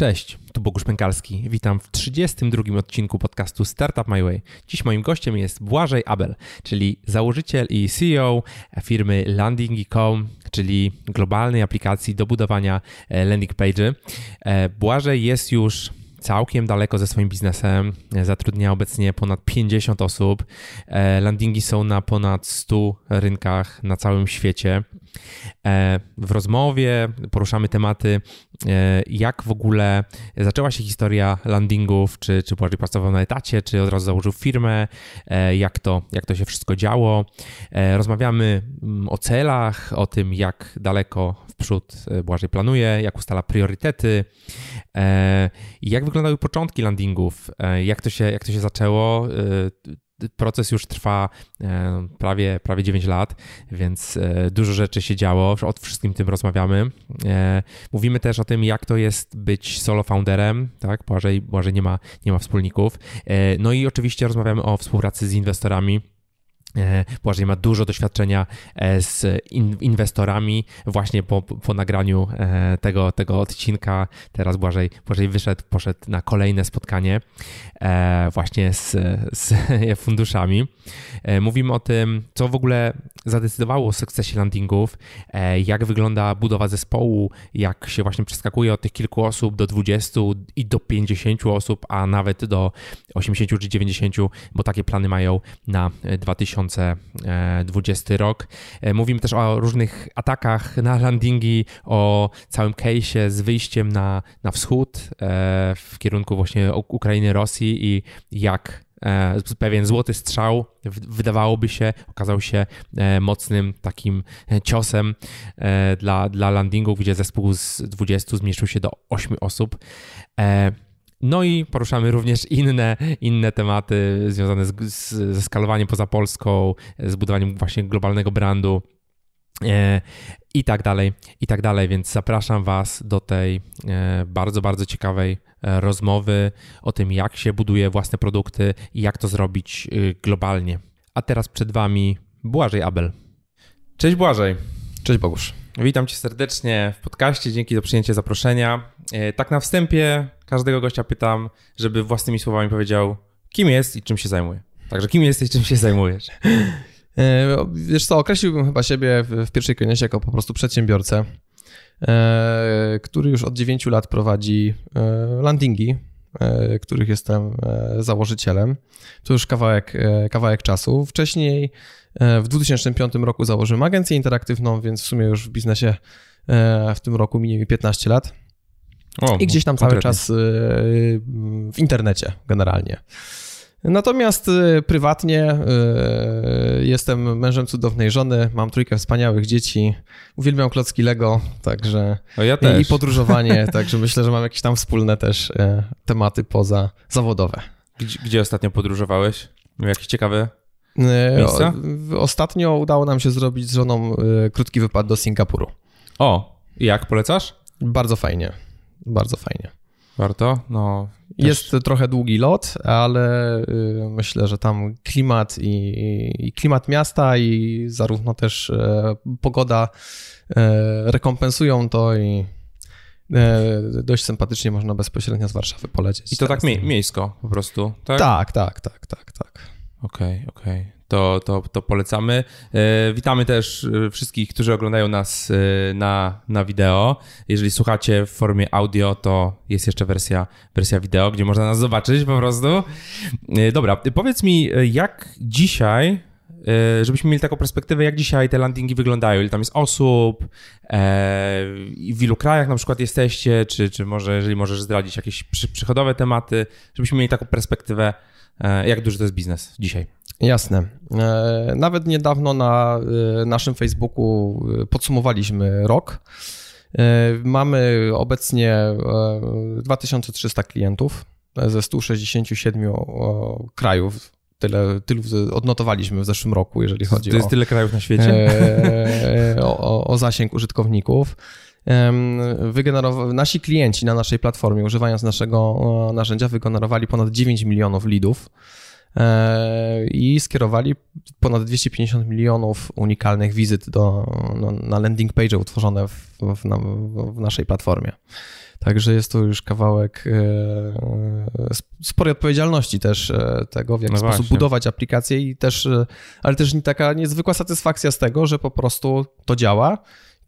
Cześć, tu Bogusz Pękalski. Witam w 32 odcinku podcastu Startup My Way. Dziś moim gościem jest Błażej Abel, czyli założyciel i CEO firmy Landing.com, czyli globalnej aplikacji do budowania e, landing page. E, Błażej jest już całkiem daleko ze swoim biznesem. Zatrudnia obecnie ponad 50 osób. E, landingi są na ponad 100 rynkach na całym świecie. E, w rozmowie poruszamy tematy, e, jak w ogóle zaczęła się historia landingów, czy, czy pracował na etacie, czy od razu założył firmę, jak to, jak to się wszystko działo. Rozmawiamy mm, o celach, o tym, jak daleko w przód Błażej planuje, jak ustala priorytety, jak wyglądały początki landingów, e, jak to się, jak to się zaczęło. E, proces już trwa e, prawie, prawie 9 lat, więc dużo rzeczy się działo. O wszystkim tym rozmawiamy. Mówimy też o tym, jak to jest być solo founderem, tak? Błażej, Błażej nie ma, nie ma wspólników. No i oczywiście rozmawiamy o współpracy z inwestorami E, Błażej ma dużo doświadczenia e, z inwestorami właśnie po, po nagraniu e, tego, tego odcinka. Teraz Błażej, Błażej wyszedł, poszedł na kolejne spotkanie właśnie z, z funduszami. Mówimy o tym, co w ogóle zadecydowało o sukcesie landingów, jak wygląda budowa zespołu, jak się właśnie przeskakuje od tych kilku osób do 20 i do 50 osób, a nawet do 80 czy 90, bo takie plany mają na 2000 2020 rok. E, mówimy też o różnych atakach na landingi, o całym case'ie z wyjściem na, na wschód e, w kierunku właśnie Ukrainy, Rosji i jak e, pewien złoty strzał, wydawałoby się, okazał się mocnym takim ciosem dla, dla landingu, gdzie zespół z 20 zmniejszył się do 8 osób. No i poruszamy również inne, inne tematy związane z, z, ze skalowaniem poza Polską, z budowaniem właśnie globalnego brandu e, i tak dalej, i tak dalej. Więc zapraszam Was do tej e, bardzo, bardzo ciekawej e, rozmowy o tym, jak się buduje własne produkty i jak to zrobić y, globalnie. A teraz przed Wami Błażej Abel. Cześć Błażej. Cześć Bogusz. Witam Cię serdecznie w podcaście, dzięki za przyjęcie zaproszenia. E, tak na wstępie każdego gościa pytam, żeby własnymi słowami powiedział, kim jest i czym się zajmuje. Także kim jesteś czym się zajmujesz? E, wiesz co, określiłbym chyba siebie w pierwszej kolejności jako po prostu przedsiębiorcę, e, który już od 9 lat prowadzi landingi, których jestem założycielem. To już kawałek, kawałek czasu. Wcześniej w 2005 roku założyłem agencję interaktywną, więc w sumie już w biznesie w tym roku minie mi 15 lat. O, I gdzieś tam cały czas y, w internecie generalnie. Natomiast y, prywatnie y, jestem mężem cudownej żony, mam trójkę wspaniałych dzieci, uwielbiam klocki Lego, także ja i podróżowanie, także myślę, że mam jakieś tam wspólne też tematy poza zawodowe. Gdzie, gdzie ostatnio podróżowałeś? Jakieś ciekawe miejsca? Ostatnio udało nam się zrobić z żoną krótki wypad do Singapuru. O, jak polecasz? Bardzo fajnie. Bardzo fajnie. Warto? No, też... Jest trochę długi lot, ale y, myślę, że tam klimat i, i, klimat miasta i zarówno też e, pogoda e, rekompensują to i e, dość sympatycznie można bezpośrednio z Warszawy polecieć. I to tak mie miejsko po prostu, tak? Tak, tak, tak, tak, tak. Okej, okay, okej. Okay to, to, to polecamy. E, witamy też e, wszystkich, którzy oglądają nas e, na, na wideo. Jeżeli słuchacie w formie audio, to jest jeszcze wersja, wersja wideo, gdzie można nas zobaczyć po prostu. Dobra, powiedz mi, jak dzisiaj, żebyśmy mieli taką perspektywę, jak dzisiaj te landingi wyglądają, ile tam jest osób, w ilu krajach na przykład jesteście, czy, czy może, jeżeli możesz zdradzić jakieś przychodowe tematy, żebyśmy mieli taką perspektywę, jak duży to jest biznes dzisiaj. Jasne. E, nawet niedawno na e, naszym Facebooku e, podsumowaliśmy rok. Mamy obecnie 2300 klientów ze 167 krajów. Tyle, tylu odnotowaliśmy w zeszłym roku, jeżeli chodzi o. To jest tyle krajów na świecie. O, o, o zasięg użytkowników. Nasi klienci na naszej platformie, używając naszego narzędzia, wygenerowali ponad 9 milionów leadów E, i skierowali ponad 250 milionów unikalnych wizyt do, no, na landing page utworzone w, w, w, naszej platformie. Także jest to już kawałek sporej odpowiedzialności też tego, w jaki no sposób właśnie. budować aplikację i też, ale też taka niezwykła satysfakcja z tego, że po prostu to działa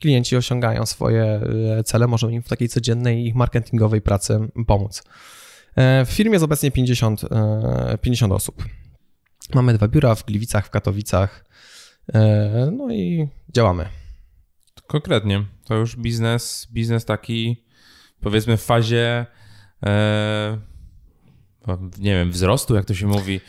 klienci osiągają swoje cele, możemy im w takiej codziennej marketingowej pracy pomóc. W firmie jest obecnie 50, 50 osób. Mamy dwa biura w Gliwicach, w Katowicach, e, no i działamy. Konkretnie, to już biznes, biznes taki powiedzmy w fazie e, nie wiem, wzrostu, jak to się mówi.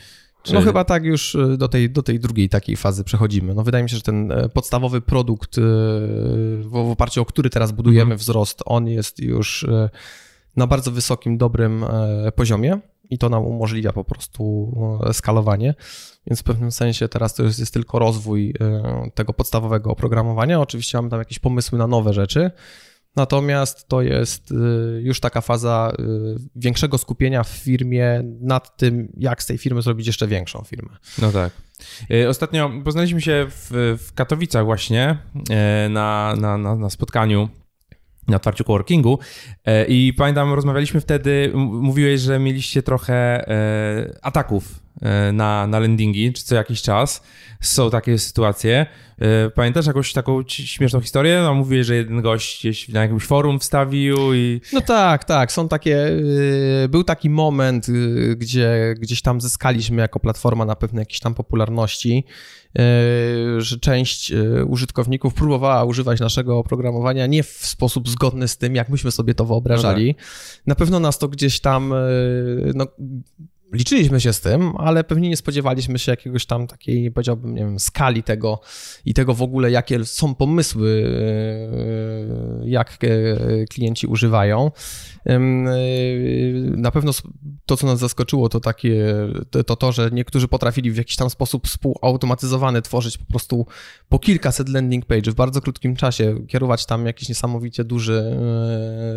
Czy... No chyba tak już e, do tej, do tej drugiej takiej fazy przechodzimy. No wydaje mi się, że ten podstawowy produkt, w, w oparciu o który teraz budujemy mhm. wzrost, on jest już na bardzo wysokim, dobrym poziomie i to nam umożliwia po prostu e, skalowanie. Więc w pewnym sensie teraz to jest, jest tylko rozwój e, tego podstawowego oprogramowania. Oczywiście mamy tam jakieś pomysły na nowe rzeczy. Natomiast to jest e, już taka faza większego skupienia w firmie nad tym, jak z tej firmy zrobić jeszcze większą firmę. No tak. Ostatnio poznaliśmy się w, w Katowicach właśnie na, na, na, na spotkaniu na otwarciu coworkingu e, i pamiętam, rozmawialiśmy wtedy, mówiłeś, że mieliście trochę e, ataków e, na, na landingi, czy co jakiś czas. Są takie sytuacje. Pamiętasz jakąś taką śmieszną historię? No, mówiłeś, że jeden gość gdzieś na jakimś forum wstawił i... No tak, tak. Są takie... Był taki moment, gdzie gdzieś tam zyskaliśmy jako platforma na pewno jakieś tam popularności że część e, użytkowników próbowała używać naszego oprogramowania nie w sposób zgodny z tym, jak myśmy sobie to wyobrażali. No tak. Na pewno nas to gdzieś tam e, no, liczyliśmy się z tym, ale pewnie nie spodziewaliśmy się jakiegoś tam takiej, powiedziałbym, nie wiem, skali tego i tego w ogóle, jakie są pomysły, e, jak e, klienci używają. E, na pewno to, co nas zaskoczyło, to takie, to, to, że niektórzy potrafili w jakiś tam sposób współautomatyzowany tworzyć po prostu po kilkaset landing page w bardzo krótkim czasie, kierować tam jakiś niesamowicie duży,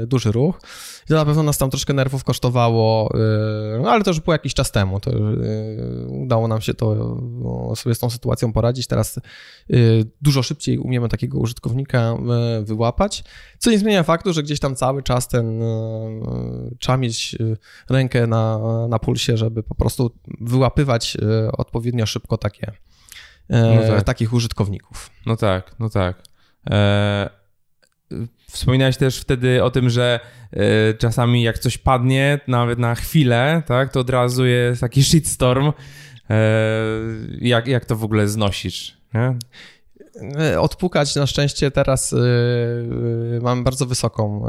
duży ruch. I to na pewno nas tam troszkę nerwów kosztowało, no ale to już było jakiś czas temu. To udało nam się to sobie z tą sytuacją poradzić. Teraz dużo szybciej umiemy takiego użytkownika wyłapać, co nie zmienia faktu, że gdzieś tam cały czas ten trzeba mieć rękę na, na pulsie, żeby po prostu wyłapywać odpowiednio szybko takie, no tak. takich użytkowników. No tak, no tak. E, Wspominałeś też wtedy o tym, że czasami jak coś padnie, nawet na chwilę, tak, to od razu jest taki shitstorm. Jak, jak to w ogóle znosisz? Nie? E, odpukać na szczęście teraz yy, mamy bardzo wysoką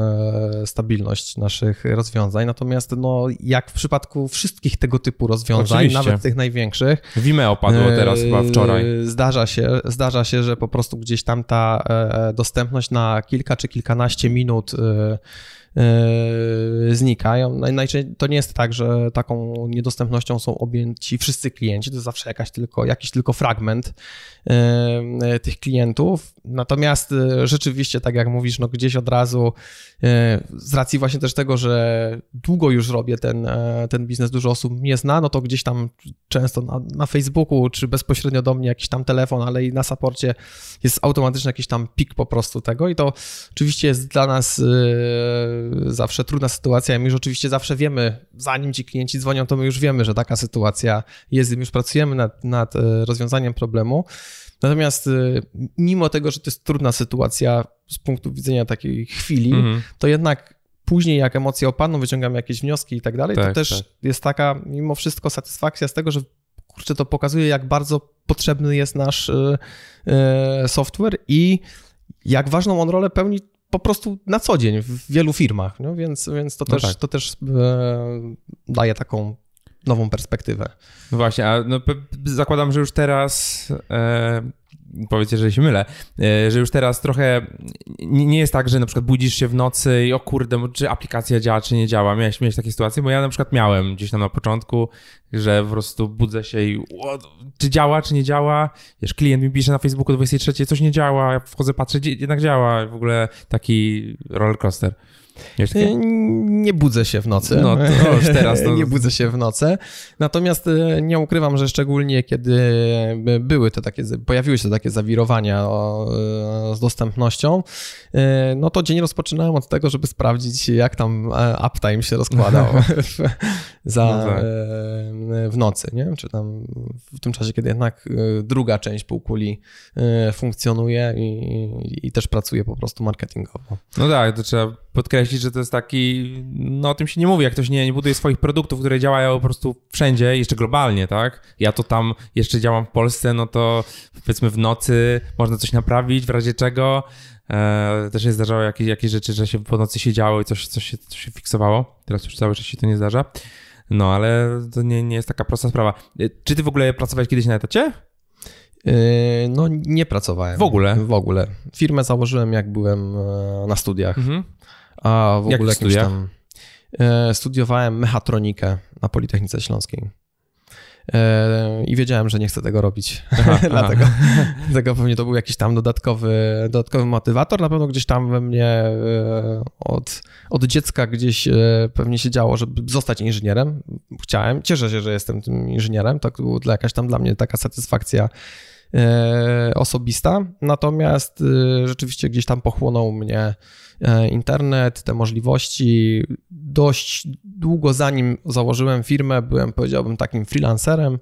yy, stabilność naszych rozwiązań, natomiast no, jak w przypadku wszystkich tego typu rozwiązań, Oczywiście. nawet tych największych. Vimeo padło teraz chyba wczoraj. Zdarza się, zdarza się, że po prostu gdzieś tam ta dostępność na kilka czy kilkanaście minut E, znikają. Najczęściej to nie jest tak, że taką niedostępnością są objęci wszyscy klienci, to jest zawsze jakaś tylko, jakiś tylko fragment e, tych klientów. Natomiast e, rzeczywiście, tak jak mówisz, no gdzieś od razu z racji właśnie też tego, że długo już robię ten, ten biznes, dużo osób mnie zna, no to gdzieś tam często na, na Facebooku, czy bezpośrednio do mnie jakiś tam telefon, ale i na saporcie jest automatyczny jakiś tam pik po prostu tego i to oczywiście jest dla nas zawsze trudna sytuacja. My już oczywiście zawsze wiemy, zanim ci klienci dzwonią, to my już wiemy, że taka sytuacja jest, już pracujemy nad, nad e, rozwiązaniem problemu. Natomiast e, mimo tego, że to jest trudna sytuacja z punktu widzenia takiej chwili, mhm. to jednak później jak emocje opadną, wyciągamy jakieś wnioski i tak dalej, to tak, też tak. jest taka mimo wszystko satysfakcja z tego, że kurczę, to pokazuje, jak bardzo potrzebny jest nasz e, software i jak ważną on rolę pełni po prostu na co dzień w wielu firmach, no więc, więc to, no też, tak. to też e, daje taką nową perspektywę. No właśnie, a no, zakładam, że już teraz e, powiedzcie, że się mylę, e, że już teraz trochę nie jest tak, że na przykład budzisz się w nocy i o kurde, czy aplikacja działa, czy nie działa. Miałeś, miałeś takie sytuacje? Bo ja na przykład miałem gdzieś tam na początku, że po prostu budzę się i o, czy działa, czy nie działa. Wiesz, klient mi pisze na Facebooku 23, coś nie działa, ja wchodzę, patrzę, jednak działa. W ogóle taki rollercoaster. Y, nie budzę się w nocy. No, to już teraz. To... nie budzę się w nocy. Natomiast y, nie ukrywam, że szczególnie kiedy były te takie, pojawiły się te takie zawirowania y, z dostępnością, no to dzień rozpoczynałem od tego, żeby sprawdzić, jak tam e, uptime się rozkładał za, no tak. w nocy, nie? Czy tam w tym czasie, kiedy jednak druga część półkuli funkcjonuje i, i też pracuje po prostu marketingowo. No tak, to trzeba podkreślić, że to jest taki, no o tym się nie mówi, jak ktoś nie, nie buduje swoich produktów, które działają po prostu wszędzie, jeszcze globalnie, tak? Ja to tam jeszcze działam w Polsce, no to powiedzmy w nocy można coś naprawić, w razie czego. E, też się zdarzało jakieś, jakieś rzeczy, że się po nocy się działo i coś, coś, się, coś się fiksowało. Teraz już cały czas się to nie zdarza. No, ale to nie, nie jest taka prosta sprawa. E, czy ty w ogóle pracowałeś kiedyś na etacie? E, no, nie pracowałem. W ogóle? W ogóle. Firmę założyłem, jak byłem e, na studiach. Mhm. A w ogóle jakimś tam... E, studiowałem mechatronikę na Politechnice Śląskiej. E, I wiedziałem, że nie chcę tego robić. Aha, dlatego, dlatego pewnie to był jakiś tam dodatkowy, dodatkowy motywator. Na pewno gdzieś tam we mnie e, od, od dziecka gdzieś pewnie się działo, żeby zostać inżynierem. Chciałem. Cieszę się, że jestem tym inżynierem. To była jakaś tam dla mnie taka satysfakcja osobista. Natomiast rzeczywiście gdzieś tam pochłonął mnie E, internet, te możliwości. Dość długo zanim założyłem firmę, byłem, powiedziałbym, takim freelancerem,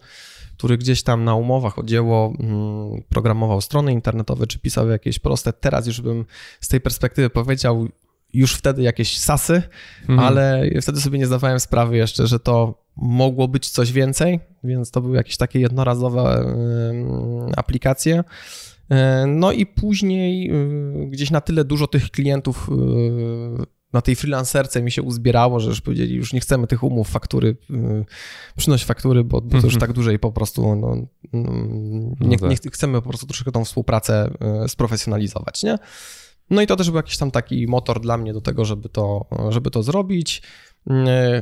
który gdzieś tam na umowach o dzieło mm, programował strony internetowe czy pisał jakieś proste. Teraz już bym z tej perspektywy powiedział, już wtedy jakieś sasy, mhm. ale wtedy sobie nie zdawałem sprawy jeszcze, że to mogło być coś więcej, więc to były jakieś takie jednorazowe aplikacje. E, no i później e, gdzieś na tyle dużo tych klientów e, na tej freelancerce mi się uzbierało, że już powiedzieli, już nie chcemy tych umów, faktury, przynoś faktury, bo, bo to już mhm. tak dłużej po prostu no, no, nie, no tak. nie, chcemy po prostu troszkę tą współpracę sprofesjonalizować, nie? No i to też był jakiś tam taki motor dla mnie do tego, żeby to, żeby to zrobić.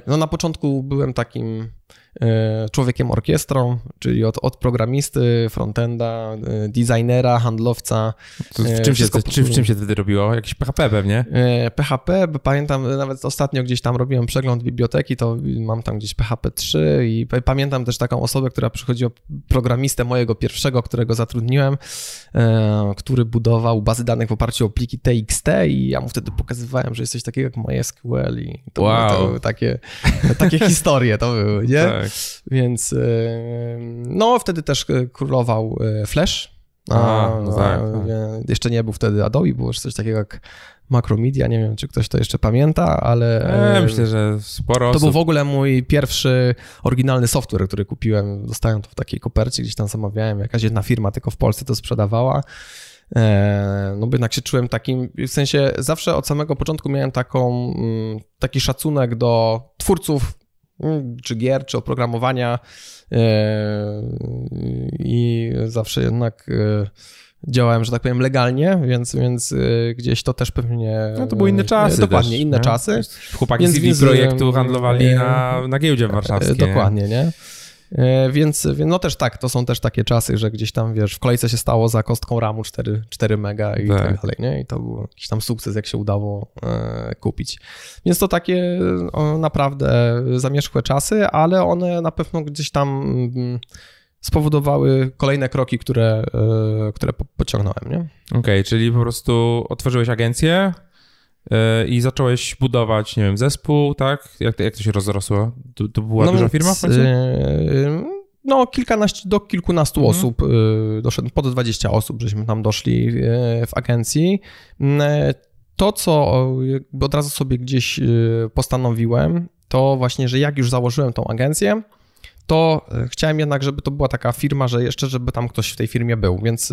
No na początku byłem takim człowiekiem orkiestrą, czyli od, od programisty, frontenda, e, designera, handlowca. w, e, czym się, czy, w czym się wtedy robiło? Jakieś PHP pewnie? PHP, pamiętam nawet ostatnio gdzieś tam robiłem przegląd biblioteki, to mam tam gdzieś PHP 3 i pamiętam też taką osobę, która przychodziła, programistę mojego pierwszego, którego zatrudniłem, który budował bazy danych w oparciu o pliki TXT i ja mu wtedy pokazywałem, że jest coś takiego jak MySQL i to, wow. były takie, takie historie to były, nie? Tak. Tak. Więc e, no wtedy też e, królował e, Flash. A, no tak, tak. Jeszcze nie był wtedy Adobe, było już coś takiego jak Macromedia, nie wiem, czy ktoś to jeszcze pamięta, ale... E, myślę, że sporo To osób... był w ogóle mój pierwszy oryginalny software, który kupiłem, dostałem to w takiej kopercie, gdzieś tam zamawiałem, jakaś jedna firma tylko w Polsce to sprzedawała. No bo jednak się czułem takim, w sensie zawsze od samego początku miałem taką, mm, taki szacunek do twórców czy gier, czy oprogramowania e, i zawsze jednak e, działałem, że tak powiem, legalnie, więc, więc e, gdzieś to też pewnie... No to były inne czasy Dokładnie, też, inne nie? czasy. Chłopaki z projektu handlowali na, na giełdzie warszawskiej. Dokładnie, nie? E, więc, no też tak, to są też takie czasy, że gdzieś tam, wiesz, w kolejce się stało za kostką RAMu 4, 4 mega i tak. tak dalej, nie? I to był jakiś tam sukces, jak się udało e, kupić. Więc to takie o, naprawdę zamierzchłe czasy, ale one na pewno gdzieś tam mm, spowodowały kolejne kroki, które, e, które pociągnąłem, nie? Okej, okay, czyli po prostu otworzyłeś agencję, i zacząłeś budować, nie wiem, zespół, tak? Jak, jak to się rozrosło? To, to była no duża firma w końcu? E, no, kilkanaście do kilkunastu mhm. osób, e, doszedł, pod 20 osób, żeśmy tam doszli w agencji. To, co od razu sobie gdzieś postanowiłem, to właśnie, że jak już założyłem tą agencję, to chciałem jednak, żeby to była taka firma, że jeszcze, żeby tam ktoś w tej firmie był, więc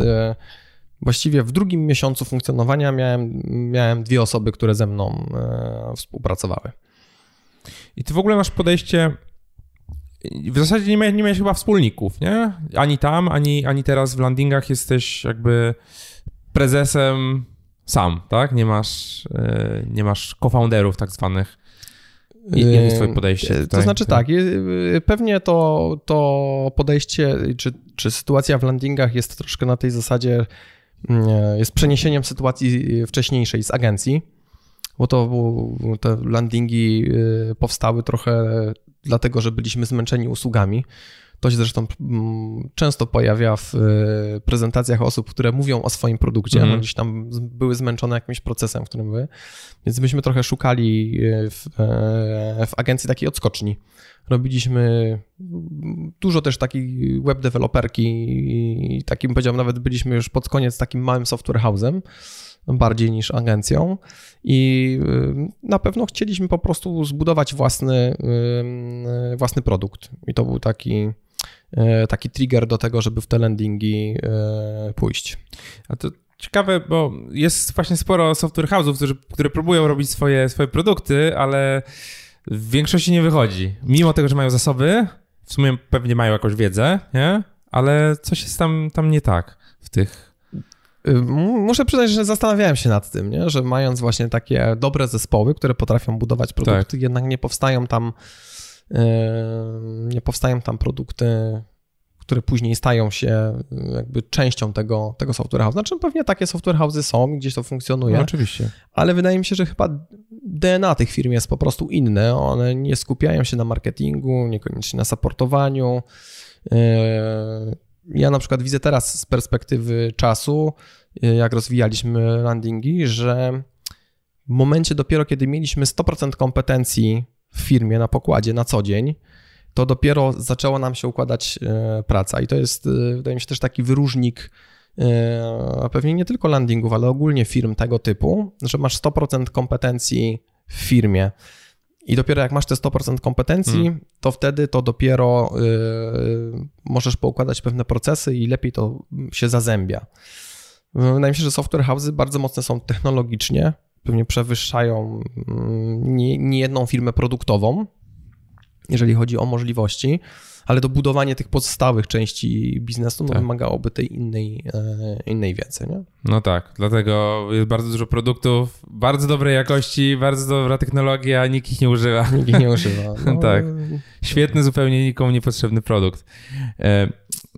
Właściwie w drugim miesiącu funkcjonowania miałem, miałem dwie osoby, które ze mną e, współpracowały. I ty w ogóle masz podejście. W zasadzie nie, miałeś, nie miałeś chyba wspólników, nie? Ani tam, ani, ani teraz w landingach jesteś jakby prezesem sam, tak? Nie masz, e, nie masz co-founderów tak zwanych. I, jakie jest twoje podejście? Tutaj? To znaczy tak, pewnie to, to podejście, czy, czy sytuacja w landingach jest troszkę na tej zasadzie, jest przeniesieniem sytuacji wcześniejszej z agencji, bo to bo te landingi powstały trochę dlatego, że byliśmy zmęczeni usługami. To się zresztą mm, często pojawia w prezentacjach osób, które mówią o swoim produkcie. Mm. Gdzieś tam były zmęczone jakimś procesem, w którym były. Więc myśmy trochę szukali w, w agencji takiej odskoczni robiliśmy dużo też takiej web developerki i takim powiedziałbym nawet byliśmy już pod koniec takim małym software house'em bardziej niż agencją i y, na pewno chcieliśmy po prostu zbudować własny, y, własny produkt i to był taki y, taki trigger do tego, żeby w te landingi pójść. A to ciekawe, bo jest właśnie sporo software house'ów, które, które próbują robić swoje, swoje produkty, ale w większości nie wychodzi. Mimo tego, że mają zasoby, w sumie pewnie mają jakąś wiedzę, nie? Ale coś jest tam, tam nie tak w tych. Y, muszę przyznać, że zastanawiałem się nad tym, nie? że mając właśnie takie dobre zespoły, które potrafią budować produkty, tak. jednak nie powstają tam yy, nie powstają tam produkty które później stają się y, jakby częścią tego, tego software house. Znaczy pewnie takie software house'y są, gdzieś to funkcjonuje. No, oczywiście. Ale wydaje mi się, że chyba DNA tych firm jest po prostu inne. One nie skupiają się na marketingu, niekoniecznie na supportowaniu. Y, ja na przykład widzę teraz z perspektywy czasu, y, jak rozwijaliśmy landingi, że w momencie dopiero, kiedy mieliśmy 100% kompetencji w firmie na pokładzie na co dzień, to dopiero zaczęła nam się układać e, praca. I to jest, e, wydaje mi się, też taki wyróżnik e, pewnie nie tylko landingów, ale ogólnie firm tego typu, że masz 100% kompetencji w firmie. I dopiero jak masz te 100% kompetencji, hmm. to wtedy to dopiero możesz poukładać pewne procesy i lepiej to się zazębia. Wydaje mi się, że software house'y bardzo mocne są technologicznie, pewnie przewyższają mm, nie, nie jedną firmę produktową, jeżeli chodzi o możliwości, ale dobudowanie tych pozostałych części biznesu no, tak. wymagałoby tej innej, e, innej wiedzy. Nie? No tak, dlatego jest bardzo dużo produktów, bardzo dobrej jakości, bardzo dobra technologia, nikt ich nie używa. Nikt ich nie używa. No, tak. Świetny, zupełnie nikomu niepotrzebny produkt. E,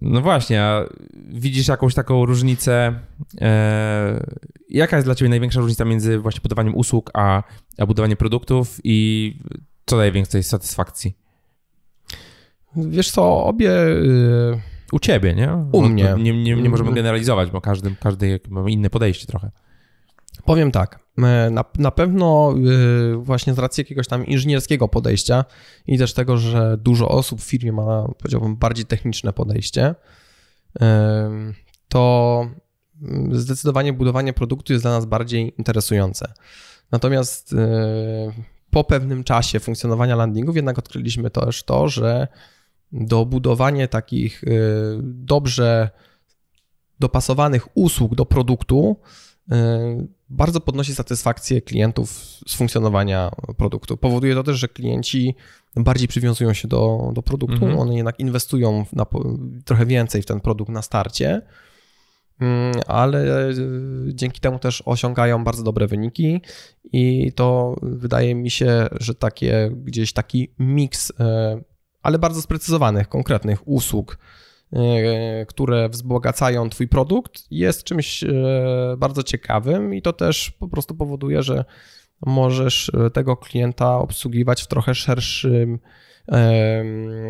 no właśnie, a widzisz jakąś taką różnicę? E, jaka jest dla Ciebie największa różnica między właśnie budowaniem usług a, a budowaniem produktów i co daje większej satysfakcji? Wiesz co, obie... Y, U ciebie, nie? U mnie. Nie, nie, nie możemy generalizować, bo każdy, każdy ma inne podejście trochę. Powiem tak, e, na, na pewno y, właśnie z racji jakiegoś tam inżynierskiego podejścia i też tego, że dużo osób w firmie ma, powiedziałbym, bardziej techniczne podejście, to zdecydowanie budowanie produktu jest dla nas bardziej interesujące. Natomiast y, po pewnym czasie funkcjonowania landingów jednak odkryliśmy też to, że dobudowanie takich y, dobrze dopasowanych usług do produktu y, bardzo podnosi satysfakcję klientów z funkcjonowania produktu. Powoduje to też, że klienci bardziej przywiązują się do, do produktu, mhm. one jednak inwestują na, trochę więcej w ten produkt na starcie, ale y, dzięki temu też osiągają bardzo dobre wyniki i to wydaje mi się, że takie gdzieś taki miks ale bardzo sprecyzowanych, konkretnych usług, e, które wzbogacają Twój produkt, jest czymś e, bardzo ciekawym i to też po prostu powoduje, że możesz e, tego klienta obsługiwać w trochę szerszym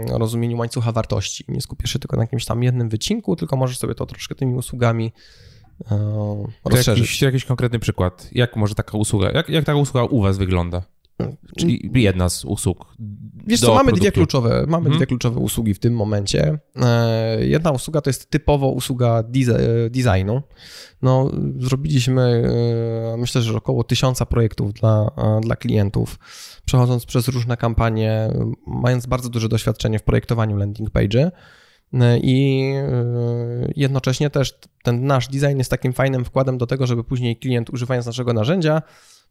rozumieniu łańcucha wartości. Nie skupisz się tylko na jakimś tam jednym wycinku, tylko możesz sobie to troszkę tymi usługami rozszerzyć. Jakiś, jakiś konkretny przykład. Jak może taka usługa, jak, jak taka usługa u Was wygląda? Czyli jedna z usług. Wiesz co, mamy dwie kluczowe, mamy hmm. dwie kluczowe usługi w tym momencie. E, jedna usługa to jest typowo usługa designu. No, zrobiliśmy e, myślę, że około tysiąca projektów dla, e, dla klientów, przechodząc przez różne kampanie, mając bardzo duże doświadczenie w projektowaniu landing page. I jednocześnie też ten nasz design jest takim fajnym wkładem do tego, żeby później klient używając naszego narzędzia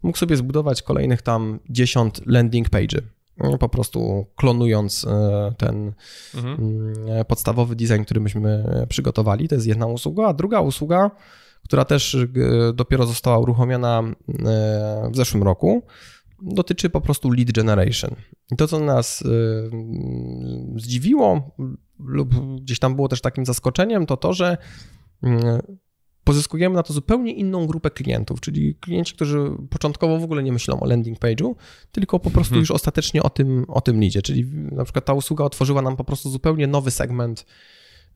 mógł sobie zbudować kolejnych tam 10 landing page. No, po prostu klonując e, ten mhm. Mm, podstawowy design, który myśmy przygotowali. To jest jedna usługa. A druga usługa, która też e, dopiero została uruchomiona e, w zeszłym roku, dotyczy po prostu lead generation. I to, co nas zdziwiło lub gdzieś tam było też takim zaskoczeniem, to to, że pozyskujemy na to zupełnie inną grupę klientów, czyli klienci, którzy początkowo w ogóle nie myślą o landing page'u, tylko po prostu hmm. już ostatecznie o tym, o tym lidzie. Czyli na przykład ta usługa otworzyła nam po prostu zupełnie nowy segment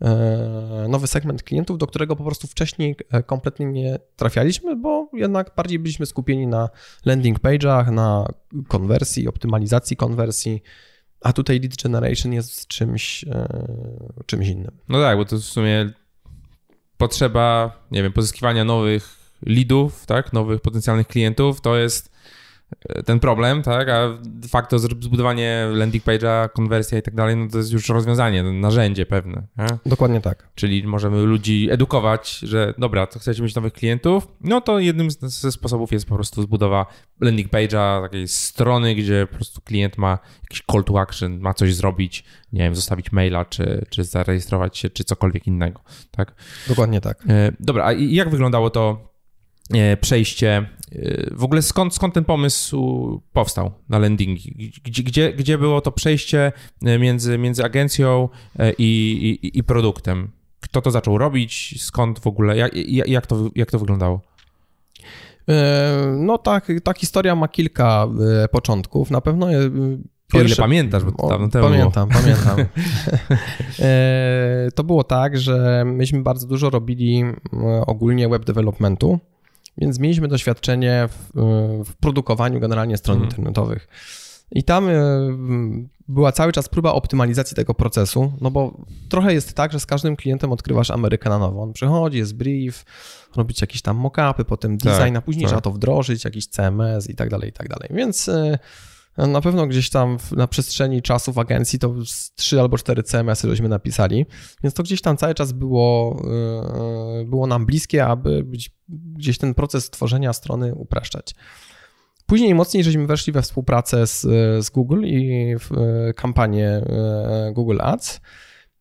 e, nowy segment klientów, do którego po prostu wcześniej e, kompletnie nie trafialiśmy, bo jednak bardziej byliśmy skupieni na landing page'ach, na konwersji, optymalizacji konwersji, a tutaj lead generation jest czymś, e, czymś innym. No tak, bo to w sumie potrzeba, nie wiem, pozyskiwania nowych leadów, tak, nowych potencjalnych klientów, to jest ten problem, tak, a de facto zbudowanie landing page'a, konwersja i tak dalej, no to jest już rozwiązanie, narzędzie pewne. Nie? Dokładnie tak. Czyli możemy ludzi edukować, że dobra, to chcecie mieć nowych klientów, no to jednym ze sposobów jest po prostu zbudowa landing page'a, takiej strony, gdzie po prostu klient ma jakiś call to action, ma coś zrobić, nie wiem, zostawić maila, czy, czy zarejestrować się, czy cokolwiek innego, tak? Dokładnie tak. E, dobra, a jak wyglądało to przejście. E, w ogóle skąd, skąd ten pomysł powstał na landingi? Gdzie, gdzie, gdzie było to przejście e, między, między agencją i, i, i produktem? Kto to zaczął robić? Skąd w ogóle? Jak, jak, to, jak to wyglądało? No tak, ta historia ma kilka początków. Na pewno Pierwsze... O ile pamiętasz, bo to dawno temu Pamiętam, było. pamiętam. to było tak, że myśmy bardzo dużo robili ogólnie web developmentu więc mieliśmy doświadczenie w, w produkowaniu generalnie stron mhm. internetowych. I tam e, była cały czas próba optymalizacji tego procesu, no bo trochę jest tak, że z każdym klientem odkrywasz Amerykę na nowo. On przychodzi, jest brief, robić jakieś tam mock-upy, potem tak, design, tak, a później tak. trzeba to wdrożyć, jakiś CMS i tak dalej, i tak dalej. Więc e, na pewno gdzieś tam na przestrzeni czasu w agencji to trzy albo cztery CMS-y żeśmy napisali, więc to gdzieś tam cały czas było, e, było nam bliskie, aby gdzieś ten proces tworzenia strony upraszczać. Później mocniej żeśmy weszli we współpracę z, z Google i w e, kampanię e, Google Ads.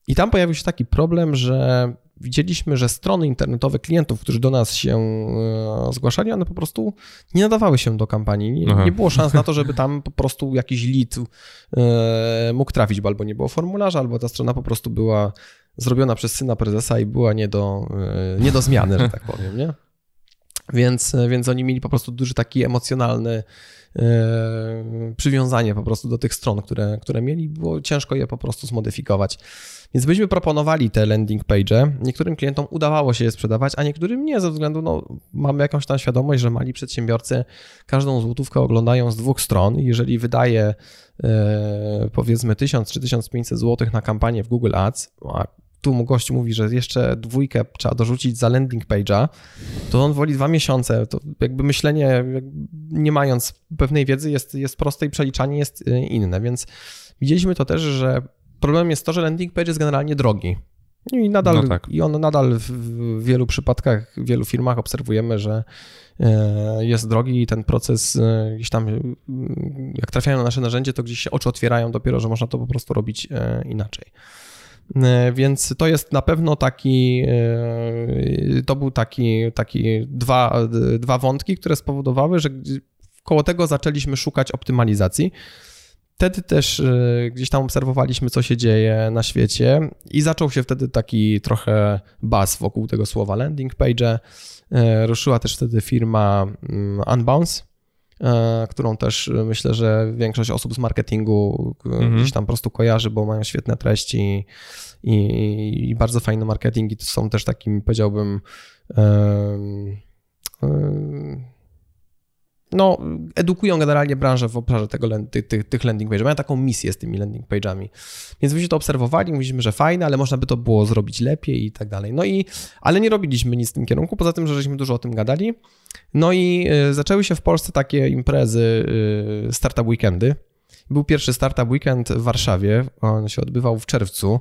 I tam pojawił się taki problem, że widzieliśmy, że strony internetowe klientów, którzy do nas się e, zgłaszali, one po prostu nie nadawały się do kampanii. Nie, nie było szans na to, żeby tam po prostu jakiś lead e, mógł trafić, bo albo nie było formularza, albo ta strona po prostu była zrobiona przez syna prezesa i była nie do, e, nie do zmiany, że tak powiem, nie? Więc, więc oni mieli po prostu duży taki emocjonalny przywiązanie po prostu do tych stron, które, które mieli. Było ciężko je po prostu zmodyfikować. Więc byśmy proponowali te landing page. Niektórym klientom udawało się je sprzedawać, a niektórym nie, ze względu, no, mamy jakąś tam świadomość, że mali przedsiębiorcy każdą złotówkę oglądają z dwóch stron. Jeżeli wydaje e, powiedzmy 1000 czy 1500 zł na kampanię w Google Ads, a tu mu gość mówi, że jeszcze dwójkę trzeba dorzucić za landing page'a, to on woli dwa miesiące. To jakby myślenie, nie mając pewnej wiedzy, jest, jest proste i przeliczanie jest e, inne, więc widzieliśmy to też, że Problemem jest to, że landing page jest generalnie drogi. I nadal, no tak. i on nadal w wielu przypadkach, w wielu firmach obserwujemy, że e, jest drogi i ten proces e, gdzieś tam, e, jak trafiają na nasze narzędzie, to gdzieś się oczy otwierają dopiero, że można to po prostu robić inaczej. Więc to jest na pewno taki, to był taki, taki dwa, dwa wątki, które spowodowały, że koło tego zaczęliśmy szukać optymalizacji. Wtedy też e, gdzieś tam obserwowaliśmy, co się dzieje na świecie i zaczął się wtedy taki trochę buzz wokół tego słowa landing page. E, ruszyła też wtedy firma mm, Unbounce, e, którą też myślę, że większość osób z marketingu mhm. gdzieś tam po prostu kojarzy, bo mają świetne treści i, i bardzo fajny marketing i to są też takimi, powiedziałbym, um, um, no, edukują generalnie branżę w obszarze tego, tych, tych landing page'ów. Mają taką misję z tymi landing page'ami. Więc myśmy to obserwowali, mówiliśmy, że fajne, ale można by to było zrobić lepiej i tak dalej. No i, ale nie robiliśmy nic w tym kierunku, poza tym, że żeśmy dużo o tym gadali. No i y, zaczęły się w Polsce takie imprezy, y, startup weekendy. Był pierwszy startup weekend w Warszawie, on się odbywał w czerwcu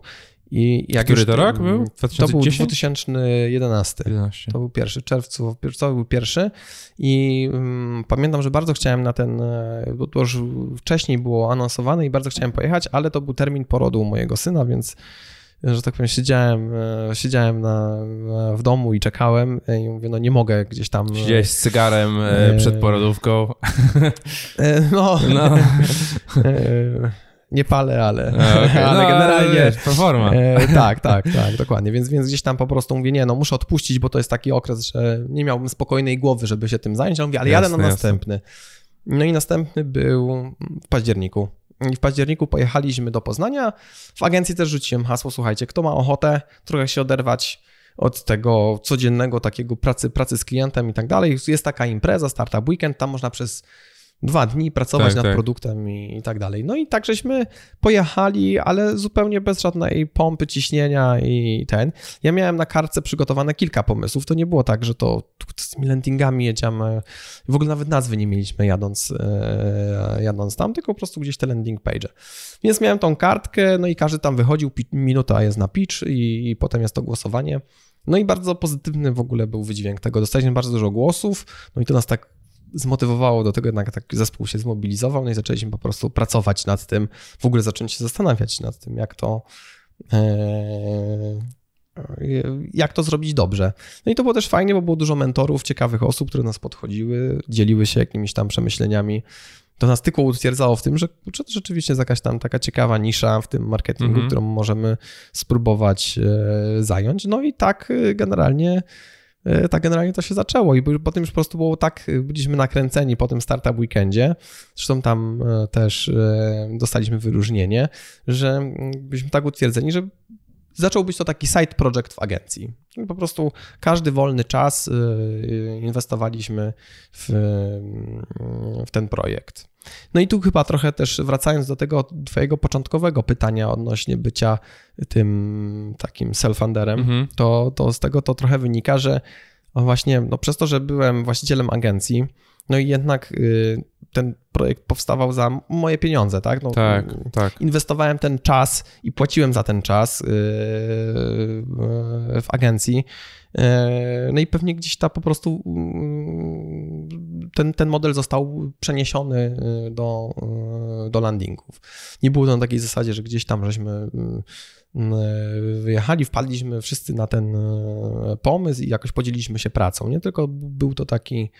i jak Który już, to rok był? 2010? To był 2011. 11. To był pierwszy, czerwcu, to był pierwszy i um, pamiętam, że bardzo chciałem na ten, e, bo to już wcześniej było anonsowane i bardzo chciałem pojechać, ale to był termin porodu mojego syna, więc że tak powiem, siedziałem, e, siedziałem na, w domu i czekałem i mówię, no nie mogę gdzieś tam... E, Siedziałeś z cygarem przed porodówką. No, no. Nie palę, ale, okay. ale no, generalnie. Wiesz, performa. E, tak, tak, tak, dokładnie. Więc, więc gdzieś tam po prostu mówię, nie, no muszę odpuścić, bo to jest taki okres, że nie miałbym spokojnej głowy, żeby się tym zająć. Ja mówię, ale jasne, jadę na następny. No i następny był w październiku. I w październiku pojechaliśmy do Poznania. W agencji też rzuciłem hasło, słuchajcie, kto ma ochotę trochę się oderwać od tego codziennego takiego pracy, pracy z klientem i tak dalej. Jest taka impreza, Startup Weekend, tam można przez dwa dni pracować tak, nad tak. produktem i, i, tak dalej. No i tak żeśmy pojechali, ale zupełnie bez żadnej pompy, ciśnienia i ten. Ja miałem na kartce przygotowane kilka pomysłów. To nie było tak, że to z tymi landingami jedziemy. W ogóle nawet nazwy nie mieliśmy jadąc, e, jadąc tam, tylko po prostu gdzieś te landing page. Więc miałem tą kartkę, no i każdy tam wychodził, minuta jest na pitch i, i potem jest to głosowanie. No i bardzo pozytywny w ogóle był wydźwięk tego. Dostaliśmy bardzo dużo głosów, no i to nas tak zmotywowało do tego, jednak taki zespół się zmobilizował, no i zaczęliśmy po prostu pracować nad tym, w ogóle zacząć się zastanawiać nad tym, jak to e, jak to zrobić dobrze. No i to było też fajnie, bo było dużo mentorów, ciekawych osób, które nas podchodziły, dzieliły się jakimiś tam przemyśleniami. To nas tylko utwierdzało w tym, że to rzeczywiście jest jakaś tam taka ciekawa nisza w tym marketingu, mm -hmm. którą możemy spróbować e, zająć. No i tak e, generalnie tak generalnie to się zaczęło i potem już po prostu było tak, e, byliśmy nakręceni po tym startup weekendzie, zresztą tam e, też dostaliśmy wyróżnienie, że byliśmy tak utwierdzeni, że zaczął być to taki side project w agencji. Po prostu każdy wolny czas inwestowaliśmy w, w ten projekt. No i tu chyba trochę też wracając do tego twojego początkowego pytania odnośnie bycia tym takim self-funderem, mhm. to, to z tego to trochę wynika, że właśnie no przez to, że byłem właścicielem agencji, no i jednak y, ten projekt powstawał za moje pieniądze, tak? No, tak, tak. Inwestowałem ten czas i płaciłem za ten czas y, y, w agencji. No i pewnie gdzieś ta po prostu ten, ten model został przeniesiony do, do landingów. Nie było to na takiej zasadzie, że gdzieś tam żeśmy wyjechali, wpadliśmy wszyscy na ten pomysł i jakoś podzieliliśmy się pracą. Nie tylko był to taki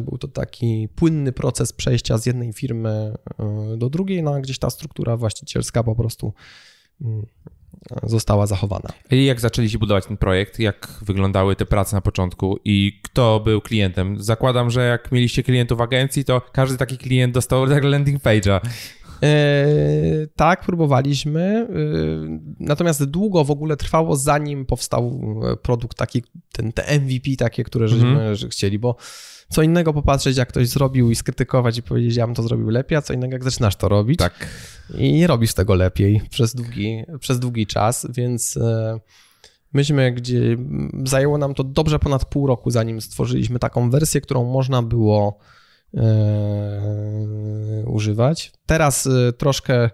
był to taki płynny proces przejścia z jednej firmy e, do drugiej, no a gdzieś ta struktura właścicielska po prostu mm, została zachowana. I jak zaczęliście budować ten projekt? Jak wyglądały te prace na początku i kto był klientem? Zakładam, że jak mieliście klientów agencji, to każdy taki klient dostał landing page'a. E, tak, próbowaliśmy. E, natomiast długo w ogóle trwało, zanim powstał produkt taki, ten, te MVP takie, które żeśmy mm -hmm. chcieli, bo co innego popatrzeć, jak ktoś zrobił i skrytykować i powiedzieć, ja bym to zrobił lepiej, a co innego, jak zaczynasz to robić. Tak. I nie robisz tego lepiej przez długi, przez długi czas, więc e, myśmy, gdzie zajęło nam to dobrze ponad pół roku, zanim stworzyliśmy taką wersję, którą można było e, używać. Teraz e, troszkę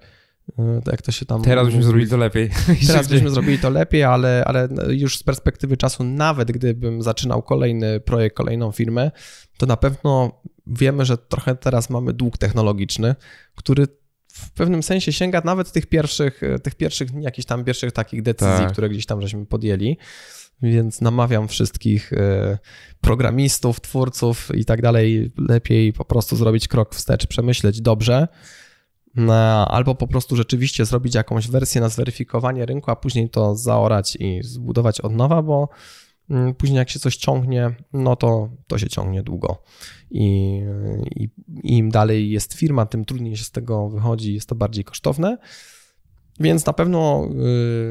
E, jak to się tam. Teraz byśmy zrobili to lepiej. Teraz byśmy zrobili to lepiej, ale, ale już z perspektywy czasu, nawet gdybym zaczynał kolejny projekt, kolejną firmę, to na pewno wiemy, że trochę teraz mamy dług technologiczny, który w pewnym sensie sięga nawet tych pierwszych, tych pierwszych, jakichś tam pierwszych takich decyzji, tak. które gdzieś tam żeśmy podjęli. Więc namawiam wszystkich e, programistów, twórców i tak dalej, lepiej po prostu zrobić krok wstecz, przemyśleć dobrze albo po prostu rzeczywiście zrobić jakąś wersję na zweryfikowanie rynku, a później to zaorać i zbudować od nowa, bo mm, później jak się coś ciągnie, no to to się ciągnie długo. I, i, im dalej jest firma, tym trudniej się z tego wychodzi, jest to bardziej kosztowne. Więc na pewno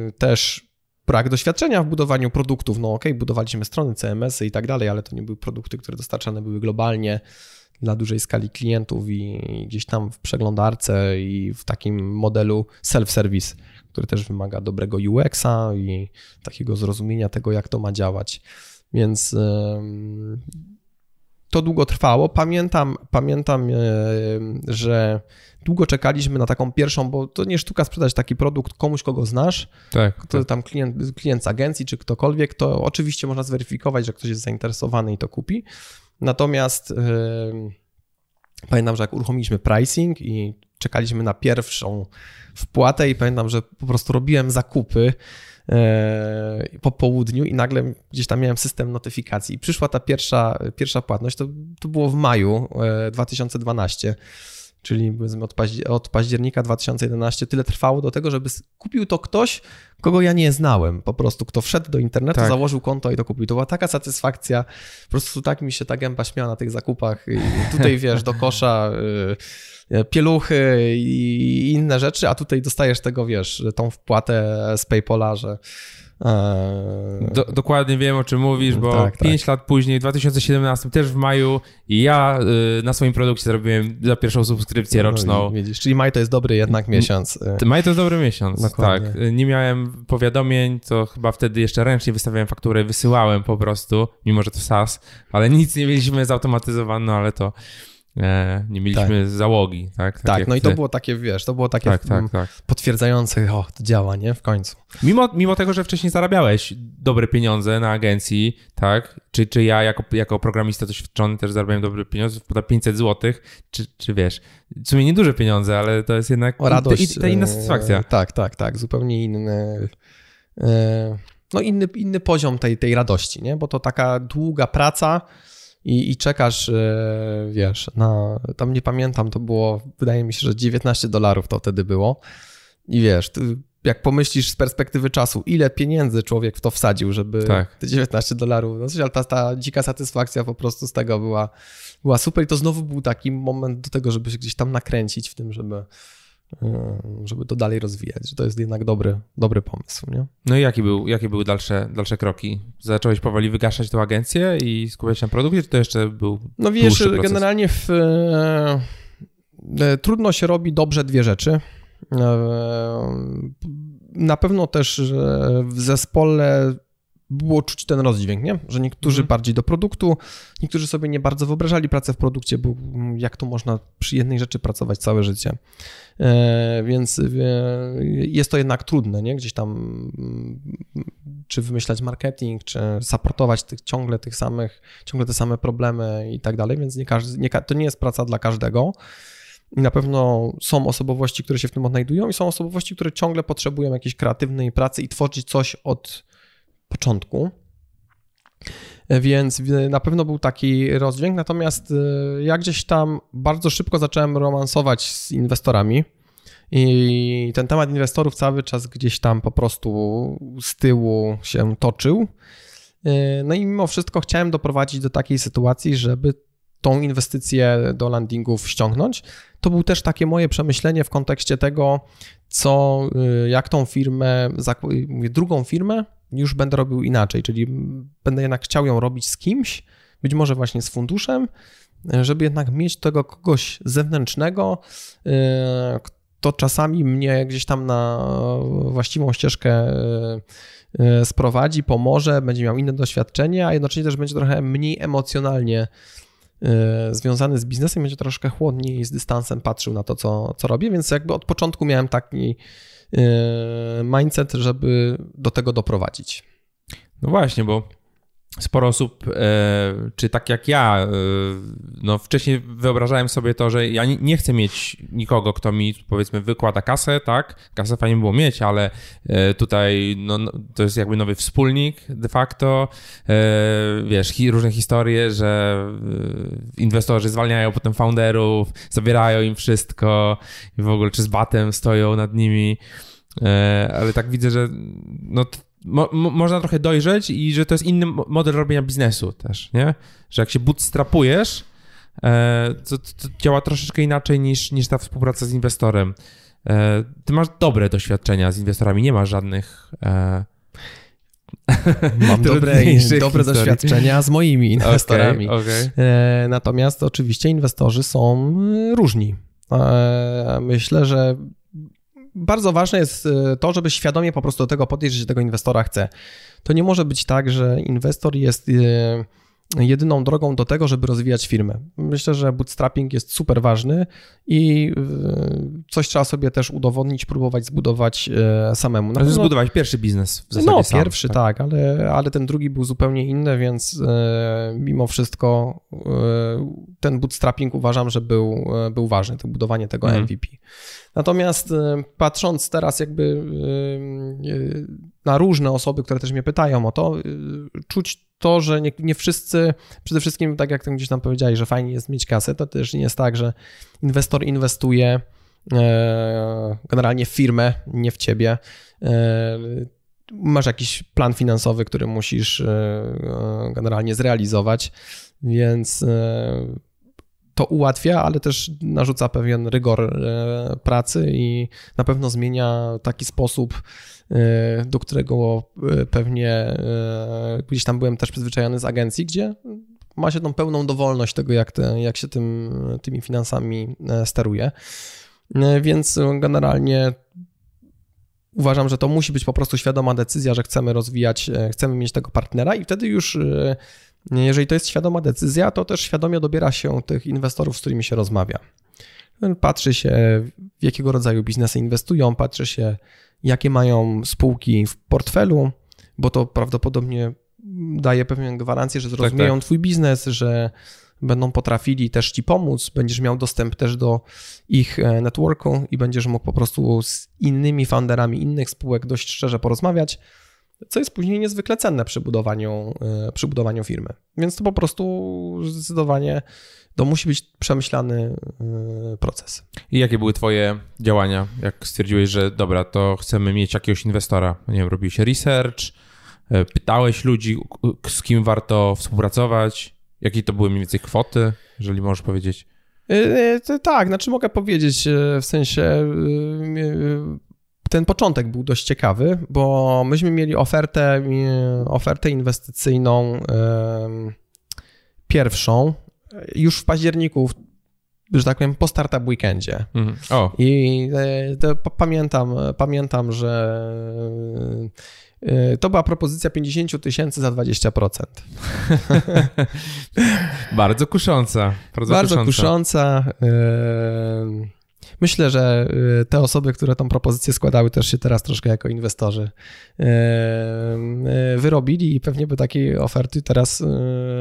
y, też brak doświadczenia w budowaniu produktów. No ok, budowaliśmy strony CMS-y i tak dalej, ale to nie były produkty, które dostarczane były globalnie dla dużej skali klientów i gdzieś tam w przeglądarce i w takim modelu self-service, który też wymaga dobrego UX-a i takiego zrozumienia tego, jak to ma działać. Więc to długo trwało. Pamiętam, pamiętam, że długo czekaliśmy na taką pierwszą, bo to nie sztuka sprzedać taki produkt komuś, kogo znasz. Tak. To tak. tam klient, klient z agencji czy ktokolwiek, to oczywiście można zweryfikować, że ktoś jest zainteresowany i to kupi. Natomiast yy, pamiętam, że jak uruchomiliśmy pricing i czekaliśmy na pierwszą wpłatę i pamiętam, że po prostu robiłem zakupy yy, po południu i nagle gdzieś tam miałem system notyfikacji. I przyszła ta pierwsza, pierwsza płatność, to, to było w maju yy, 2012. czyli od, od października 2011 tyle trwało do tego, żeby kupił to ktoś, kogo ja nie znałem. Po prostu kto wszedł do internetu, tak. założył konto i to kupił. To była taka satysfakcja. Po prostu tak mi się ta gęba śmiała na tych zakupach. I tutaj wiesz, do kosza y, pieluchy i inne rzeczy, a tutaj dostajesz tego, wiesz, tą wpłatę z PayPala, że Do, dokładnie wiem, o czym mówisz, bo tak, 5 tak. lat później, w 2017, też w maju, ja y, na swoim produkcie zrobiłem za pierwszą subskrypcję no, roczną. Widzisz, czyli maj to jest dobry jednak miesiąc. Y. Maj to jest dobry miesiąc, dokładnie. tak. Nie miałem powiadomień, to chyba wtedy jeszcze ręcznie wystawiałem fakturę, wysyłałem po prostu, mimo że to SAS, ale nic nie mieliśmy zautomatyzowane, no ale to nie mieliśmy tak. załogi, tak? Tak, tak no i to było takie, wiesz, to było takie tak, tak, tak. potwierdzające, o, to działa, nie? W końcu. Mimo, mimo tego, że wcześniej zarabiałeś dobre pieniądze na agencji, tak? Czy, czy ja jako, jako programista doświadczony też zarabiałem dobre pieniądze, poda 500 zł, czy, czy wiesz, w sumie nieduże pieniądze, ale to jest jednak o, radość, ta inna satysfakcja. E, tak, tak, tak, zupełnie inny, e, no inny, inny poziom tej, tej radości, nie? Bo to taka długa praca, i, i czekasz, e, wiesz, na, tam nie pamiętam, to było, wydaje mi się, że 19 dolarów to wtedy było. I wiesz, jak pomyślisz z perspektywy czasu, ile pieniędzy człowiek w to wsadził, żeby tak. te 19 dolarów, no coś, ale ta, ta dzika satysfakcja po prostu z tego była, była super i to znowu był taki moment do tego, żeby się gdzieś tam nakręcić w tym, żeby żeby to dalej rozwijać, że to jest jednak dobry, dobry pomysł. Nie? No i jakie, był, jakie były dalsze, dalsze kroki? Zacząłeś powoli wygaszać tę agencję i skupiać się na produkcie, czy to jeszcze był No wiesz, generalnie w, e, e, trudno się robi dobrze dwie rzeczy. E, na pewno też w zespole było czuć ten rozdźwięk, nie? że niektórzy mm. bardziej do produktu, niektórzy sobie nie bardzo wyobrażali pracę w produkcie, bo jak to można przy jednej rzeczy pracować całe życie. E, więc e, jest to jednak trudne, nie? Gdzieś tam mm, czy wymyślać marketing, czy supportować tych, ciągle tych samych, ciągle te same problemy i tak dalej, więc nie każdy, nie, to nie jest praca dla każdego. I na pewno są osobowości, które się w tym odnajdują i są osobowości, które ciągle potrzebują jakiejś kreatywnej pracy i tworzyć coś od początku. Więc na pewno był taki rozdźwięk, natomiast e, ja gdzieś tam bardzo szybko zacząłem romansować z inwestorami. I ten temat inwestorów cały czas gdzieś tam po prostu z tyłu się toczył. E, no i mimo wszystko chciałem doprowadzić do takiej sytuacji, żeby tą inwestycję do landingów ściągnąć. To był też takie moje przemyślenie w kontekście tego, co, e, jak tą firmę, drugą firmę już będę robił inaczej, czyli będę jednak chciał ją robić z kimś, być może właśnie z funduszem, żeby jednak mieć tego kogoś zewnętrznego, e, kto czasami mnie gdzieś tam na właściwą ścieżkę e, e, sprowadzi, pomoże, będzie miał inne doświadczenie, a jednocześnie też będzie trochę mniej emocjonalnie związany z biznesem, będzie troszkę chłodniej z dystansem patrzył na to, co, co robię, więc jakby od początku miałem taki mindset, żeby do tego doprowadzić. No właśnie, bo sporo osób, e, czy tak jak ja, e, no wcześniej wyobrażałem sobie to, że ja nie chcę mieć nikogo, kto mi powiedzmy wykłada kasę, tak? Kasę fajnie było mieć, ale tutaj no, no, to jest jakby nowy wspólnik de facto. Wiesz, różne historie, że inwestorzy zwalniają potem founderów, zabierają im wszystko i w ogóle czy z batem stoją nad nimi. Ale tak widzę, że no mo, mo, można trochę dojrzeć i że to jest inny model robienia biznesu też, nie? Że jak się bootstrapujesz, e, to, to, działa troszeczkę inaczej niż, niż ta współpraca z inwestorem. E, ty masz dobre doświadczenia z inwestorami, nie masz żadnych... E, Mam dobre, dobre doświadczenia z moimi inwestorami. Okay, okay. E, natomiast oczywiście inwestorzy są e, różni. E, myślę, że bardzo ważne jest e, to, żeby świadomie po prostu do tego podejść, że się tego inwestora chce. To nie może być tak, że inwestor jest e, jedyną drogą do tego, żeby rozwijać firmę. Myślę, że bootstrapping jest super ważny i e, coś trzeba sobie też udowodnić, próbować zbudować samemu. Na pewno... Zbudować pierwszy biznes w zasadzie No, sam, pierwszy, tak, tak ale, ale ten drugi był zupełnie inny, więc mimo wszystko ten bootstrapping uważam, że był, był ważny, to budowanie tego MVP. Natomiast patrząc teraz jakby na różne osoby, które też mnie pytają o to, czuć to, że nie, nie, wszyscy, przede wszystkim tak jak gdzieś tam powiedziałeś, że fajnie jest mieć kasę, to też nie jest tak, że inwestor inwestuje generalnie w firmę, nie w ciebie. Masz jakiś plan finansowy, który musisz e, e, generalnie zrealizować, więc e, to ułatwia, ale też narzuca pewien rygor pracy i na pewno zmienia taki sposób, do którego pewnie gdzieś tam byłem też przyzwyczajony z agencji, gdzie ma się tą pełną dowolność tego, jak, te, jak się tym, tymi finansami steruje. Więc generalnie uważam, że to musi być po prostu świadoma decyzja, że chcemy rozwijać, e, chcemy mieć tego partnera i wtedy już, e, jeżeli to jest świadoma decyzja, to też świadomie dobiera się tych inwestorów, z którymi się rozmawia. Patrzy się, w jakiego rodzaju biznesy inwestują, patrzy się, jakie mają spółki w portfelu, bo to prawdopodobnie daje pewną gwarancję, że zrozumieją tak, tak. twój biznes, że będą potrafili też ci pomóc, będziesz miał dostęp też do ich e, networku i będziesz mógł po prostu z innymi funderami innych spółek dość szczerze porozmawiać, co jest później niezwykle cenne przy budowaniu, e, przy budowaniu firmy. Więc to po prostu zdecydowanie to musi być przemyślany e, proces. I jakie były Twoje działania, jak stwierdziłeś, że dobra, to chcemy mieć jakiegoś inwestora? Nie wiem, robiłeś research, pytałeś ludzi, z kim warto współpracować? Jakie to były mniej więcej kwoty, jeżeli możesz powiedzieć? Tak, znaczy mogę powiedzieć, w sensie ten początek był dość ciekawy, bo myśmy mieli ofertę, ofertę inwestycyjną pierwszą już w październiku, że tak powiem, po startup weekendzie. Mhm. O. I pamiętam, pamiętam, że to była propozycja 50 tysięcy za 20%. bardzo kusząca. Bardzo, bardzo kusząca. kusząca. Y, myślę, że y, te osoby, które tą propozycję składały, też się teraz troszkę jako inwestorzy wyrobili i pewnie by takiej oferty teraz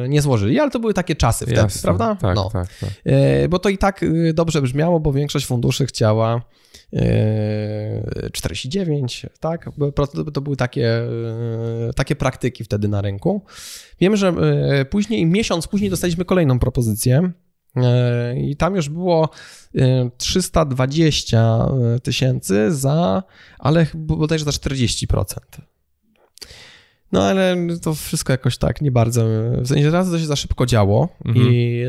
nie złożyli, ale to były takie czasy wtedy, Jasne. prawda? Tak, no. tak, tak. Bo to i tak dobrze brzmiało, bo większość funduszy chciała 49, tak? To były takie, takie praktyki wtedy na rynku. Wiem, że później, miesiąc później dostaliśmy kolejną propozycję. E, I tam już było 320 e, tysięcy za, ale bodajże za 40%. No ale to wszystko jakoś tak nie bardzo. W sensie raz to się za szybko działo mhm. i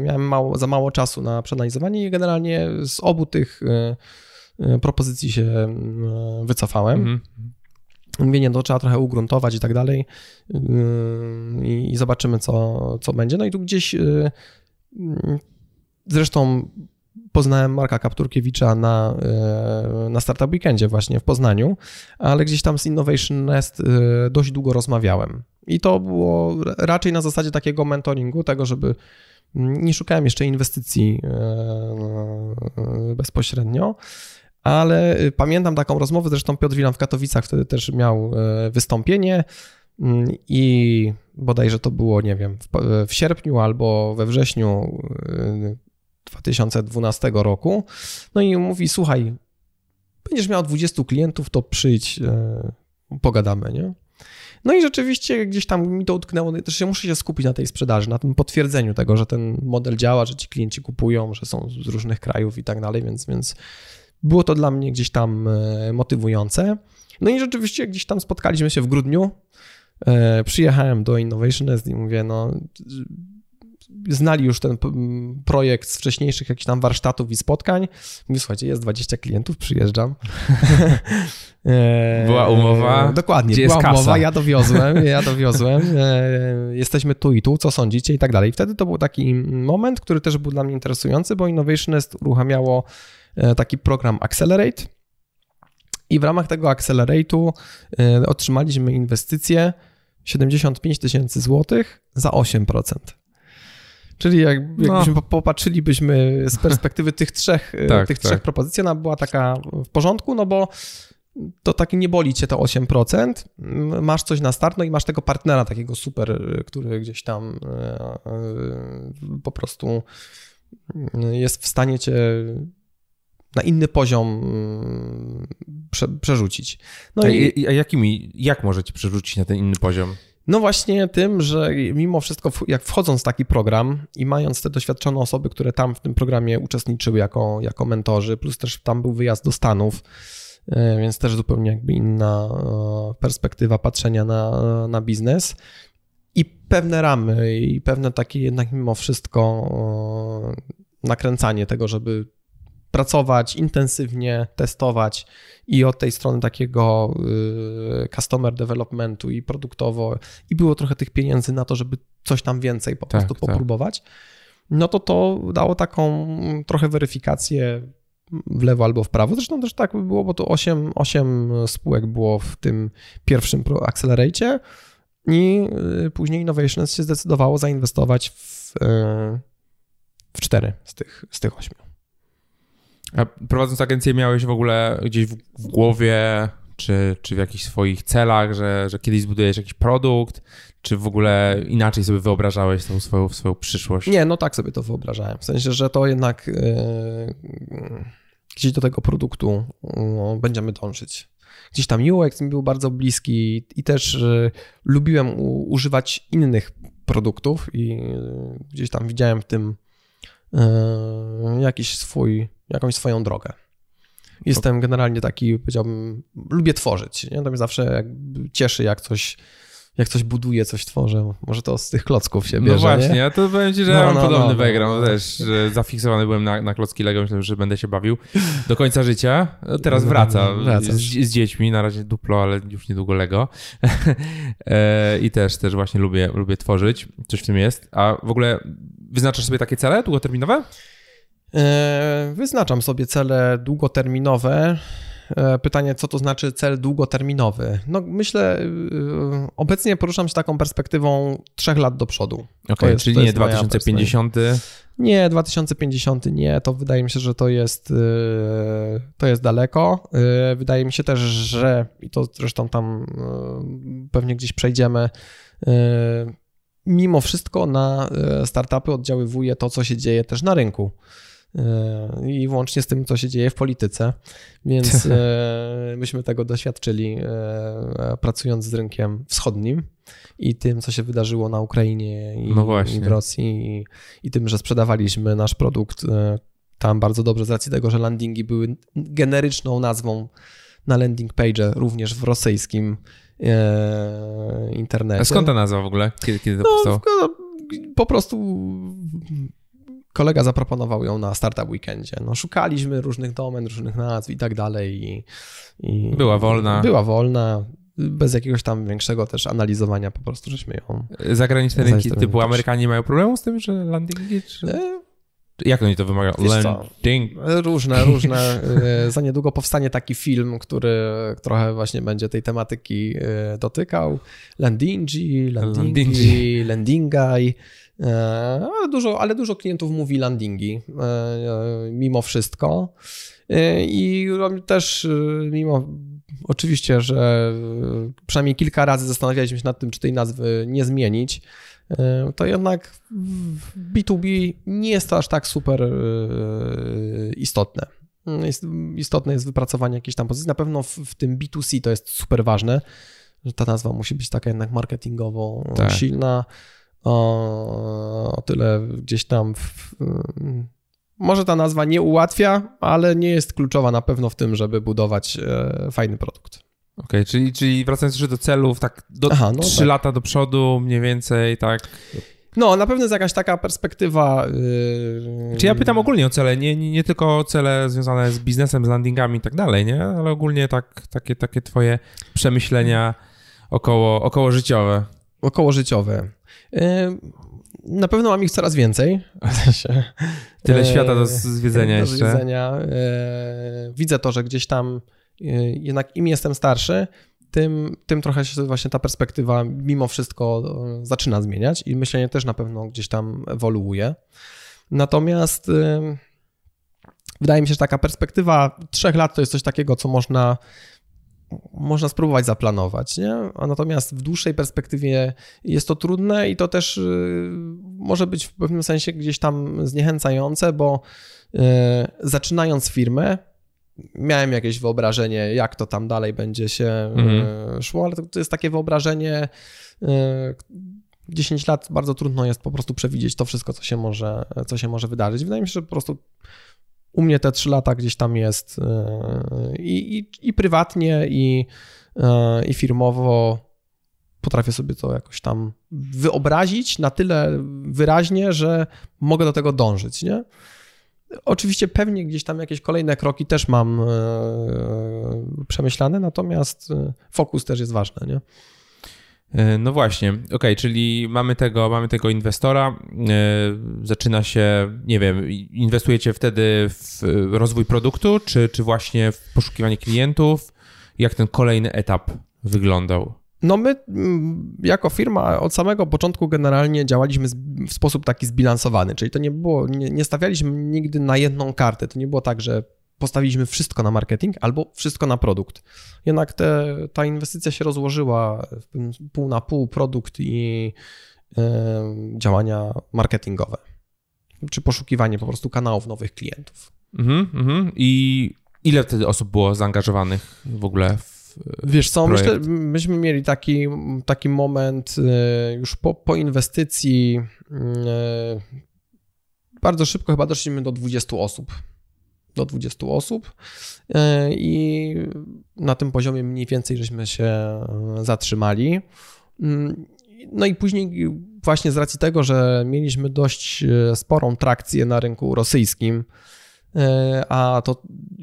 miałem mało, za mało czasu na przeanalizowanie i generalnie z obu tych E, propozycji się e, wycofałem. Mhm. Mówię, nie, to trzeba trochę ugruntować i tak dalej e, i zobaczymy, co, co będzie. No i tu gdzieś zresztą poznałem Marka Kapturkiewicza na, na Startup Weekendzie właśnie w Poznaniu, ale gdzieś tam z Innovation Nest dość długo rozmawiałem. I to było raczej na zasadzie takiego mentoringu, tego, żeby nie szukałem jeszcze inwestycji bezpośrednio, ale pamiętam taką rozmowę, zresztą Piotr Wilan w Katowicach wtedy też miał e, wystąpienie i bodajże to było, nie wiem, w, w sierpniu albo we wrześniu 2012 y, roku. No i mówi, słuchaj, będziesz miał 20 klientów, to przyjdź, e, pogadamy, nie? No i rzeczywiście gdzieś tam mi to utknęło, też się muszę się skupić na tej sprzedaży, na tym potwierdzeniu tego, że ten model działa, że ci klienci kupują, że są z różnych krajów i tak dalej, więc, więc było to dla mnie gdzieś tam e, motywujące. No i rzeczywiście gdzieś tam spotkaliśmy się w grudniu. E, przyjechałem do Innovationist i mówię, no znali już ten projekt z wcześniejszych jakichś tam warsztatów i spotkań. Mówię, słuchajcie, jest 20 klientów, przyjeżdżam. E, była umowa? Dokładnie, była umowa, ja dowiozłem, ja dowiozłem. Jesteśmy tu i tu, co sądzicie i tak dalej. Wtedy to był taki moment, który też był dla mnie interesujący, bo Innovationist uruchamiało E, taki program Accelerate. I w ramach tego Accelerate'u e, otrzymaliśmy inwestycję 75 tysięcy złotych za 8%. Czyli jak, jakbyśmy no. popatrzylibyśmy z perspektywy tych trzech, e, tak, tych tak. trzech propozycji, ona była taka w porządku, no bo to tak nie boli cię to 8%, masz coś na start, no i masz tego partnera takiego super, który gdzieś tam po prostu jest w stanie cię na inny poziom mm, prze, przerzucić. No a, i, a jakimi, jak możecie przerzucić na ten inny poziom? No właśnie tym, że mimo wszystko, jak wchodząc w taki program i mając te doświadczone osoby, które tam w tym programie uczestniczyły jako, jako mentorzy, plus też tam był wyjazd do Stanów, e, więc też zupełnie jakby inna e, perspektywa patrzenia na, na biznes i pewne ramy i pewne takie jednak mimo wszystko e, nakręcanie tego, żeby pracować intensywnie, testować i od tej strony takiego y, customer developmentu i produktowo i było trochę tych pieniędzy na to, żeby coś tam więcej po tak, prostu tak. popróbować, no to to dało taką trochę weryfikację w lewo albo w prawo. Zresztą też tak było, bo to 8, 8 spółek było w tym pierwszym Accelerate i y, później Innovations się zdecydowało zainwestować w, y, w cztery z tych, z tych ośmiu. A prowadząc agencję miałeś w ogóle gdzieś w, w głowie, czy, czy w jakichś swoich celach, że, że kiedyś zbudujesz jakiś produkt, czy w ogóle inaczej sobie wyobrażałeś tą swoją, swoją przyszłość? Nie, no tak sobie to wyobrażałem. W sensie, że to jednak yy, gdzieś do tego produktu yy, będziemy dążyć. Gdzieś tam UX mi był bardzo bliski i też yy, lubiłem u, używać innych produktów i gdzieś tam widziałem w tym jakiś swój jakąś swoją drogę. Jestem generalnie taki, powiedziałbym, lubię tworzyć. Nie? To mnie zawsze cieszy, jak coś, jak coś buduję, coś tworzę. Może to z tych klocków się no bierze, No właśnie, nie? ja to powiem ci, że no, ja mam no, podobny no, no background no, też, że zafiksowany byłem na, na klocki Lego, myślałem, że będę się bawił do końca życia. No, teraz wraca z, z, dziećmi, na razie duplo, ale już niedługo Lego. E, I też, też właśnie lubię, lubię tworzyć, coś w tym jest. A w ogóle wyznaczasz sobie takie cele długoterminowe? E, wyznaczam sobie cele długoterminowe. E, pytanie, co to znaczy cel długoterminowy? No myślę, e, obecnie poruszam się taką perspektywą trzech lat do przodu. Okej, okay, czyli nie 2050? Nie, 2050 nie, to wydaje mi się, że to jest, to jest daleko. Wydaje mi się też, że, i to zresztą tam pewnie gdzieś przejdziemy, mimo wszystko na startupy oddziaływuje to, co się dzieje też na rynku. E, i włącznie z tym, co się dzieje w polityce. Więc e, myśmy tego doświadczyli e, pracując z rynkiem wschodnim i tym, co się wydarzyło na Ukrainie i, no i w Rosji i, i, tym, że sprzedawaliśmy nasz produkt tam bardzo dobrze z racji tego, że landingi były generyczną nazwą na landing page, również w rosyjskim internecie. A skąd ta nazwa w ogóle? Kiedy, kiedy to no, powstało? Po prostu kolega zaproponował ją na Startup Weekendzie. No, szukaliśmy różnych domen, różnych nazw i tak dalej. I, i była wolna. Była wolna. Bez jakiegoś tam większego też analizowania po prostu żeśmy ją... Zagraniczne rynki typu Amerykanie mają problem z tym, że landingi? Czy... E, jak oni to wymagają? Landing? Różne, różne. E, za niedługo powstanie taki film, który trochę właśnie będzie tej tematyki e, dotykał. Landingi, landingi, landingai. E, ale dużo, ale dużo klientów mówi landingi e, e, mimo wszystko. I też mimo oczywiście, że przynajmniej kilka razy zastanawialiśmy się nad tym, czy tej nazwy nie zmienić, to jednak w B2B nie jest to aż tak super istotne. Jest, istotne jest wypracowanie jakiejś tam pozycji. Na pewno w, w, tym B2C to jest super ważne, że ta nazwa musi być taka jednak marketingowo tak. silna o, o tyle gdzieś tam. W, może ta nazwa nie ułatwia, ale nie jest kluczowa na pewno w tym, żeby budować e, fajny produkt. Okej, okay, czyli, czyli wracając jeszcze do celów, tak do Aha, no 3 tak. lata do przodu mniej więcej, tak? No, na pewno jest jakaś taka perspektywa. Yy... Czy ja pytam ogólnie o cele, nie, nie, nie tylko cele związane z biznesem, z landingami i tak dalej, nie? Ale ogólnie tak, takie, takie twoje przemyślenia około, około życiowe. Około życiowe. Na pewno mam ich coraz więcej. Tyle świata do zwiedzenia do jeszcze. Zwiedzenia. Widzę to, że gdzieś tam jednak im jestem starszy, tym, tym trochę się właśnie ta perspektywa mimo wszystko zaczyna zmieniać i myślenie też na pewno gdzieś tam ewoluuje. Natomiast wydaje mi się, że taka perspektywa trzech lat to jest coś takiego, co można można spróbować zaplanować, nie? A natomiast w dłuższej perspektywie jest to trudne i to też y, może być w pewnym sensie gdzieś tam zniechęcające, bo y, zaczynając firmę, miałem jakieś wyobrażenie, jak to tam dalej będzie się mhm. szło, ale to, to, jest takie wyobrażenie. 10 lat bardzo trudno jest po prostu przewidzieć to wszystko, co się może, co się może wydarzyć. Wydaje mi się, że po prostu u mnie te trzy lata gdzieś tam jest e, i, i, i prywatnie, i, e, i firmowo potrafię sobie to jakoś tam wyobrazić na tyle wyraźnie, że mogę do tego dążyć, nie? Oczywiście pewnie gdzieś tam jakieś kolejne kroki też mam e, przemyślane, natomiast fokus też jest ważny, nie? E, no właśnie, okej, okay, czyli mamy tego, mamy tego inwestora, e, zaczyna się, nie wiem, inwestujecie wtedy w rozwój produktu, czy, czy właśnie w poszukiwanie klientów? Jak ten kolejny etap wyglądał? No my mm, jako firma od samego początku generalnie działaliśmy w sposób taki zbilansowany, czyli to nie było, nie, nie stawialiśmy nigdy na jedną kartę, to nie było tak, że postawiliśmy wszystko na marketing albo wszystko na produkt. Jednak te, ta inwestycja się rozłożyła pół na pół produkt i y, działania marketingowe, czy poszukiwanie po prostu kanałów nowych klientów. Mhm, mhm. I ile wtedy osób było zaangażowanych w ogóle w Wiesz co, myślę, myśmy mieli taki, taki moment y, już po, po inwestycji, y, bardzo szybko chyba doszliśmy do 20 osób do 20 osób e, i na tym poziomie mniej więcej żeśmy się e, zatrzymali. Mm, no i później właśnie z racji tego, że mieliśmy dość e, sporą trakcję na rynku rosyjskim, a to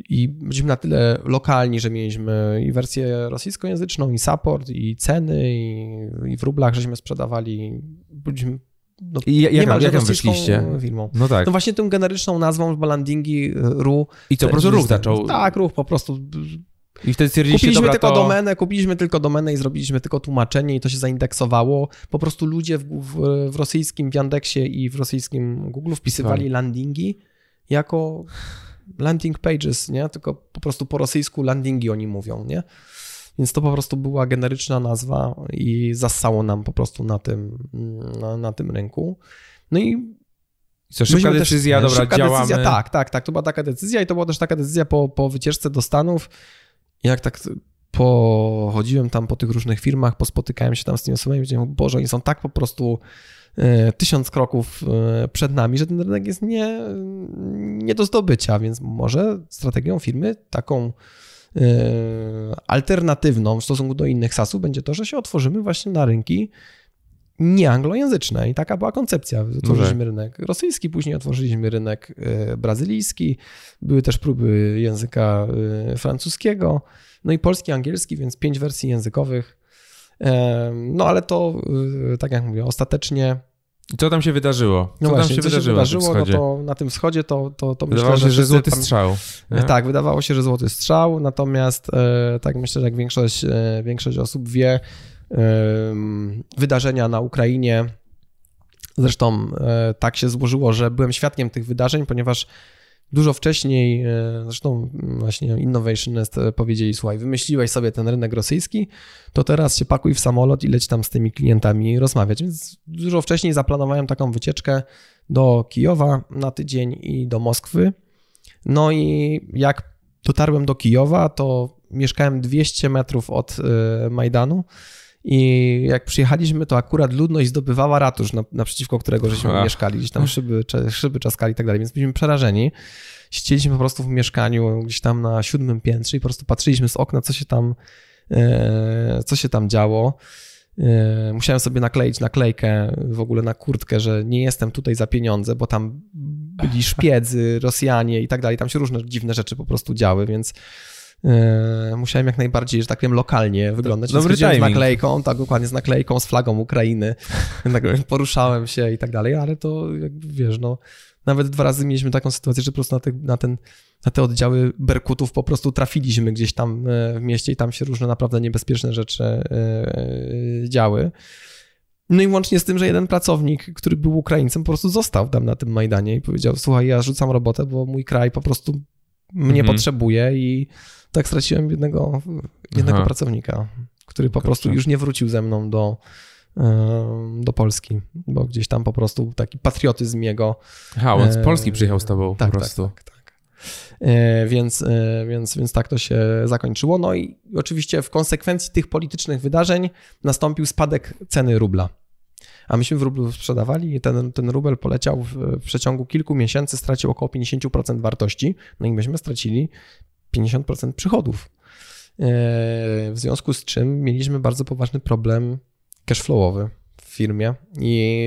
i byliśmy na tyle lokalni, że mieliśmy i wersję rosyjskojęzyczną, i support, i ceny, i, i w rublach żeśmy sprzedawali. Byliśmy no, I jak, jak, jak wyszliście? Firmą. No tak. No właśnie tą generyczną nazwą landingi RU. I co, po prostu ruch zaczął? Tak, ruch po prostu. I wtedy stwierdziliście, Kupiliśmy dobra, tylko to... domenę, kupiliśmy tylko domenę i zrobiliśmy tylko tłumaczenie i to się zaindeksowało. Po prostu ludzie w, w, w rosyjskim w Yandexie i w rosyjskim Google wpisywali landingi jako landing pages, nie? Tylko po prostu po rosyjsku landingi oni mówią, nie? Więc to po prostu była generyczna nazwa i zassało nam po prostu na tym, na, na tym rynku. No i co, szybka decyzja, też, dobra, szybka działamy. Decyzja, tak, tak, tak. To była taka decyzja i to była też taka decyzja po, po wycieczce do Stanów. Jak tak pochodziłem tam po tych różnych firmach, pospotykałem się tam z tymi osobami powiedziałem, Boże, oni są tak po prostu e, tysiąc kroków e, przed nami, że ten rynek jest nie, nie do zdobycia, więc może strategią firmy taką alternatywną w stosunku do innych SaaSów będzie to, że się otworzymy właśnie na rynki nieanglojęzyczne i taka była koncepcja. Otworzyliśmy rynek rosyjski, później otworzyliśmy rynek e, brazylijski, były też próby języka e, francuskiego, no i polski, angielski, więc pięć wersji językowych. No ale to, tak jak mówię, ostatecznie i co tam się wydarzyło? Co no właśnie, tam się wydarzyło? Się wydarzyło na, no to na tym wschodzie to, to, to wydawało myślę, się, że, że złoty strzał. Nie? Tak, wydawało się, że złoty strzał, natomiast e, tak myślę, że jak większość, e, większość osób wie, e, wydarzenia na Ukrainie, zresztą tak się złożyło, że byłem świadkiem tych wydarzeń, ponieważ Dużo wcześniej, e, zresztą właśnie Innovationist e, powiedzieli, słuchaj, wymyśliłeś sobie ten rynek rosyjski, to teraz się pakuj w samolot i leć tam z tymi klientami rozmawiać. Więc dużo wcześniej zaplanowałem taką wycieczkę do Kijowa na tydzień i do Moskwy. No i jak dotarłem do Kijowa, to mieszkałem 200 metrów od e, Majdanu i jak przyjechaliśmy, to akurat ludność zdobywała ratusz, naprzeciwko którego żeśmy Ach. mieszkali, gdzieś tam szyby, szyby czaskali i tak dalej, więc byliśmy przerażeni. Siedzieliśmy po prostu w mieszkaniu gdzieś tam na siódmym piętrze i po prostu patrzyliśmy z okna, co się tam, e, co się tam działo. E, musiałem sobie nakleić naklejkę w ogóle na kurtkę, że nie jestem tutaj za pieniądze, bo tam byli szpiedzy, Rosjanie i tak dalej. Tam się różne dziwne rzeczy po prostu działy, więc musiałem jak najbardziej, że tak powiem, lokalnie wyglądać. Dobry z naklejką, tak dokładnie, z naklejką, z flagą Ukrainy. Tak poruszałem się i tak dalej, ale to jakby wiesz, no nawet dwa razy mieliśmy taką sytuację, że po prostu na, te, na, ten, na te oddziały Berkutów po prostu trafiliśmy gdzieś tam e, w mieście i tam się różne naprawdę niebezpieczne rzeczy e, działy. No i łącznie z tym, że jeden pracownik, który był Ukraińcem, po prostu został tam na tym Majdanie i powiedział: Słuchaj, ja rzucam robotę, bo mój kraj po prostu mnie mhm. potrzebuje i tak straciłem jednego, jednego Aha. pracownika, który po Kurczę. prostu już nie wrócił ze mną do, do Polski, bo gdzieś tam po prostu taki patriotyzm jego. Aha, on z E, Polski przyjechał z tobą Tak, po prostu. tak, tak. tak. E, Więc, e, więc, więc tak to się zakończyło. No i oczywiście w konsekwencji tych politycznych wydarzeń nastąpił spadek ceny rubla. A myśmy w rublu sprzedawali i ten, ten rubel poleciał w, w przeciągu kilku miesięcy, stracił około 50% wartości, no i myśmy stracili 50% przychodów. E, W związku z czym mieliśmy bardzo poważny problem cashflowowy w firmie i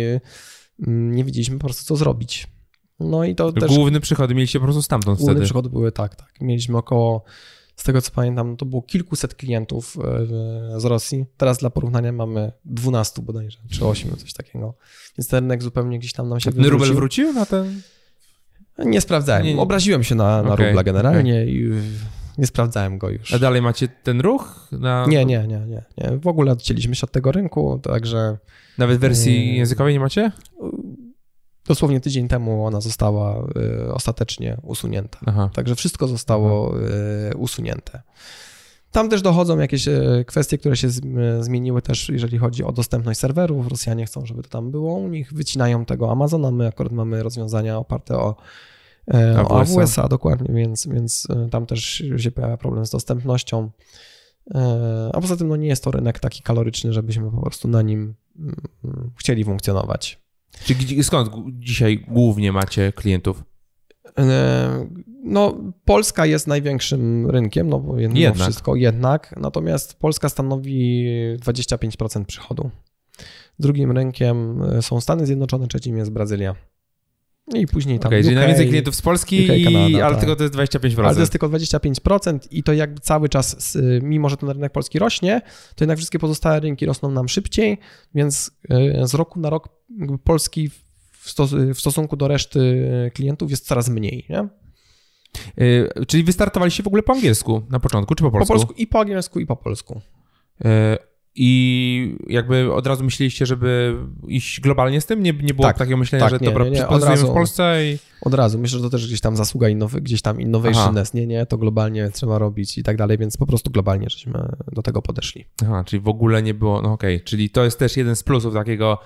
mm, nie wiedzieliśmy po prostu co zrobić. No i to też Główne przychody mieliście po prostu stamtąd Główne wtedy. przychody były tak, tak. Mieliśmy około, z tego co pamiętam, to było kilkuset klientów e, z Rosji. Teraz dla porównania mamy 12 bodajże, czy 8, coś takiego. Więc ten rynek zupełnie gdzieś tam nam się Ten rubel wywrócił. wrócił na ten... Nie sprawdzałem. Nie, nie. Obraziłem się na, na Okej, rubla generalnie i y, nie sprawdzałem go już. A dalej macie ten ruch? Na... Nie, nie, nie, nie, nie. W ogóle odcięliśmy się od tego rynku, także Nawet wersji Mm. językowej nie macie? dosłownie tydzień temu ona została y, ostatecznie usunięta. Aha. Także wszystko zostało e, usunięte. Tam też dochodzą jakieś e, kwestie, które się e, zmieniły też, jeżeli chodzi o dostępność serwerów. Rosjanie chcą, żeby to tam było u nich, wycinają tego Amazona. My akurat mamy rozwiązania oparte o, e, o AWS-a. Dokładnie, więc, więc tam też się pojawia problem z dostępnością. A poza tym no, nie jest to rynek taki kaloryczny, żebyśmy po prostu na nim mm, chcieli funkcjonować. Czy skąd dzisiaj głównie macie klientów? No, Polska jest największym rynkiem, no bo mimo Jednak. wszystko jednak, natomiast Polska stanowi 25% przychodu. Drugim rynkiem e, są Stany Zjednoczone, trzecim jest Brazylia. I później tam czyli UK, najwięcej klientów z Polski, UK, i, Kanada, ale tak. tylko to jest 25%. ale to jest tylko 25% i to jakby cały czas, s- mimo że ten rynek polski rośnie, to jednak wszystkie pozostałe rynki rosną nam szybciej, więc e, z roku na rok Polski w, stos- w stosunku do reszty klientów jest coraz mniej, nie? Y, czyli wy startowaliście w ogóle po angielsku na początku, czy po polsku? Po polsku i po angielsku, i po polsku. Y, I jakby od razu myśleliście, żeby iść globalnie z tym? Nie, nie było Tak, takiego myślenia, tak, że nie, dobra, nie, nie, od razu. w Polsce i... Od razu. Myślę, że to też gdzieś tam zasługa innowy, gdzieś tam Aha. innovationness, nie, nie, to globalnie trzeba robić i tak dalej, więc po prostu globalnie żeśmy do tego podeszli. Aha, czyli w ogóle nie było, no okej, czyli to jest też jeden z plusów takiego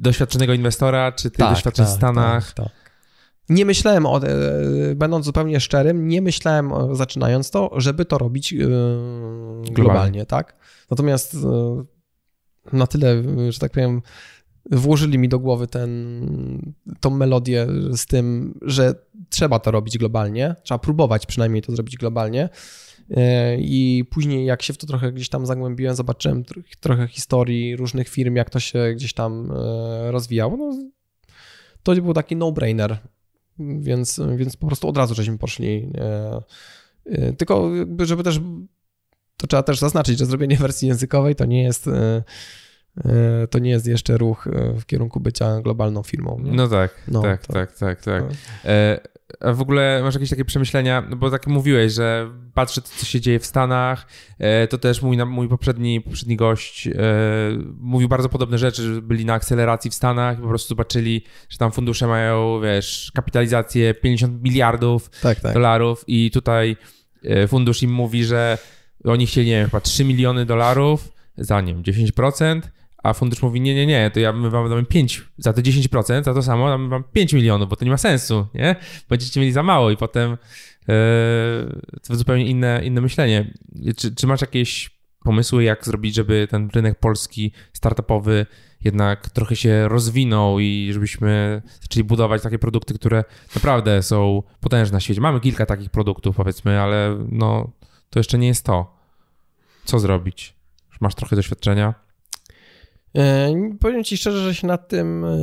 doświadczonego inwestora, czy tych doświadczeń w Stanach. Tak, tak. Nie myślałem, o, e, będąc zupełnie szczerym, nie myślałem, zaczynając to, żeby to robić e, globalnie, tak? Natomiast e, na tyle, że tak powiem, włożyli mi do głowy ten, tą melodię z tym, że trzeba to robić globalnie, trzeba próbować przynajmniej to zrobić globalnie. E, I później, jak się w to trochę gdzieś tam zagłębiłem, zobaczyłem tro- trochę historii różnych firm, jak to się gdzieś tam e, rozwijało. No, to był taki no-brainer, więc, więc po prostu od razu żeśmy poszli. e, Tylko, żeby też, to trzeba też zaznaczyć, że zrobienie wersji językowej to nie jest. To nie jest jeszcze ruch w kierunku bycia globalną firmą. nie? No tak, No, tak, to- tak, tak, tak. A w ogóle masz jakieś takie przemyślenia, no bo tak mówiłeś, że patrzę, co się dzieje w Stanach, e, to też mój, mój poprzedni, poprzedni gość e, mówił bardzo podobne rzeczy, że byli na akceleracji w Stanach i po prostu zobaczyli, że tam fundusze mają, wiesz, kapitalizację 50 miliardów Tak, tak. dolarów i tutaj e, fundusz im mówi, że oni chcieli, nie wiem, chyba 3 miliony dolarów za, nie wiem, 10%, a fundusz mówi, nie, nie, nie, to ja my wam damy 5 za te 10%, za to samo damy wam 5 milionów, bo to nie ma sensu, nie? Będziecie mieli za mało i potem e, to zupełnie inne, inne myślenie. Czy, czy masz jakieś pomysły, jak zrobić, żeby ten rynek polski startupowy jednak trochę się rozwinął i żebyśmy zaczęli budować takie produkty, które naprawdę są potężne na świecie. Mamy kilka takich produktów, powiedzmy, ale no, to jeszcze nie jest to. Co zrobić? Masz trochę doświadczenia. E, Powiem Ci szczerze, że się nad tym e,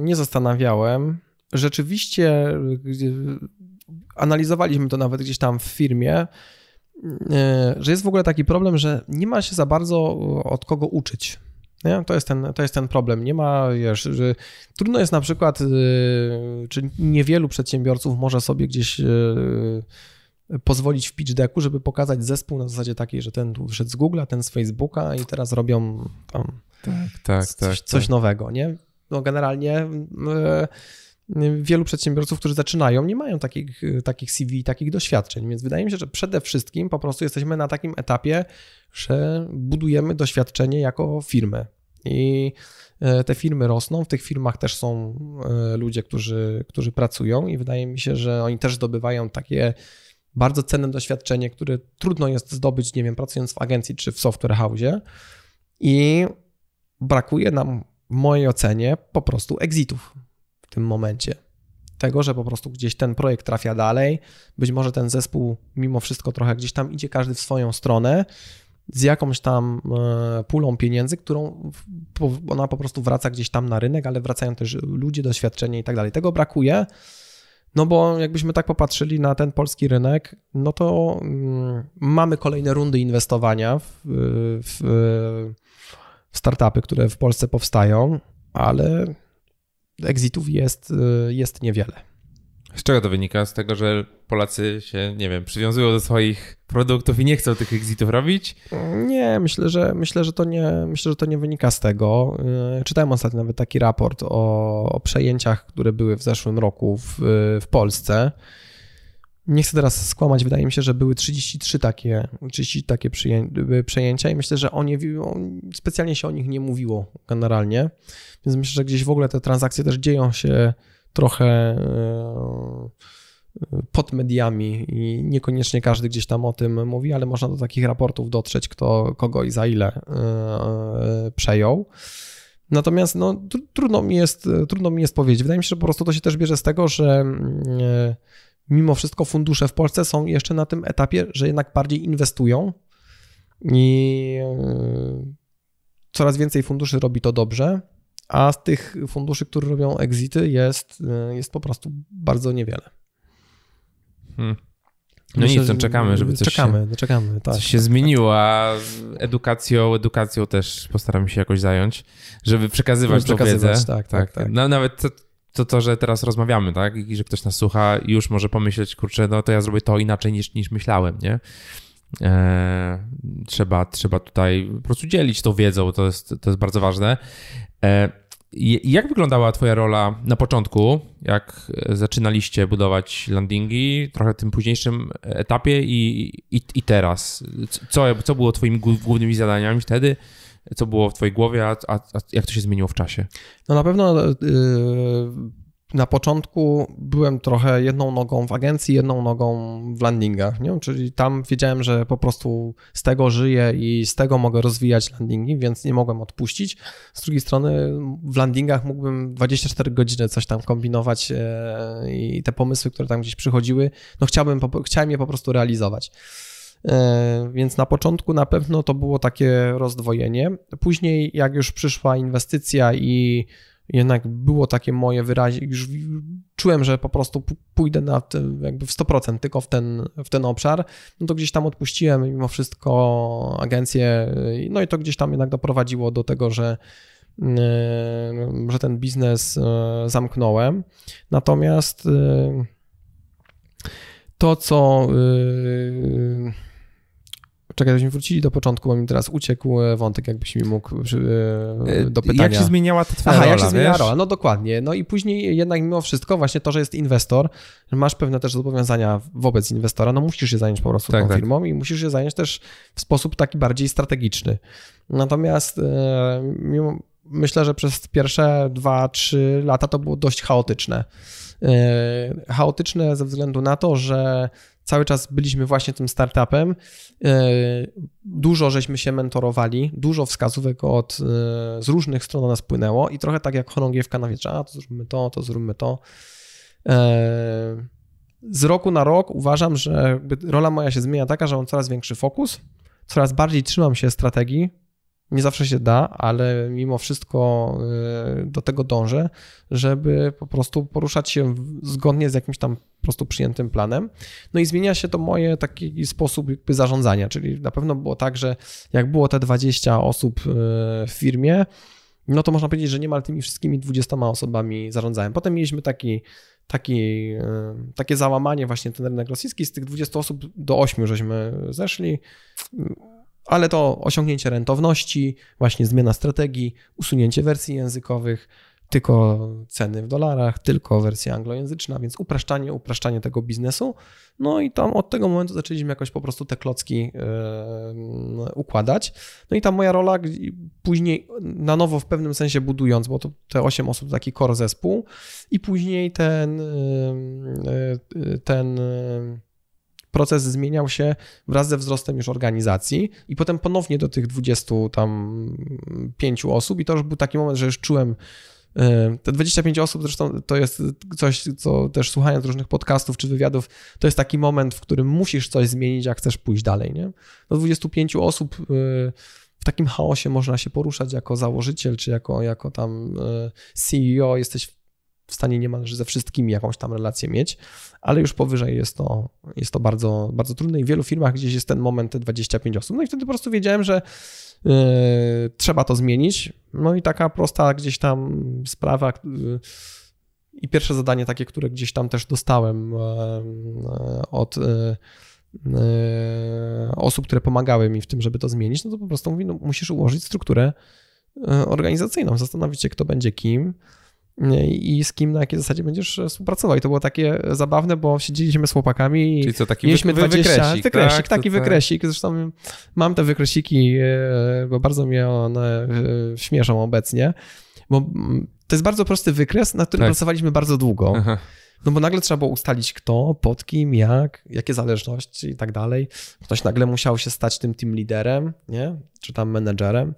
nie zastanawiałem. Rzeczywiście e, analizowaliśmy to nawet gdzieś tam w firmie, że jest w ogóle taki problem, że nie ma się za bardzo od kogo uczyć. Nie? To, jest ten, to jest ten problem. Nie ma, wiesz, trudno jest na przykład, czy niewielu przedsiębiorców może sobie gdzieś pozwolić w pitch decku, żeby pokazać zespół na zasadzie takiej, że ten tu wyszedł z Google'a, ten z Facebooka i teraz robią tam Tak, tak, coś, coś nowego, nie? No generalnie e, wielu przedsiębiorców, którzy zaczynają, nie mają takich, takich CV, takich doświadczeń, więc wydaje mi się, że przede wszystkim po prostu jesteśmy na takim etapie, że budujemy doświadczenie jako firmę. I e, te firmy rosną, w tych firmach też są e, ludzie, którzy, którzy pracują, i wydaje mi się, że oni też zdobywają takie bardzo cenne doświadczenie, które trudno jest zdobyć, nie wiem, pracując w agencji czy w software house. I brakuje nam, w mojej ocenie, po prostu exitów w tym momencie. Tego, że po prostu gdzieś ten projekt trafia dalej, być może ten zespół mimo wszystko trochę gdzieś tam idzie każdy w swoją stronę, z jakąś tam e, pulą pieniędzy, którą ona po prostu wraca gdzieś tam na rynek, ale wracają też ludzie, doświadczenie i tak dalej. Tego brakuje. No bo jakbyśmy tak popatrzyli na ten polski rynek, no to mm, mamy kolejne rundy inwestowania w, w, w startupy, które w Polsce powstają, ale exitów jest, jest niewiele. Z czego to wynika? Z tego, że Polacy się, nie wiem, przywiązują do swoich produktów i nie chcą tych exitów robić? Nie, myślę, że myślę, że to nie, myślę, że to nie wynika z tego. Y, czytałem ostatnio nawet taki raport o, o przejęciach, które były w zeszłym roku w, w Polsce. Nie chcę teraz skłamać, wydaje mi się, że były 33 takie, 30 takie przejęcia i myślę, że oni, specjalnie się o nich nie mówiło generalnie, więc myślę, że gdzieś w ogóle te transakcje też dzieją się trochę e, pod mediami i niekoniecznie każdy gdzieś tam o tym mówi, ale można do takich raportów dotrzeć, kto kogo i za ile e, przejął. Natomiast no, trudno, mi jest, trudno mi jest powiedzieć. Wydaje mi się, że po prostu to się też bierze z tego, że e, mimo wszystko fundusze w Polsce są jeszcze na tym etapie, że jednak bardziej inwestują i coraz więcej funduszy robi to dobrze a z tych funduszy, które robią exity jest, y, jest po prostu bardzo niewiele. Hmm. No Myślę, nic, czekamy, żeby coś czekamy, się, czekamy, tak, coś się tak, zmieniło, tak. a edukacją, edukacją też postaramy się jakoś zająć, żeby przekazywać tą wiedzę. Tak, tak, tak. tak. No, nawet to, to, to, że teraz rozmawiamy, tak, i że ktoś nas słucha i już może pomyśleć, kurczę, no to ja zrobię to inaczej niż, niż myślałem, nie? Eee, trzeba, trzeba tutaj po prostu dzielić tą wiedzą, to jest, to jest bardzo ważne. E, jak wyglądała Twoja rola na początku, jak zaczynaliście budować landingi, trochę tym późniejszym etapie i, i, i teraz? Co, co było Twoimi głównymi zadaniami wtedy? Co było w Twojej głowie, a, a, a jak to się zmieniło w czasie? No na pewno. Yy na początku byłem trochę jedną nogą w agencji, jedną nogą w landingach, nie? czyli tam wiedziałem, że po prostu z tego żyję i z tego mogę rozwijać landingi, więc nie mogłem odpuścić. Z drugiej strony w landingach mógłbym 24 godziny coś tam kombinować e, i te pomysły, które tam gdzieś przychodziły, no chciałbym, chciałem je po prostu realizować. E, więc na początku na pewno to było takie rozdwojenie. Później, jak już przyszła inwestycja i jednak było takie moje wyrazie, już czułem, że po prostu pójdę na jakby w 100% tylko w ten, w ten obszar, no to gdzieś tam odpuściłem mimo wszystko agencję, no i to gdzieś tam jednak doprowadziło do tego, że mm, że ten biznes e, zamknąłem. Natomiast to, co Czekaj, żebyśmy wrócili do początku, bo mi teraz uciekł e, wątek, jakbyś mi mógł e, do pytania. Jak się zmieniała ta twoja Aha, rola, jak się zmieniała rola, no dokładnie. No i później jednak mimo wszystko właśnie to, że jest inwestor, że masz pewne też zobowiązania wobec inwestora, no musisz się zająć po prostu tak, tą tak. firmą i musisz się zająć też w sposób taki bardziej strategiczny. Natomiast e, mimo, myślę, że przez pierwsze dwa, trzy lata to było dość chaotyczne. Chaotyczne ze względu na to, że cały czas byliśmy właśnie tym startupem. E, dużo żeśmy się mentorowali, dużo wskazówek od, e, z różnych stron nas płynęło i trochę tak jak chorągiewka na wietrze, a to zróbmy to, to zróbmy to. E, z roku na rok uważam, że rola moja się zmienia taka, że mam coraz większy fokus, coraz bardziej trzymam się strategii, nie zawsze się da, ale mimo wszystko y, do tego dążę, żeby po prostu poruszać się zgodnie z jakimś tam po prostu przyjętym planem. No i zmienia się to moje taki sposób jakby zarządzania, czyli na pewno było tak, że jak było te 20 osób y, w firmie, no to można powiedzieć, że niemal tymi wszystkimi 20 osobami zarządzałem. Potem mieliśmy taki, taki, y, takie załamanie właśnie ten rynek rosyjski, z tych 20 osób do 8 żeśmy zeszli ale to osiągnięcie rentowności, właśnie zmiana strategii, usunięcie wersji językowych, tylko ceny w dolarach, tylko wersja anglojęzyczna, więc upraszczanie, upraszczanie tego biznesu. No i tam od tego momentu zaczęliśmy jakoś po prostu te klocki yy, układać. No i tam moja rola później na nowo w pewnym sensie budując, bo to te 8 osób to taki core zespół i później ten, yy, ten yy, proces zmieniał się wraz ze wzrostem już organizacji i potem ponownie do tych 20 tam pięciu osób i to już był taki moment, że już czułem e, te 25 osób zresztą to jest coś, co też słuchając różnych podcastów czy wywiadów, to jest taki moment, w którym musisz coś zmienić, jak chcesz pójść dalej, nie? Do 25 osób e, w takim chaosie można się poruszać jako założyciel, czy jako, jako tam e, CEO, jesteś w stanie niemal ze wszystkimi jakąś tam relację mieć, ale już powyżej jest to, jest to bardzo, bardzo trudne i w wielu firmach gdzieś jest ten moment, te 25 osób. No i wtedy po prostu wiedziałem, że yy, trzeba to zmienić. No i taka prosta gdzieś tam sprawa yy, i pierwsze zadanie takie, które gdzieś tam też dostałem yy, od osób, które pomagały mi w tym, żeby to zmienić, no to po prostu mówi, no musisz ułożyć strukturę organizacyjną, zastanowić się, kto będzie kim, i z kim na jakiej zasadzie będziesz współpracował. I to było takie zabawne, bo siedzieliśmy z chłopakami Czyli co, taki mieliśmy wy, 20, wykresik, wykresik tak? taki to, wykresik. Zresztą mam te wykresiki, e, bo bardzo mnie one e, śmieszą obecnie, bo mm, to jest bardzo prosty wykres, na którym tak. pracowaliśmy bardzo długo. Aha. No bo nagle trzeba było ustalić kto, pod kim, jak, jakie zależności i tak dalej. Ktoś nagle musiał się stać tym team liderem, nie? Czy tam menedżerem.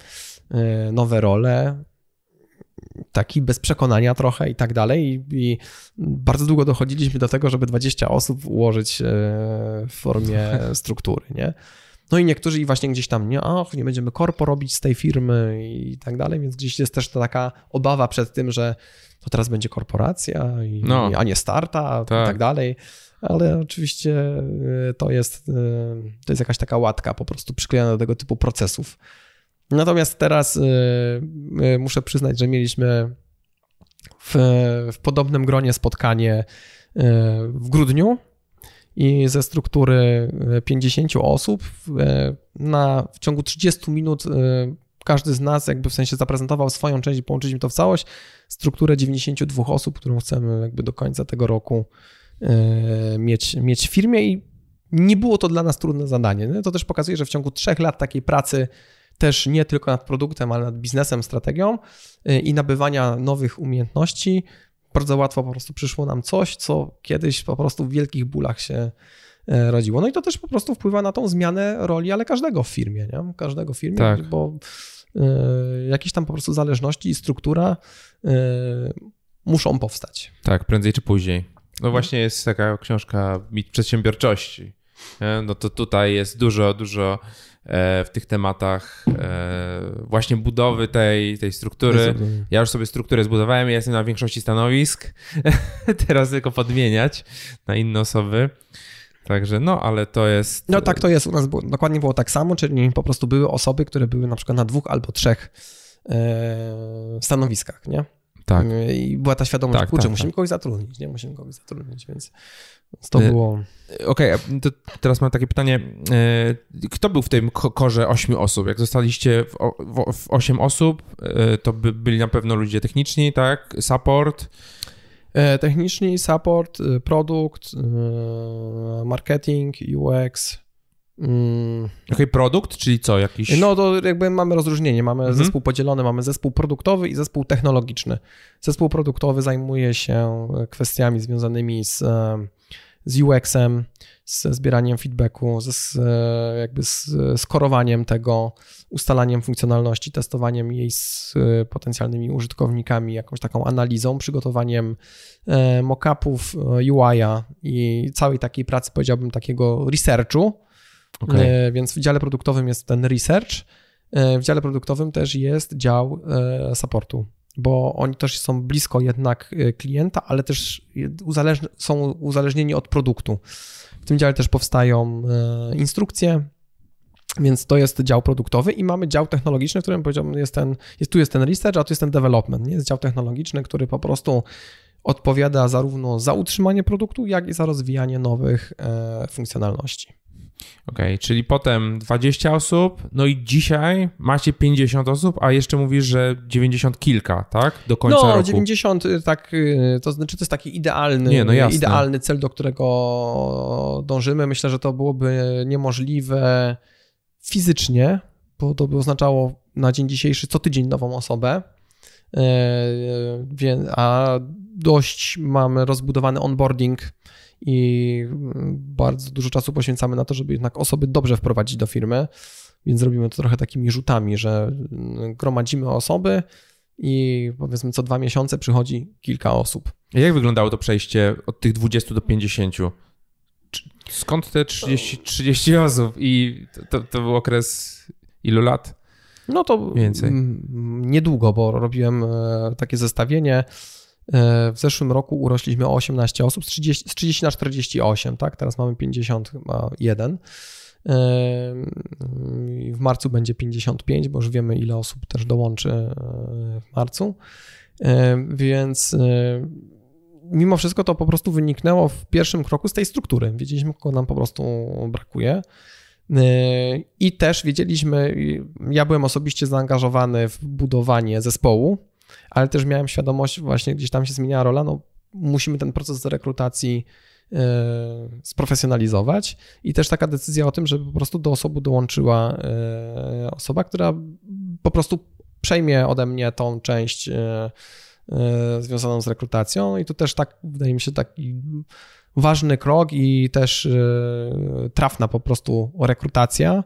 E, nowe role, taki bez przekonania trochę i tak dalej. I, bardzo długo dochodziliśmy do tego, żeby 20 osób ułożyć e, w formie struktury, nie? No i niektórzy i właśnie gdzieś tam, nie, ach, nie będziemy korpo robić z tej firmy i tak dalej, więc gdzieś jest też taka obawa przed tym, że to teraz będzie korporacja, i, no. a nie startup tak. i tak dalej. Ale oczywiście e, to jest, e, to jest jakaś taka łatka po prostu przyklejona do tego typu procesów. Natomiast teraz y, y, muszę przyznać, że mieliśmy w, w podobnym gronie spotkanie y, w grudniu i ze struktury 50 osób na, w ciągu 30 minut każdy z nas jakby w sensie zaprezentował swoją część i połączyliśmy to w całość, strukturę 92 osób, którą chcemy jakby do końca tego roku mieć, mieć w firmie i nie było to dla nas trudne zadanie. To też pokazuje, że w ciągu trzech lat takiej pracy też nie tylko nad produktem, ale nad biznesem, strategią y, i nabywania nowych umiejętności. Bardzo łatwo po prostu przyszło nam coś, co kiedyś po prostu w wielkich bólach się e, rodziło. No i to też po prostu wpływa na tą zmianę roli, ale każdego w firmie, nie? Każdego w firmie, tak. bo y, jakieś tam po prostu zależności i struktura y, muszą powstać. Tak, prędzej czy później. No właśnie jest taka książka Mit Przedsiębiorczości. No to tutaj jest dużo, dużo w tych tematach e, właśnie budowy tej, tej struktury. Ja już sobie strukturę zbudowałem, ja jestem na większości stanowisk. Teraz tylko podmieniać na inne osoby. Także no, ale to jest. No tak to jest. U nas było, dokładnie było tak samo, czyli po prostu były osoby, które były na przykład na dwóch albo trzech e, stanowiskach, nie? Tak. I była ta świadomość, tak, kurczę, tak, musimy tak. kogoś zatrudnić, nie? Musimy kogoś zatrudnić, więc to e, było... Okej, okay, teraz mam takie pytanie. E, kto był w tym korze ośmiu osób? Jak zostaliście w, 8 osób, e, to by byli na pewno ludzie techniczni, tak? Support? Techniczni, support, produkt, marketing, UX, Mm. Okej, okay, produkt, czyli co, jakiś... No to jakby mamy rozróżnienie, mamy mhm. zespół podzielony, mamy zespół produktowy i zespół technologiczny. Zespół produktowy zajmuje się kwestiami związanymi z, z UX-em, z zbieraniem feedbacku, z, jakby z skorowaniem tego, ustalaniem funkcjonalności, testowaniem jej z potencjalnymi użytkownikami, jakąś taką analizą, przygotowaniem e, mock-upów e, UI-a i całej takiej pracy, powiedziałbym, takiego researchu, Okay. E, więc w dziale produktowym jest ten research, e, w dziale produktowym też jest dział e, supportu, bo oni też są blisko jednak klienta, ale też są uzależnieni od produktu. W tym dziale też powstają instrukcje, więc to jest dział produktowy i mamy dział technologiczny, w którym powiedziałbym, jest ten, jest, tu jest ten research, a tu jest ten development. Nie? Jest dział technologiczny, który po prostu odpowiada zarówno za utrzymanie produktu, jak i za rozwijanie nowych e, funkcjonalności. Okej, okay, czyli potem 20 osób, no i dzisiaj macie 50 osób, a jeszcze mówisz, że 90 kilka, tak? Do końca no, roku. No, 90 tak, y, to znaczy to jest taki idealny, Nie, no idealny cel, do którego dążymy. Myślę, że to byłoby niemożliwe fizycznie, bo to by oznaczało na dzień dzisiejszy co tydzień nową osobę. E, a dość mamy rozbudowany onboarding i bardzo dużo czasu poświęcamy na to, żeby jednak osoby dobrze wprowadzić do firmy, więc robimy to trochę takimi rzutami, że gromadzimy osoby i powiedzmy co dwa miesiące przychodzi kilka osób. A jak wyglądało to przejście od tych 20 do 50? Skąd te 30, 30 osób i to, to był okres ilu lat? No to więcej. Niedługo, bo robiłem e, takie zestawienie. E, w zeszłym roku urośliśmy o 18 osób, z 30, z 30 na 48, tak? Teraz mamy 51. E, w marcu będzie 55, bo już wiemy, ile osób też dołączy w marcu. Więc mimo wszystko to po prostu wyniknęło w pierwszym kroku z tej struktury. Wiedzieliśmy, kogo nam po prostu brakuje. I też wiedzieliśmy, ja byłem osobiście zaangażowany w budowanie zespołu, ale też miałem świadomość, właśnie gdzieś tam się zmieniała rola, no musimy ten proces rekrutacji e, sprofesjonalizować. I też taka decyzja o tym, żeby po prostu do osoby dołączyła e, osoba, która po prostu przejmie ode mnie tą część e, związaną z rekrutacją. I to też tak, wydaje mi się, taki ważny krok i też trafna po prostu rekrutacja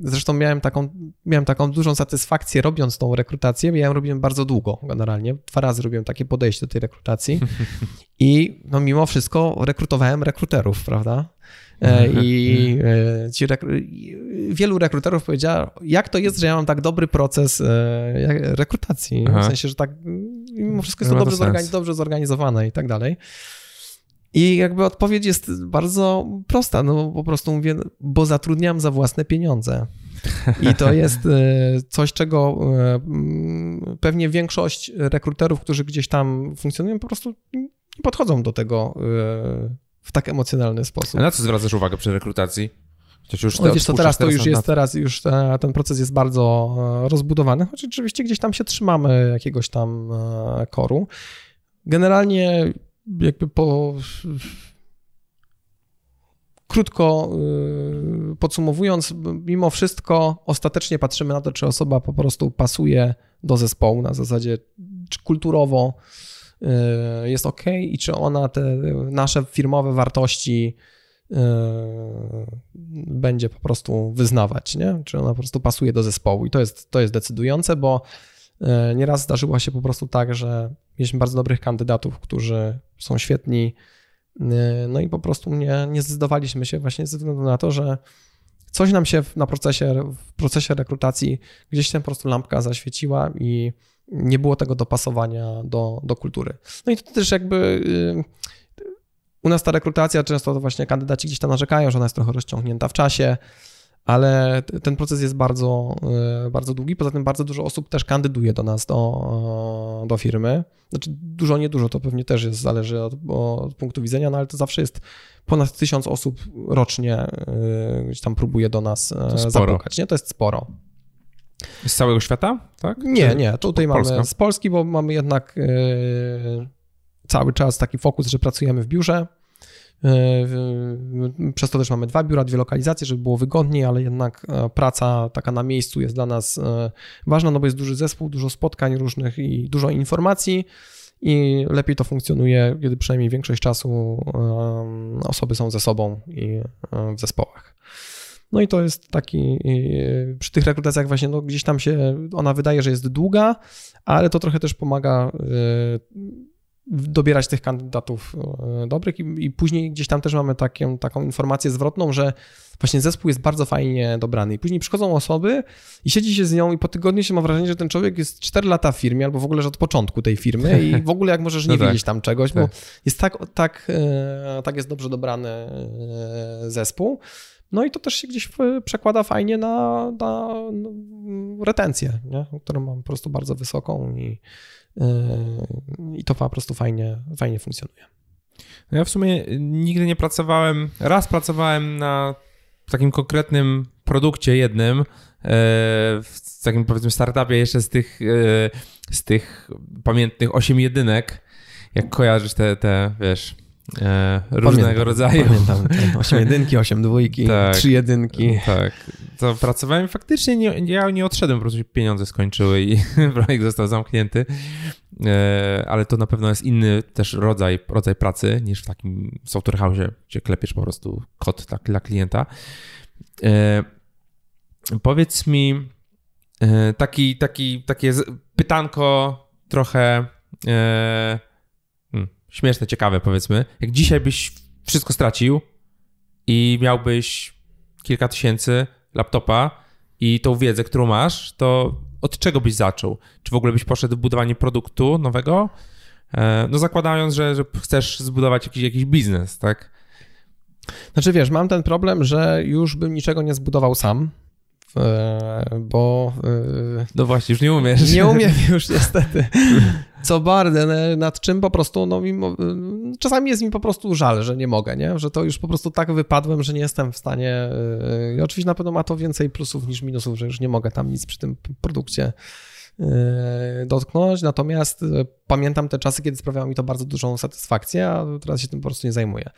zresztą miałem taką, miałem taką dużą satysfakcję robiąc tą rekrutację. Ja ją robiłem bardzo długo generalnie. Dwa razy robiłem takie podejście do tej rekrutacji i no mimo wszystko rekrutowałem rekruterów, prawda? E, I e, ci rekru... wielu rekruterów powiedziało, jak to jest, że ja mam tak dobry proces rekrutacji. Aha. W sensie, że tak mimo wszystko jest to dobrze, zorganiz dobrze zorganizowane i tak dalej. I jakby odpowiedź jest bardzo prosta, no po prostu mówię, bo zatrudniam za własne pieniądze. I to jest e, coś, czego e, pewnie większość rekruterów, którzy gdzieś tam funkcjonują, po prostu nie podchodzą do tego e, w tak emocjonalny sposób. A na co zwracasz uwagę przy rekrutacji? Chociaż już te, wiesz, to teraz to już jest, teraz już ten proces jest bardzo rozbudowany, choć oczywiście gdzieś tam się trzymamy jakiegoś tam koru. Generalnie jakby po. Krótko y, podsumowując, mimo wszystko ostatecznie patrzymy na to, czy osoba po prostu pasuje do zespołu na zasadzie, czy kulturowo y, jest ok i czy ona te nasze firmowe wartości y, będzie po prostu wyznawać, nie? Czy ona po prostu pasuje do zespołu. I to jest, to jest decydujące, bo nieraz zdarzyło się po prostu tak, że mieliśmy bardzo dobrych kandydatów, którzy są świetni. Y, no i po prostu nie, nie zdecydowaliśmy się właśnie ze względu na to, że coś nam się na procesie, w procesie rekrutacji gdzieś tam po prostu lampka zaświeciła i nie było tego dopasowania do, do kultury. No i to też jakby y, u nas ta rekrutacja często to właśnie kandydaci gdzieś tam narzekają, że ona jest trochę rozciągnięta w czasie ale ten proces jest bardzo, e, bardzo długi. Poza tym bardzo dużo osób też kandyduje do nas, do, e, do firmy. Znaczy dużo, niedużo, to pewnie też jest, zależy od, od punktu widzenia, no ale to zawsze jest ponad tysiąc osób rocznie e, gdzieś tam próbuje do nas zapukać, nie? To jest sporo. Z całego świata, tak? Nie, nie. Tutaj Polska. mamy z Polski, bo mamy jednak cały czas taki fokus, że pracujemy w biurze przez to też mamy dwa biura, dwie lokalizacje, żeby było wygodniej, ale jednak e, praca taka na miejscu jest dla nas e, ważna, no bo jest duży zespół, dużo spotkań różnych i dużo informacji i lepiej to funkcjonuje, kiedy przynajmniej większość czasu osoby są ze sobą i w zespołach. No i to jest taki, przy tych rekrutacjach właśnie no gdzieś tam się, ona wydaje, że jest długa, ale to trochę też pomaga dobierać tych kandydatów e, dobrych i, i, później gdzieś tam też mamy taką, taką informację zwrotną, że właśnie zespół jest bardzo fajnie dobrany i później przychodzą osoby i siedzi się z nią i po tygodniu się ma wrażenie, że ten człowiek jest 4 lata w firmie albo w ogóle, że od początku tej firmy i w ogóle jak możesz nie no tak. wiedzieć tam czegoś, tak. bo jest tak, tak, e, tak jest dobrze dobrany e, zespół. No i to też się gdzieś przekłada fajnie na, na retencję, nie? którą mam po prostu bardzo wysoką i, i to po prostu fajnie, fajnie funkcjonuje. Ja w sumie nigdy nie pracowałem, raz pracowałem na takim konkretnym produkcie jednym, e, w takim powiedzmy startupie jeszcze z tych, e, z tych pamiętnych 8 jedynek, jak kojarzysz te, te wiesz, e, różnego Pamiętam, rodzaju. Pamiętam. 8 jedynki, 8 dwójki, Tak. 3 jedynki. Tak, to pracowałem faktycznie, nie, ja nie odszedłem, po prostu się pieniądze skończyły i projekt został zamknięty, e, ale to na pewno jest inny też rodzaj, rodzaj pracy niż w takim software house, gdzie klepiesz po prostu kod tak, dla klienta. E, powiedz mi e, taki, taki, takie pytanko trochę e, śmieszne, ciekawe powiedzmy. Jak dzisiaj byś wszystko stracił i miałbyś kilka tysięcy laptopa i tą wiedzę, którą masz, to od czego byś zaczął? Czy w ogóle byś poszedł w budowanie produktu nowego? E, No zakładając, że, że chcesz zbudować jakiś, jakiś biznes, tak? Znaczy wiesz, mam ten problem, że już bym niczego nie zbudował sam, bo e, No właśnie, już nie umiesz. nie umiem już niestety. Co bardzo, nad czym po prostu, no mimo, czasami jest mi po prostu żal, że nie mogę, nie? Że to już po prostu tak wypadłem, że nie jestem w stanie. e, I oczywiście na pewno ma to więcej plusów niż minusów, że już nie mogę tam nic przy tym produkcie e, dotknąć. Natomiast e, pamiętam te czasy, kiedy sprawiało mi to bardzo dużą satysfakcję, a teraz się tym po prostu nie zajmuję.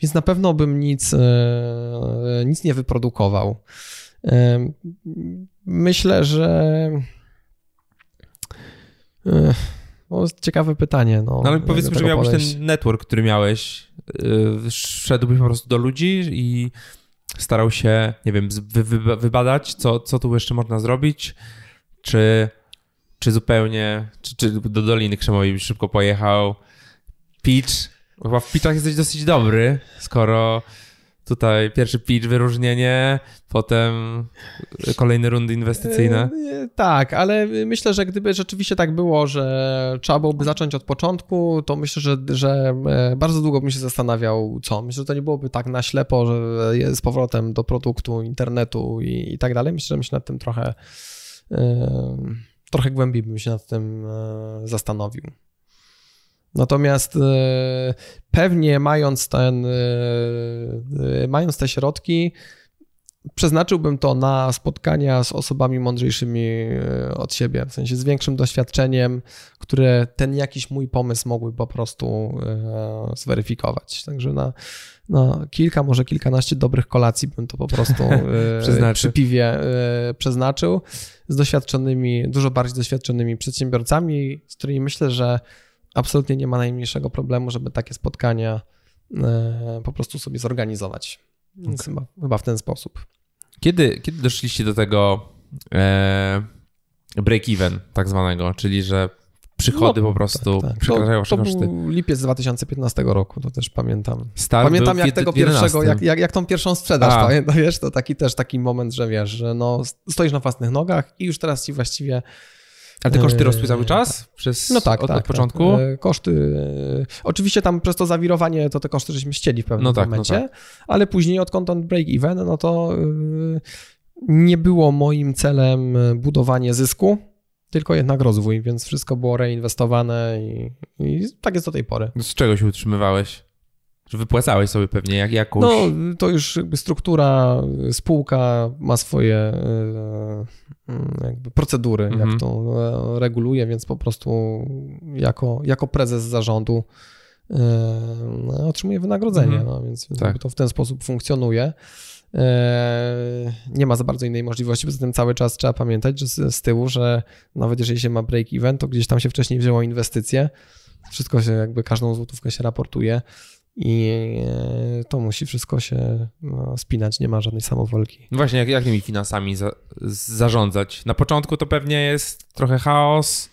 Więc na pewno bym nic, e, nic nie wyprodukował. Myślę, że. jest ciekawe pytanie. No, No ale powiedzmy, że miałbyś podejść. ten network, który miałeś, yy, szedłbyś po prostu do ludzi i starał się, nie wiem, wy, wy, wybadać, co, co tu jeszcze można zrobić, czy, czy zupełnie, czy, czy do Doliny Krzemowej byś szybko pojechał. Pitch, chyba w pitchach jesteś dosyć dobry, skoro tutaj pierwszy pitch, wyróżnienie, potem kolejne rundy inwestycyjne. Tak, ale myślę, że gdyby rzeczywiście tak było, że trzeba byłoby zacząć od początku, to myślę, że, że e, bardzo długo bym się zastanawiał, co. Myślę, że to nie byłoby tak na ślepo, że z powrotem do produktu, internetu i, i tak dalej. Myślę, że bym się nad tym trochę, e, trochę głębiej bym się nad tym e, zastanowił. Natomiast e, pewnie mając ten, e, e, mając te środki, przeznaczyłbym to na spotkania z osobami mądrzejszymi od siebie, w sensie z większym doświadczeniem, które ten jakiś mój pomysł mogły po prostu zweryfikować. Także na, na kilka, może kilkanaście dobrych kolacji bym to po prostu przy piwie przeznaczył z doświadczonymi, dużo bardziej doświadczonymi przedsiębiorcami, z którymi myślę, że absolutnie nie ma najmniejszego problemu, żeby takie spotkania e, po prostu sobie zorganizować. Więc chyba, chyba w ten sposób. Kiedy, kiedy doszliście do tego e, break-even tak zwanego, czyli że przychody No, po prostu Tak, tak. przekraczają wasze to, to koszty? był lipiec 2015 roku, to też pamiętam. Start pamiętam jak tego w 11. pierwszego, jak, jak, jak tą pierwszą sprzedaż, A. pamiętam, wiesz, to taki też taki moment, że wiesz, że no stoisz na własnych nogach i już teraz ci właściwie Ale te koszty Eee, rosły cały czas? Przez, No tak, od, tak. od początku? Tak. E, Koszty. e, Oczywiście tam przez to zawirowanie to te koszty żeśmy ścieli w pewnym No tak, no momencie, ale później odkąd on break even, no to nie było moim celem budowanie zysku, tylko jednak rozwój, więc wszystko było reinwestowane i, i tak jest do tej pory. Z czego się utrzymywałeś? Że wypłacałeś sobie pewnie jak, jakąś... No, to już jakby struktura, spółka ma swoje e, jakby procedury, Mhm. jak to e, reguluje, więc po prostu jako, jako prezes zarządu e, no, otrzymuje wynagrodzenie, Mhm. no, więc Tak. to w ten sposób funkcjonuje. E, Nie ma za bardzo innej możliwości, poza tym cały czas trzeba pamiętać, że z, z tyłu, że nawet jeżeli się ma break even, to gdzieś tam się wcześniej wzięło inwestycje, wszystko się jakby, każdą złotówkę się raportuje i e, to musi wszystko się no, spinać, nie ma żadnej samowolki. No Właśnie, jak, jak tymi finansami za, zarządzać? Na początku to pewnie jest trochę chaos.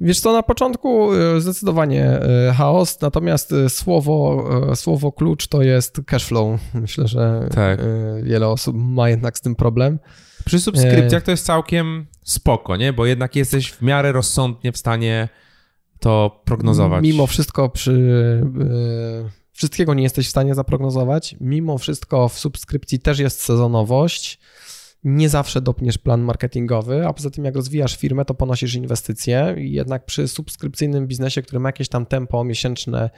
Wiesz co, na początku e, zdecydowanie e, chaos, natomiast słowo, słowo klucz to jest cash flow. Myślę, że Tak. wiele osób ma jednak z tym problem. Przy subskrypcjach to jest całkiem spoko, nie? Bo jednak jesteś w miarę rozsądnie w stanie to prognozować. Mimo wszystko przy e, wszystkiego nie jesteś w stanie zaprognozować. Mimo wszystko w subskrypcji też jest sezonowość. Nie zawsze dopniesz plan marketingowy, a poza tym jak rozwijasz firmę, to ponosisz inwestycje i jednak przy subskrypcyjnym biznesie, który ma jakieś tam tempo miesięczne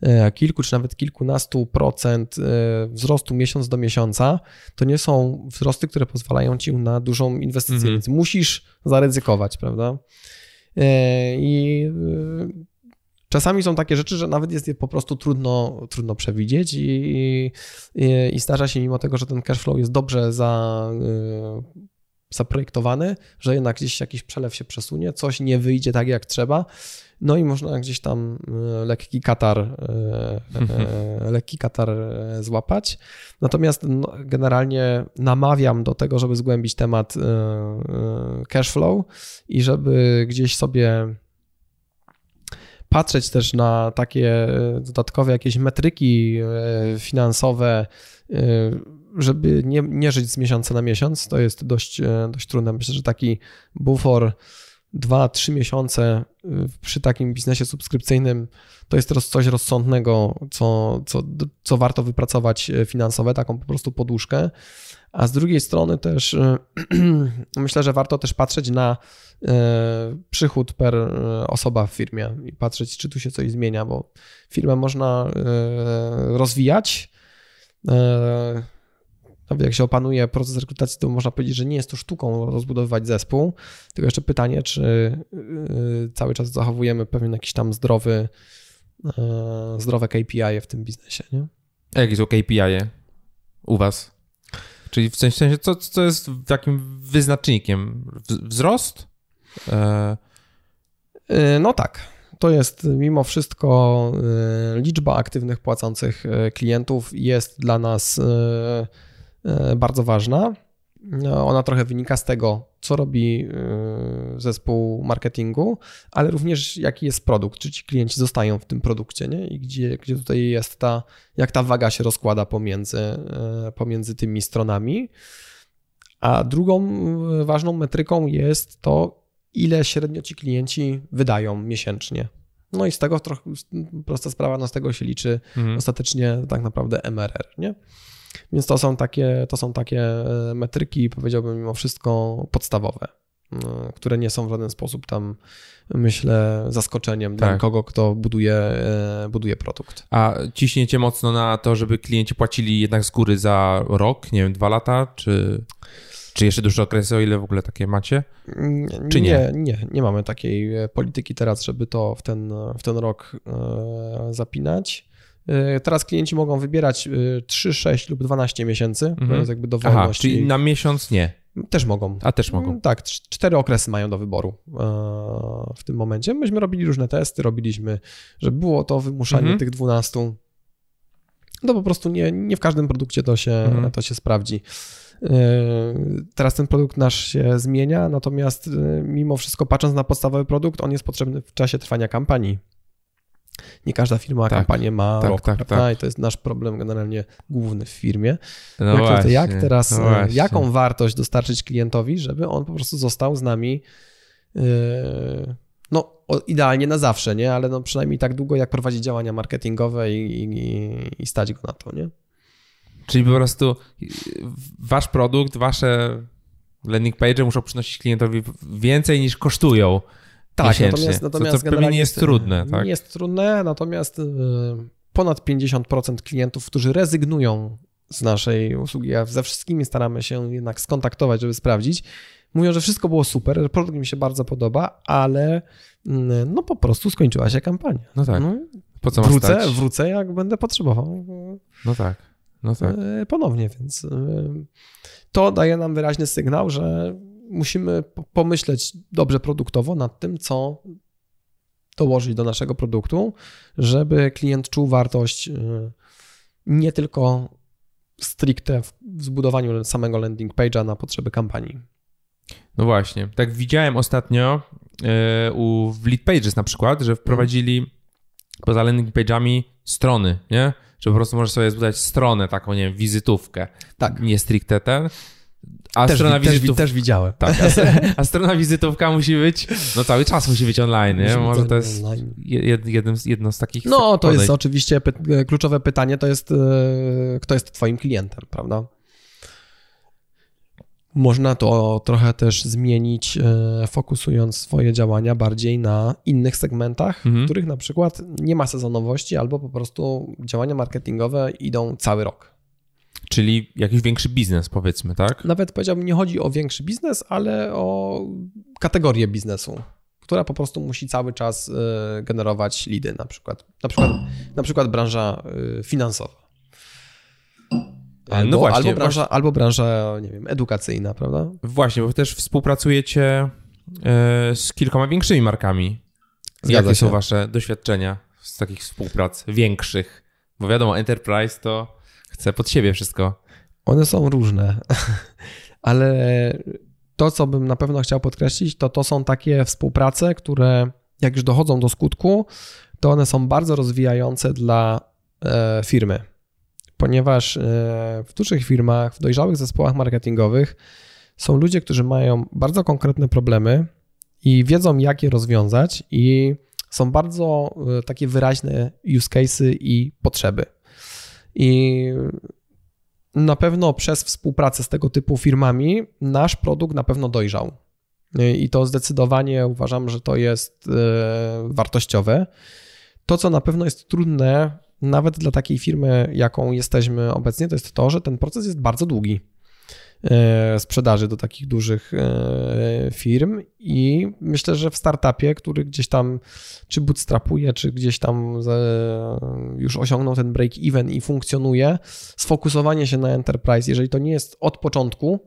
e, kilku czy nawet kilkunastu procent e, wzrostu miesiąc do miesiąca, to nie są wzrosty, które pozwalają ci na dużą inwestycję, mhm. więc musisz zaryzykować, prawda? E, I czasami są takie rzeczy, że nawet jest je po prostu trudno, trudno przewidzieć i, i, i zdarza się mimo tego, że ten cashflow jest dobrze za zaprojektowany, że jednak gdzieś jakiś przelew się przesunie, coś nie wyjdzie tak jak trzeba, no i można gdzieś tam e, lekki katar, e, e, lekki katar złapać. Natomiast no, generalnie namawiam do tego, żeby zgłębić temat cashflow i żeby gdzieś sobie patrzeć też na takie dodatkowe jakieś metryki finansowe, żeby nie, nie żyć z miesiąca na miesiąc, to jest dość, dość trudne. Myślę, że taki bufor 2-3 miesiące y, przy takim biznesie subskrypcyjnym to jest coś rozsądnego, co, co, co warto wypracować e, finansowe, taką po prostu poduszkę. A z drugiej strony też y, myślę, że warto też patrzeć na przychód per osoba w firmie i patrzeć, czy tu się coś zmienia, bo firmę można rozwijać jak się opanuje proces rekrutacji, to można powiedzieć, że nie jest to sztuką rozbudowywać zespół. Tylko jeszcze pytanie, czy y, cały czas zachowujemy pewien jakiś tam zdrowy, y, zdrowe KPI w tym biznesie, nie? A jakie są KPI u was? Czyli w sensie, co, co jest takim wyznacznikiem? Wzrost? E... No tak. To jest mimo wszystko liczba aktywnych płacących klientów jest dla nas E, bardzo ważna. No, ona trochę wynika z tego, co robi e, zespół marketingu, ale również jaki jest produkt, czy ci klienci zostają w tym produkcie, nie? I gdzie, gdzie tutaj jest ta, jak ta waga się rozkłada pomiędzy, e, pomiędzy tymi stronami. A drugą ważną metryką jest to, ile średnio ci klienci wydają miesięcznie. No i z tego trochę prosta sprawa, no z tego się liczy mhm. ostatecznie tak naprawdę MRR, nie? Więc to są takie, to są takie e, metryki, powiedziałbym mimo wszystko podstawowe, e, które nie są w żaden sposób tam, myślę, zaskoczeniem tak. dla kogo, kto buduje, e, buduje produkt. A ciśniecie mocno na to, żeby klienci płacili jednak z góry za rok, nie wiem, dwa lata, czy... Czy jeszcze dłuższe okresy, o ile w ogóle takie macie? Czy nie? Nie, nie, nie mamy takiej polityki teraz, żeby to w ten, w ten rok zapinać. E, teraz klienci mogą wybierać 3, e, 6 lub 12 miesięcy, mhm. to jest jakby dowolność. Aha, czyli na miesiąc nie. Też mogą. A też mogą. Mm, tak, cztery okresy mają do wyboru e, w tym momencie. Myśmy robili różne testy, robiliśmy, żeby było to wymuszanie mhm. tych 12. To po prostu nie, nie w każdym produkcie to się, mhm. to się sprawdzi. Teraz ten produkt nasz się zmienia, natomiast mimo wszystko, patrząc na podstawowy produkt, on jest potrzebny w czasie trwania kampanii nie każda firma tak, kampanię ma tak, rok, tak, tak, I to jest nasz problem generalnie główny w firmie. No jak, właśnie, jak teraz, no e, jaką wartość dostarczyć klientowi, żeby on po prostu został z nami yy, no idealnie na zawsze, nie? Ale no przynajmniej tak długo, jak prowadzi działania marketingowe i, i, i stać go na to, nie? Czyli po prostu wasz produkt, wasze landing page muszą przynosić klientowi więcej niż kosztują. Tak, miesięcznie, natomiast, natomiast co, co pewnie nie jest trudne. Tak? Nie jest trudne, natomiast y, ponad 50% klientów, którzy rezygnują z naszej usługi, a ze wszystkimi staramy się jednak skontaktować, żeby sprawdzić, mówią, że wszystko było super, że produkt mi się bardzo podoba, ale mm, no po prostu skończyła się kampania. No tak. No, po co wrócę, stać? wrócę, jak będę potrzebował. No tak. No tak. Y, ponownie, więc y, to daje nam wyraźny sygnał, że musimy pomyśleć dobrze produktowo nad tym, co dołożyć do naszego produktu, żeby klient czuł wartość y, nie tylko stricte w zbudowaniu samego landing page'a na potrzeby kampanii. No właśnie. Tak widziałem ostatnio y, u w Lead Pages na przykład, że wprowadzili poza landing page'ami strony, nie? Że po prostu możesz sobie zbudować stronę, taką, nie wiem, wizytówkę. Tak. Nie stricte ten. A też, strona wizytów... też, też widziałem. Tak, a, a, strona wizytówka musi być, no cały czas musi być online, nie? Może to jest jednym, jedno z takich... No, to jest oczywiście py kluczowe pytanie, to jest, e, kto jest twoim klientem, prawda? Można to trochę też zmienić, e, fokusując swoje działania bardziej na innych segmentach, Mhm. w których na przykład nie ma sezonowości, albo po prostu działania marketingowe idą cały rok. Czyli jakiś większy biznes, powiedzmy, tak? Nawet powiedziałbym, nie chodzi o większy biznes, ale o kategorię biznesu, która po prostu musi cały czas e, generować lidy, na przykład, na przykład, na przykład branża e, finansowa. Albo, no właśnie, albo, branża, albo branża, nie wiem, edukacyjna, prawda? Właśnie, bo wy też współpracujecie e, z kilkoma większymi markami. Zgadza Jakie się. są wasze doświadczenia z takich współprac większych? Bo wiadomo, Enterprise to chce pod siebie wszystko. One są różne, ale to, co bym na pewno chciał podkreślić, to to są takie współprace, które jak już dochodzą do skutku, to one są bardzo rozwijające dla e, firmy, ponieważ e, w dużych firmach, w dojrzałych zespołach marketingowych są ludzie, którzy mają bardzo konkretne problemy i wiedzą, jak je rozwiązać, i są bardzo e, takie wyraźne use cases i potrzeby. I na pewno przez współpracę z tego typu firmami nasz produkt na pewno dojrzał. I to zdecydowanie uważam, że to jest e, wartościowe. To, co na pewno jest trudne, nawet dla takiej firmy, jaką jesteśmy obecnie, to jest to, że ten proces jest bardzo długi sprzedaży do takich dużych e, firm i myślę, że w startupie, który gdzieś tam czy bootstrapuje, czy gdzieś tam e, już osiągnął ten break-even i funkcjonuje, sfokusowanie się na enterprise, jeżeli to nie jest od początku,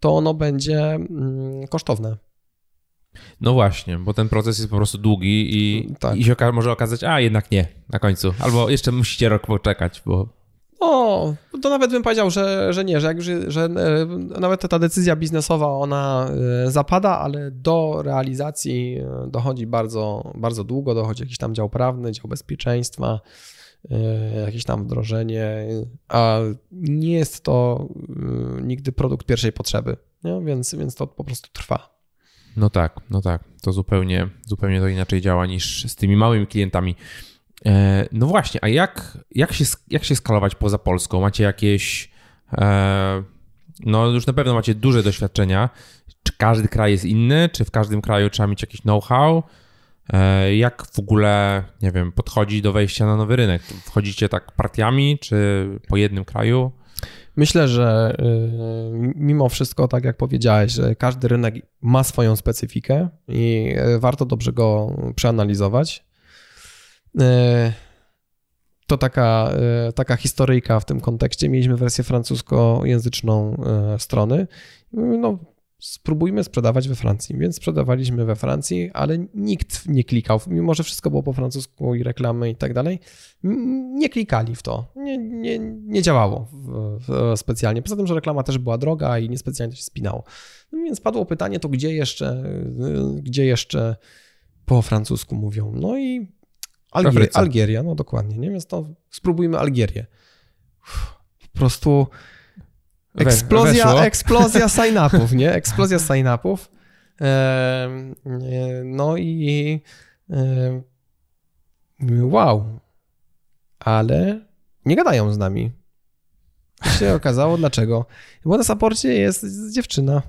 to ono będzie mm, kosztowne. No właśnie, bo ten proces jest po prostu długi i, Tak. i się oka- może okazać, a jednak nie na końcu. Albo jeszcze musicie rok poczekać, bo O, to nawet bym powiedział, że, że nie, że, jak że e, nawet ta decyzja biznesowa ona e, zapada, ale do realizacji e, dochodzi bardzo, bardzo długo, dochodzi jakiś tam dział prawny, dział bezpieczeństwa, e, jakieś tam wdrożenie, a nie jest to nigdy produkt pierwszej potrzeby, nie? Więc, więc to po prostu trwa. no tak, no tak. To zupełnie, zupełnie to inaczej działa niż z tymi małymi klientami. E, no właśnie, a jak, jak, się, jak się skalować poza Polską? Macie jakieś. E, no, już na pewno macie duże doświadczenia. Czy każdy kraj jest inny? Czy w każdym kraju trzeba mieć jakieś know-how? E, jak w ogóle, nie wiem, podchodzi do wejścia na nowy rynek? Wchodzicie tak partiami, czy po jednym kraju? Myślę, że y, mimo wszystko, tak jak powiedziałeś, że każdy rynek ma swoją specyfikę i y, warto dobrze go przeanalizować. Y, To taka, y, taka historyjka w tym kontekście. Mieliśmy wersję francuskojęzyczną y, strony. No, spróbujmy sprzedawać we Francji, więc sprzedawaliśmy we Francji, ale nikt nie klikał, mimo że wszystko było po francusku i reklamy i tak dalej, nie klikali w to, nie, nie, nie działało specjalnie. Poza tym, że reklama też była droga i niespecjalnie to się spinało. No więc padło pytanie, to gdzie jeszcze, gdzie jeszcze po francusku mówią? No i Algier. Algieria, no dokładnie, nie? Więc to spróbujmy Algierię. Uff, Po prostu Eksplozja, weszło. eksplozja sign-upów, nie? Eksplozja sign-upów. E, No i wow, ale nie gadają z nami. I się okazało dlaczego. Bo na saporcie jest dziewczyna,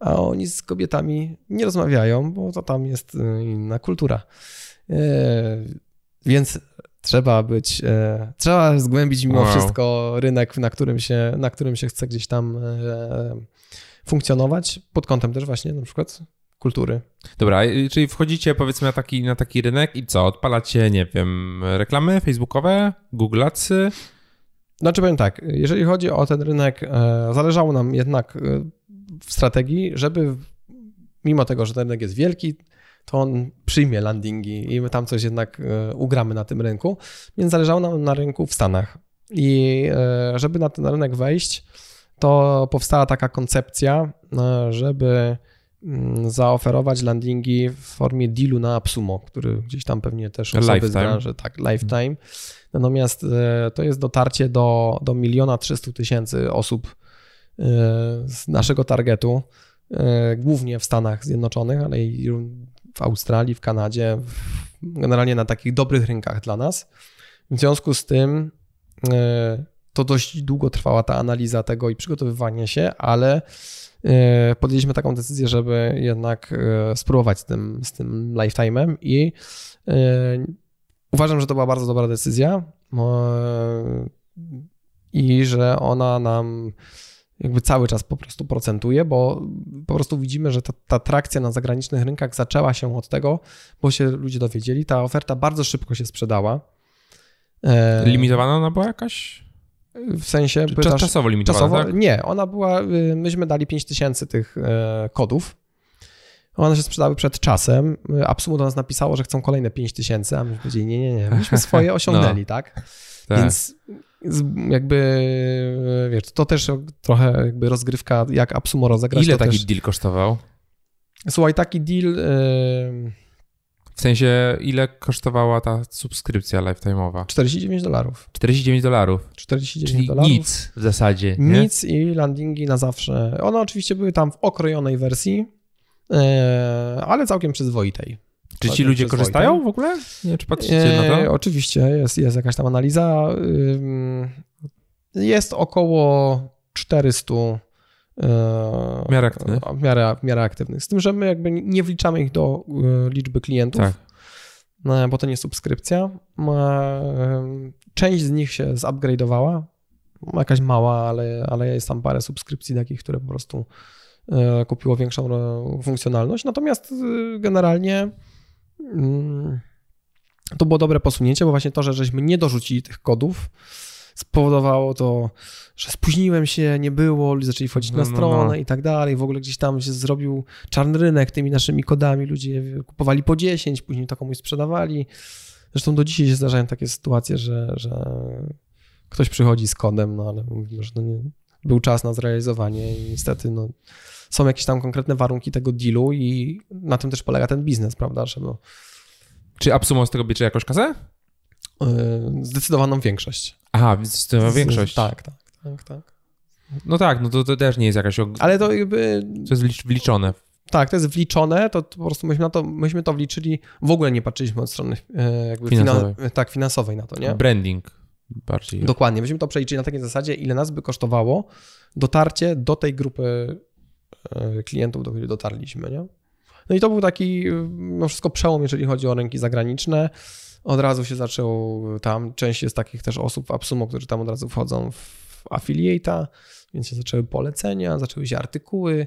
a oni z kobietami nie rozmawiają, bo to tam jest e, inna kultura. Więc trzeba być, e, trzeba zgłębić mimo Wow. wszystko rynek, na którym, się, na którym się chce gdzieś tam e, funkcjonować, pod kątem też właśnie na przykład kultury. Dobra, czyli wchodzicie powiedzmy na taki, na taki rynek i co? Odpalacie, nie wiem, reklamy facebookowe, Google Adsy? Znaczy powiem tak, jeżeli chodzi o ten rynek, e, zależało nam jednak e, w strategii, żeby mimo tego, że ten rynek jest wielki, to on przyjmie landingi i my tam coś jednak e, ugramy na tym rynku, więc zależało nam na rynku w Stanach. I e, żeby na ten rynek wejść, to powstała taka koncepcja, e, żeby mm, zaoferować landingi w formie dealu na Absumo, który gdzieś tam pewnie też osoby z Lifetime. branży, tak, lifetime. Natomiast to jest dotarcie do, do miliona 300 tysięcy osób z naszego targetu, głównie w Stanach Zjednoczonych, ale i w Australii, w Kanadzie, generalnie na takich dobrych rynkach dla nas. W związku z tym e, to dość długo trwała ta analiza tego i przygotowywanie się, ale e, podjęliśmy taką decyzję, żeby jednak e, spróbować z tym, z tym lifetime'em i uważam, że to była bardzo dobra decyzja i że ona nam jakby cały czas po prostu procentuje, bo po prostu widzimy, że ta, ta trakcja na zagranicznych rynkach zaczęła się od tego, bo się ludzie dowiedzieli. Ta oferta bardzo szybko się sprzedała. E, limitowana ona była jakaś? W sensie... Pytasz, czasowo limitowana, czasowo, tak? Nie, ona była... Y, myśmy dali 5000 tych e, kodów. One się sprzedały przed czasem. Absumu do nas napisało, że chcą kolejne 5000, a myśmy powiedzieli, nie, nie, nie, myśmy swoje osiągnęli, no. tak? tak? Więc jakby, wiesz, to też trochę jakby rozgrywka, jak Absumo rozegrać. Ile taki też... deal kosztował? Słuchaj, taki deal... Yy... W sensie, ile kosztowała ta subskrypcja lifetime'owa? 49 dolarów. 49 dolarów. 49 Czyli dolarów. nic w zasadzie. Nie? Nic i landingi na zawsze. One oczywiście były tam w okrojonej wersji, ale całkiem przyzwoitej. Czy ci ludzie korzystają w ogóle? Nie, czy patrzycie na to? E, oczywiście, jest, jest jakaś tam analiza. Jest około 400 e, w miarę aktywnych. W miarę, w miarę aktywnych. Z tym, że my jakby nie wliczamy ich do e, liczby klientów, tak. bo to nie subskrypcja. Część z nich się zupgrade'owała, jakaś mała, ale, ale jest tam parę subskrypcji takich, które po prostu kupiło większą funkcjonalność. Natomiast generalnie Mm, to było dobre posunięcie, bo właśnie to, że żeśmy nie dorzucili tych kodów, spowodowało to, że spóźniłem się, nie było, ludzie zaczęli wchodzić no, na stronę no, no. i tak dalej. W ogóle gdzieś tam się zrobił czarny rynek tymi naszymi kodami. Ludzie kupowali po 10, później to komuś sprzedawali. Zresztą do dzisiaj się zdarzają takie sytuacje, że, że ktoś przychodzi z kodem, no ale mówimy, że no nie, był czas na zrealizowanie i niestety no, są jakieś tam konkretne warunki tego dealu i na tym też polega ten biznes, prawda? Żeby... Czy Absumo z tego bierze jakąś kasę? Yy, zdecydowaną większość. Aha, zdecydowaną większość. Tak, tak, tak, tak. No tak, no to, to też nie jest jakaś... Ale to jakby... To jest wliczone. Tak, to jest wliczone, to, to po prostu myśmy, na to, myśmy to wliczyli, w ogóle nie patrzyliśmy od strony e, jakby finansowej. Finan tak, finansowej na to, nie? Branding bardziej. Dokładnie, myśmy to przeliczyli na takiej zasadzie, ile nas by kosztowało dotarcie do tej grupy klientów, do których dotarliśmy. Nie? No i to był taki no wszystko przełom, jeżeli chodzi o rynki zagraniczne. Od razu się zaczął tam, część jest takich też osób w Absumo, którzy tam od razu wchodzą w affiliate'a, więc się zaczęły polecenia, zaczęły się artykuły,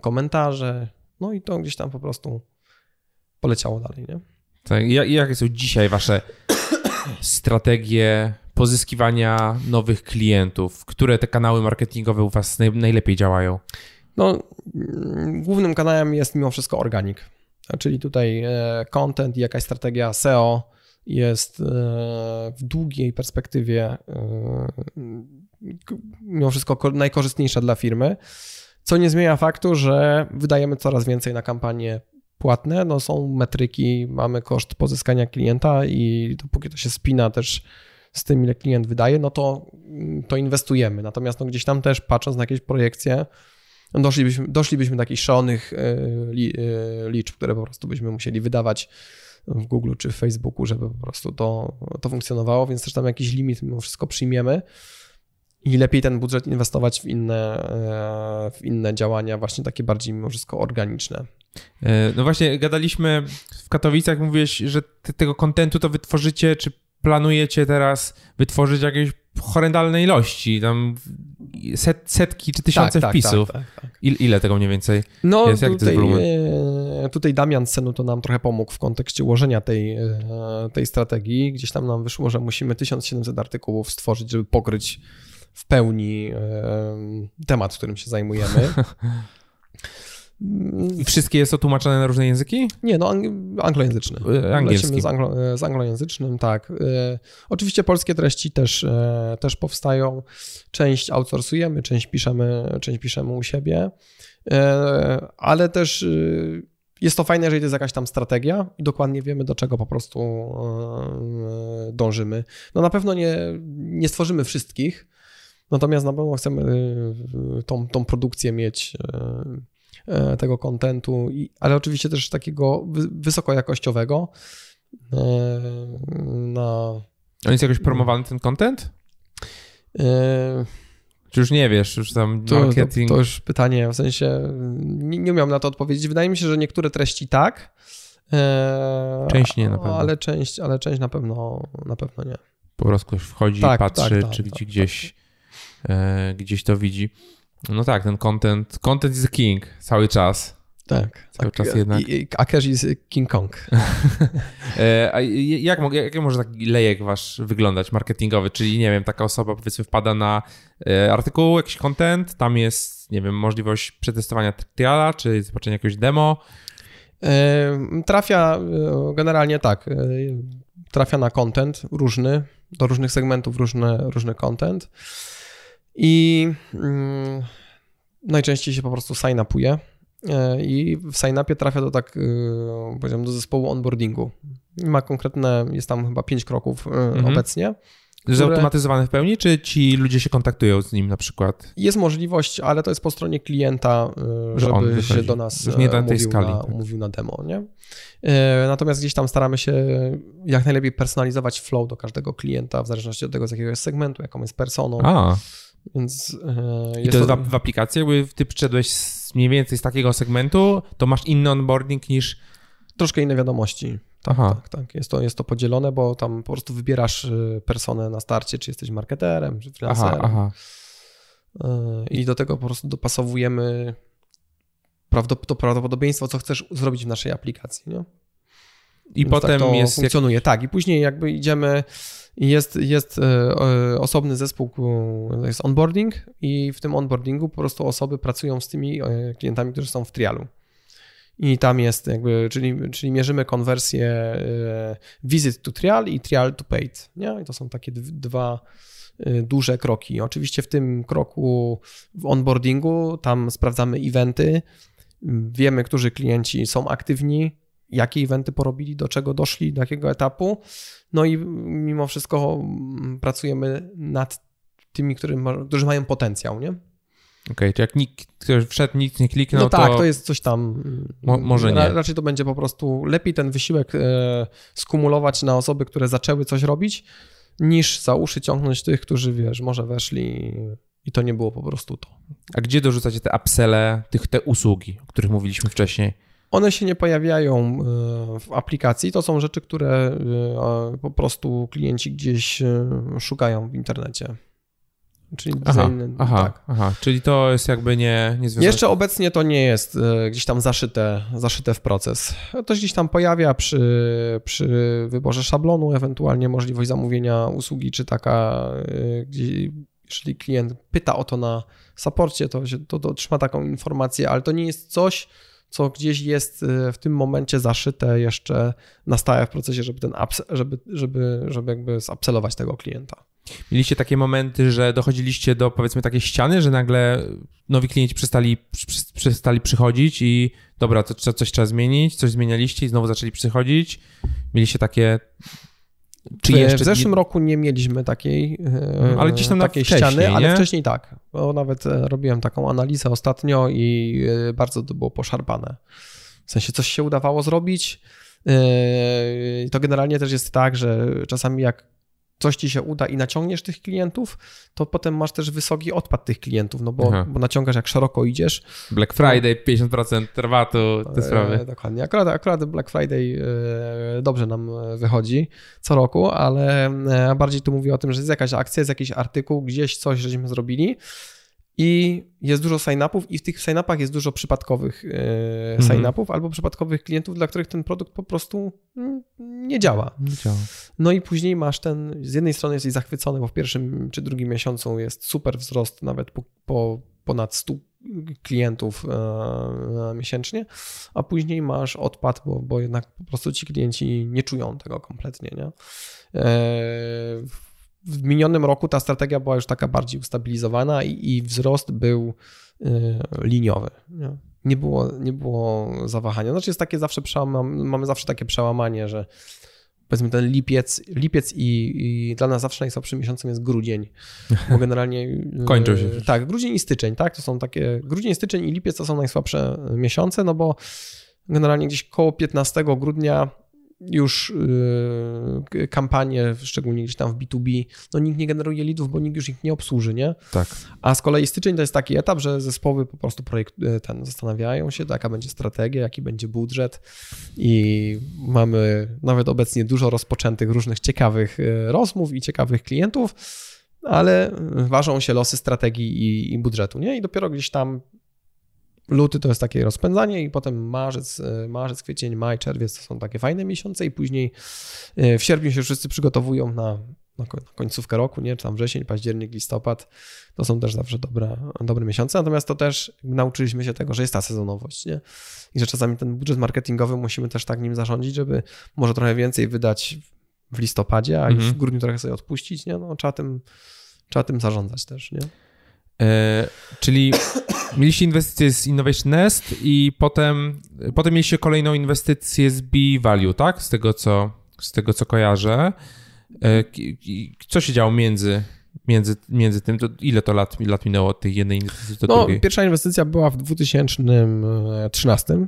komentarze, no i to gdzieś tam po prostu poleciało dalej, nie? Tak, jakie są dzisiaj wasze strategie pozyskiwania nowych klientów? Które te kanały marketingowe u was najlepiej działają? No, głównym kanałem jest mimo wszystko organik, czyli tutaj e, content i jakaś strategia SEO jest e, w długiej perspektywie e, mimo wszystko najkorzystniejsza dla firmy, co nie zmienia faktu, że wydajemy coraz więcej na kampanie płatne, no są metryki, mamy koszt pozyskania klienta i dopóki to się spina też z tym, ile klient wydaje, no to, to inwestujemy. Natomiast no gdzieś tam też patrząc na jakieś projekcje, doszlibyśmy, doszlibyśmy do takich szalonych e, e, liczb, które po prostu byśmy musieli wydawać w Google czy w Facebooku, żeby po prostu to, to funkcjonowało, więc też tam jakiś limit mimo wszystko przyjmiemy i lepiej ten budżet inwestować w inne, e, w inne działania, właśnie takie bardziej mimo wszystko organiczne. No właśnie, gadaliśmy w Katowicach, mówiłeś, że tego kontentu to wytworzycie, czy planujecie teraz wytworzyć jakieś horrendalne ilości, tam set, setki czy tysiące tak, tak wpisów. Tak, tak, tak, Il, ile tego mniej więcej no, jest? Tutaj, e, tutaj Damian Senu to nam trochę pomógł w kontekście ułożenia tej, e, tej strategii. Gdzieś tam nam wyszło, że musimy 1700 artykułów stworzyć, żeby pokryć w pełni e, temat, którym się zajmujemy. I wszystkie jest to tłumaczone na różne języki? Nie, no anglojęzyczny. E, angielski. z, anglo, z anglojęzycznym, tak. E, oczywiście polskie treści też, e, też powstają. Część outsourcujemy, część piszemy, część piszemy u siebie, ale też jest to fajne, jeżeli to jest jakaś tam strategia i dokładnie wiemy, do czego po prostu dążymy. No na pewno nie, nie stworzymy wszystkich, natomiast na pewno chcemy tą, tą produkcję mieć E, tego kontentu, ale oczywiście też takiego wysokojakościowego. E, na... On jest jakoś promowany ten content? Czy już nie wiesz, już tam to, marketing... To, to już pytanie, w sensie nie, nie umiałem na to odpowiedzieć. Wydaje mi się, że niektóre treści tak. Część nie na pewno. Ale część, ale część na pewno, na pewno nie. Po prostu ktoś wchodzi tak, patrzy, tak, tak, czy widzi tak, gdzieś, tak. e, gdzieś to widzi. No tak, ten content, content is king cały czas. Tak. Cały tak, czas jednak. A Cash is King Kong. E, a jak, jak, jak może taki lejek wasz wyglądać marketingowy? Czyli nie wiem, taka osoba powiedzmy wpada na e, artykuł, jakiś content, tam jest, nie wiem, możliwość przetestowania triala, czy zobaczenia jakiegoś demo. E, trafia generalnie tak, trafia na content różny, do różnych segmentów różny, różny content i mm, najczęściej się po prostu sign-upuje E, i w sign-upie trafia do tak, e, powiedziałem, do zespołu onboardingu. Ma konkretne, jest tam chyba pięć kroków e, mhm. obecnie. Zautomatyzowane w pełni, czy ci ludzie się kontaktują z nim na przykład? Jest możliwość, ale to jest po stronie klienta, że żeby się do nas nie na tej skali, na, tak. umówił na demo. Nie? Natomiast gdzieś tam staramy się jak najlepiej personalizować flow do każdego klienta, w zależności od tego, z jakiego jest segmentu, jaką jest personą. A. Więc I to jest to... w aplikacji, jakby ty przyszedłeś z, mniej więcej z takiego segmentu, to masz inny onboarding niż... Troszkę inne wiadomości. Tak, Aha. tak, tak. Jest to, jest to podzielone, bo tam po prostu wybierasz y, personę na starcie, czy jesteś marketerem, czy freelancerem. Aha, aha. Y, I do tego po prostu dopasowujemy to prawdopodobieństwo, co chcesz zrobić w naszej aplikacji. Nie? I Więc potem tak jest. funkcjonuje. Jak... Tak, i później jakby idziemy jest, jest e, e, osobny zespół, jest onboarding i w tym onboardingu po prostu osoby pracują z tymi e, klientami, którzy są w trialu. I tam jest jakby, czyli, czyli mierzymy konwersję visit to trial i trial to paid. Nie? I to są takie dwa duże kroki. Oczywiście w tym kroku w onboardingu tam sprawdzamy eventy, wiemy, którzy klienci są aktywni, jakie eventy porobili, do czego doszli, do jakiego etapu. No i mimo wszystko mm, pracujemy nad tymi, którzy mają potencjał, nie? Okej, okay, to jak nikt, ktoś wszedł, nikt nie kliknął, No tak, to, to jest coś tam. Mo, może nie. Raczej to będzie po prostu lepiej ten wysiłek e, skumulować na osoby, które zaczęły coś robić, niż za uszy ciągnąć tych, którzy, wiesz, może weszli i to nie było po prostu to. A gdzie dorzucacie te upselle, tych, te usługi, o których mówiliśmy wcześniej? One się nie pojawiają e, w aplikacji. To są rzeczy, które e, po prostu klienci gdzieś e, szukają w internecie. Czyli aha, design, aha, tak. aha, czyli to jest jakby nie, nie związane. Jeszcze obecnie to nie jest gdzieś tam zaszyte, zaszyte w proces. To się gdzieś tam pojawia przy, przy wyborze szablonu, ewentualnie możliwość zamówienia usługi, czy taka, gdzie, jeżeli klient pyta o to na saporcie, to, się, to, to otrzyma taką informację, ale to nie jest coś, co gdzieś jest y, w tym momencie zaszyte jeszcze na stałe w procesie, żeby ten żeby, żeby, żeby jakby zapselować tego klienta. Mieliście takie momenty, że dochodziliście do powiedzmy takiej ściany, że nagle nowi klienci przestali, przestali przychodzić i dobra, to coś trzeba zmienić, coś zmienialiście i znowu zaczęli przychodzić. Mieliście takie czy jeszcze... W zeszłym roku nie mieliśmy takiej, e, ale gdzieś tam takiej ściany, ale wcześniej tak. Bo nawet e, robiłem taką analizę ostatnio i e, bardzo to było poszarpane. W sensie coś się udawało zrobić. To generalnie też jest tak, że czasami jak coś ci się uda i naciągniesz tych klientów, to potem masz też wysoki odpad tych klientów, no bo, bo naciągasz jak szeroko idziesz. Black Friday, 50% rabatu, te e, sprawy. dokładnie. Akurat, akurat Black Friday e, dobrze nam wychodzi co roku, ale e, bardziej tu mówię o tym, że jest jakaś akcja, jest jakiś artykuł, gdzieś coś żeśmy zrobili i jest dużo sign-upów i w tych sign-upach jest dużo przypadkowych e, mhm. sign-upów albo przypadkowych klientów, dla których ten produkt po prostu mm, nie działa. nie działa. No i później masz ten, z jednej strony jesteś zachwycony, bo w pierwszym czy drugim miesiącu jest super wzrost, nawet po, po ponad 100 klientów e, miesięcznie, a później masz odpad, bo, bo jednak po prostu ci klienci nie czują tego kompletnie. Nie? E, w minionym roku ta strategia była już taka bardziej ustabilizowana i, i wzrost był y, liniowy. Nie? nie? było, nie było zawahania. Znaczy jest takie zawsze przełamanie, mamy zawsze takie przełamanie, że powiedzmy ten lipiec, lipiec i, i, dla nas zawsze najsłabszym miesiącem jest grudzień, bo generalnie... Y, Kończą się. Tak, grudzień i styczeń, tak, to są takie, grudzień, styczeń i lipiec to są najsłabsze miesiące, no bo generalnie gdzieś koło 15 grudnia już yy, kampanie, szczególnie gdzieś tam w B2B, no nikt nie generuje leadów, bo nikt już ich nie obsłuży, nie? Tak. A z kolei styczeń to jest taki etap, że zespoły po prostu projekt, y, ten zastanawiają się, jaka będzie strategia, jaki będzie budżet i mamy nawet obecnie dużo rozpoczętych różnych ciekawych y, rozmów i ciekawych klientów, ale ważą się losy strategii i, i budżetu, nie? I dopiero gdzieś tam Luty to jest takie rozpędzanie i potem marzec, e, marzec, kwiecień, maj, czerwiec to są takie fajne miesiące i później e, w sierpniu się wszyscy przygotowują na, na końcówkę roku, nie? czy tam wrzesień, październik, listopad. To są też zawsze dobre, dobre miesiące, natomiast to też nauczyliśmy się tego, że jest ta sezonowość nie? i że czasami ten budżet marketingowy musimy też tak nim zarządzić, żeby może trochę więcej wydać w listopadzie, a mhm. w grudniu trochę sobie odpuścić, nie? No, trzeba tym, trzeba tym zarządzać też, nie? E, czyli mieliście inwestycję z Innovation Nest i potem, potem mieliście kolejną inwestycję z B-Value, tak? Z tego, co, z tego, co kojarzę. E, co się działo między, między, między tym? To ile to lat, lat minęło od tej jednej inwestycji do no, drugiej? Pierwsza inwestycja była w 2013.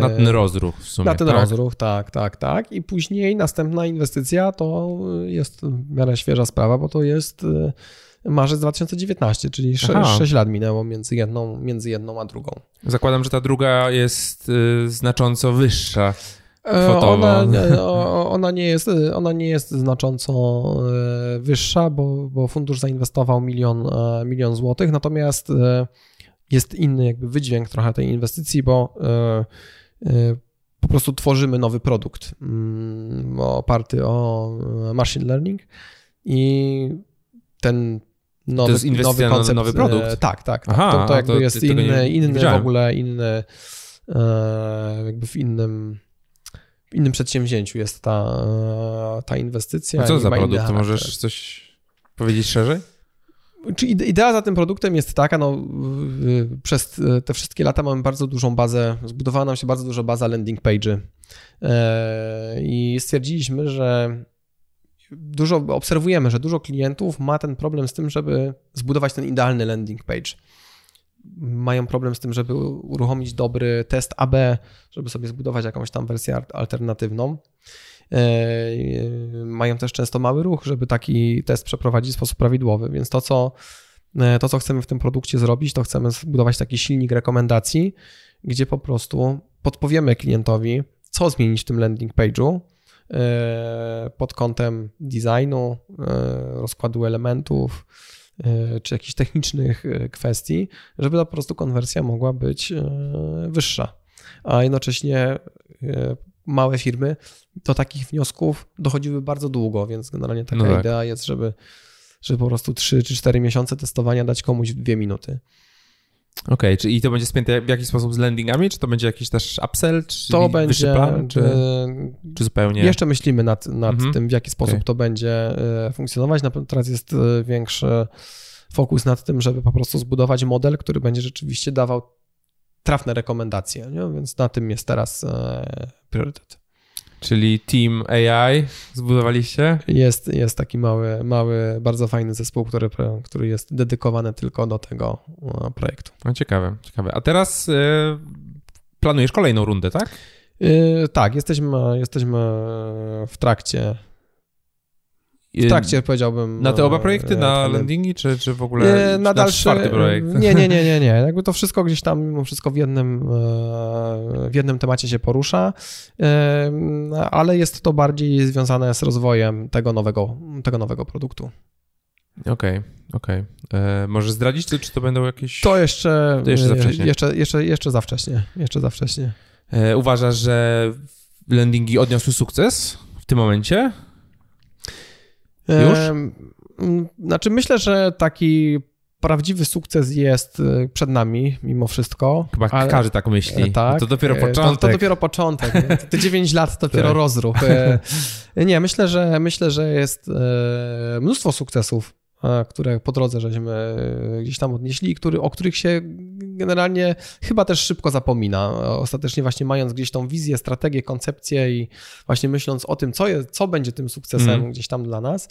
Na ten rozruch w sumie. Na ten tak? rozruch, tak, tak, tak. I później następna inwestycja to jest w miarę świeża sprawa, bo to jest marzec 2019, czyli 6, 6 lat minęło między jedną, między jedną a drugą. Zakładam, że ta druga jest y, znacząco wyższa. E, ona, ona, nie jest, ona nie jest znacząco e, wyższa, bo, bo fundusz zainwestował milion, e, milion złotych, natomiast jest inny jakby wydźwięk trochę tej inwestycji, bo po prostu tworzymy nowy produkt mm, oparty o machine learning i ten nowy, to jest inwestycja nowy koncept. Nowy produkt? E, tak, tak. tak. Aha, to, to jakby to, jest inny, inny w ogóle, inny e, jakby w innym w innym przedsięwzięciu jest ta, e, ta inwestycja. A co za produkt? To możesz coś powiedzieć szerzej? Czy idea za tym produktem jest taka, no przez te wszystkie lata mamy bardzo dużą bazę, zbudowała nam się bardzo duża baza landing page'y i stwierdziliśmy, że dużo obserwujemy, że dużo klientów ma ten problem z tym, żeby zbudować ten idealny landing page. Mają problem z tym, żeby uruchomić dobry test AB, żeby sobie zbudować jakąś tam wersję alternatywną. E, mają też często mały ruch, żeby taki test przeprowadzić w sposób prawidłowy, więc to, co e, to, co chcemy w tym produkcie zrobić, to chcemy zbudować taki silnik rekomendacji, gdzie po prostu podpowiemy klientowi, co zmienić w tym landing page'u, E, pod kątem designu, e, rozkładu elementów e, czy jakichś technicznych kwestii, żeby po prostu konwersja mogła być wyższa. A jednocześnie małe firmy do takich wniosków dochodziły bardzo długo, więc generalnie taka no tak. idea jest, żeby, żeby po prostu 3 czy 4 miesiące testowania dać komuś w 2 minuty. Okej, okay, czyli to będzie spięte w jakiś sposób z landingami, czy to będzie jakiś też upsell, czy to będzie, plan, czy, czy, zupełnie? Jeszcze myślimy nad, nad mhm. tym, w jaki sposób okay. to będzie e, funkcjonować. Teraz jest e, większy fokus nad tym, żeby po prostu zbudować model, który będzie rzeczywiście dawał trafne rekomendacje, nie? więc na tym jest teraz e, priorytet. Czyli Team AI zbudowaliście? Jest, jest taki mały, mały, bardzo fajny zespół, który, który jest dedykowany tylko do tego e, projektu. No ciekawe, ciekawe. A teraz y, planujesz kolejną rundę, tak? Y, tak, jesteśmy, jesteśmy w trakcie w trakcie powiedziałbym. Na te oba projekty, na landingi, czy, czy w ogóle na, dalszy, czwarty projekt? Nie, nie, nie, nie, nie. Jakby to wszystko gdzieś tam mimo wszystko w jednym, w jednym temacie się porusza, ale jest to bardziej związane z rozwojem tego nowego, tego nowego produktu. Okej, okay, okej. Okay. E, może zdradzić, czy to będą jakieś... To jeszcze, to jeszcze za wcześnie. Jeszcze, jeszcze, jeszcze za wcześnie. Jeszcze za wcześnie. E, uważasz, że landingi odniosły sukces w tym momencie? Już? Znaczy, myślę, że taki prawdziwy sukces jest y, przed nami, mimo wszystko. Chyba ale... każdy tak myśli. E, tak. To dopiero początek. To, to dopiero początek. Te 9 lat to dopiero tak. rozruch. E, nie, myślę, że myślę, że jest e, mnóstwo sukcesów, które po drodze żeśmy gdzieś tam odnieśli, który, o których się generalnie chyba też szybko zapomina. Ostatecznie właśnie mając gdzieś tą wizję, strategię, koncepcję i właśnie myśląc o tym, co, jest, co będzie tym sukcesem mm. gdzieś tam dla nas.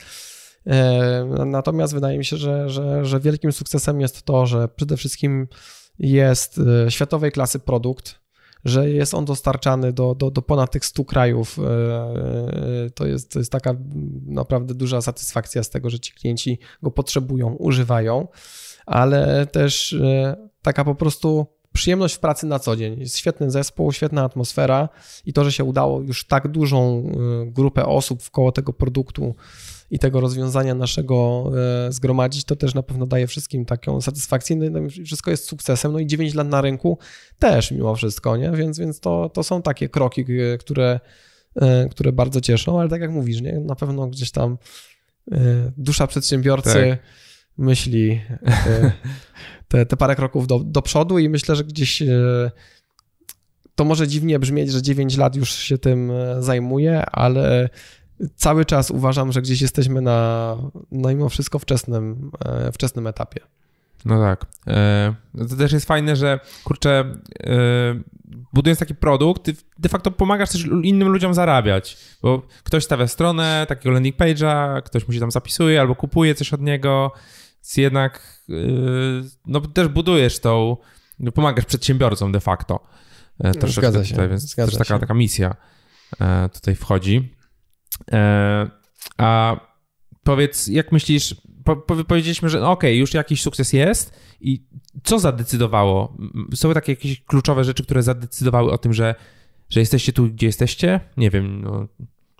E, natomiast wydaje mi się, że, że, że wielkim sukcesem jest to, że przede wszystkim jest e, światowej klasy produkt, że jest on dostarczany do, do, do ponad tych 100 krajów. To jest, to jest taka naprawdę duża satysfakcja z tego, że ci klienci go potrzebują, używają, ale też taka po prostu przyjemność w pracy na co dzień. Jest świetny zespół, świetna atmosfera i to, że się udało już tak dużą grupę osób wkoło tego produktu i tego rozwiązania naszego y, zgromadzić, to też na pewno daje wszystkim taką satysfakcję. No wszystko jest sukcesem. No i 9 lat na rynku też mimo wszystko, nie? Więc, więc to, to są takie kroki, y, które, które bardzo cieszą, ale tak jak mówisz, nie? na pewno gdzieś tam dusza przedsiębiorcy. Tak myśli e, te, te parę kroków do, do przodu i myślę, że gdzieś e, to może dziwnie brzmieć, że 9 lat już się tym e, zajmuję, ale cały czas uważam, że gdzieś jesteśmy na, no mimo wszystko wczesnym, wczesnym etapie. No tak. To też jest fajne, że kurczę, budując taki produkt, de facto pomagasz też innym ludziom zarabiać, bo ktoś stawia stronę takiego landing page'a, ktoś mu się tam zapisuje albo kupuje coś od niego, więc jednak no, też budujesz tą, no, pomagasz przedsiębiorcom de facto. E, troszeczkę Zgadza się. Tutaj, więc Zgadza też taka, taka misja e, tutaj wchodzi. E, a powiedz, jak myślisz, po, powiedzieliśmy, że no okej, okay, już jakiś sukces jest i co zadecydowało? Są takie jakieś kluczowe rzeczy, które zadecydowały o tym, że, że jesteście tu, gdzie jesteście? Nie wiem, no,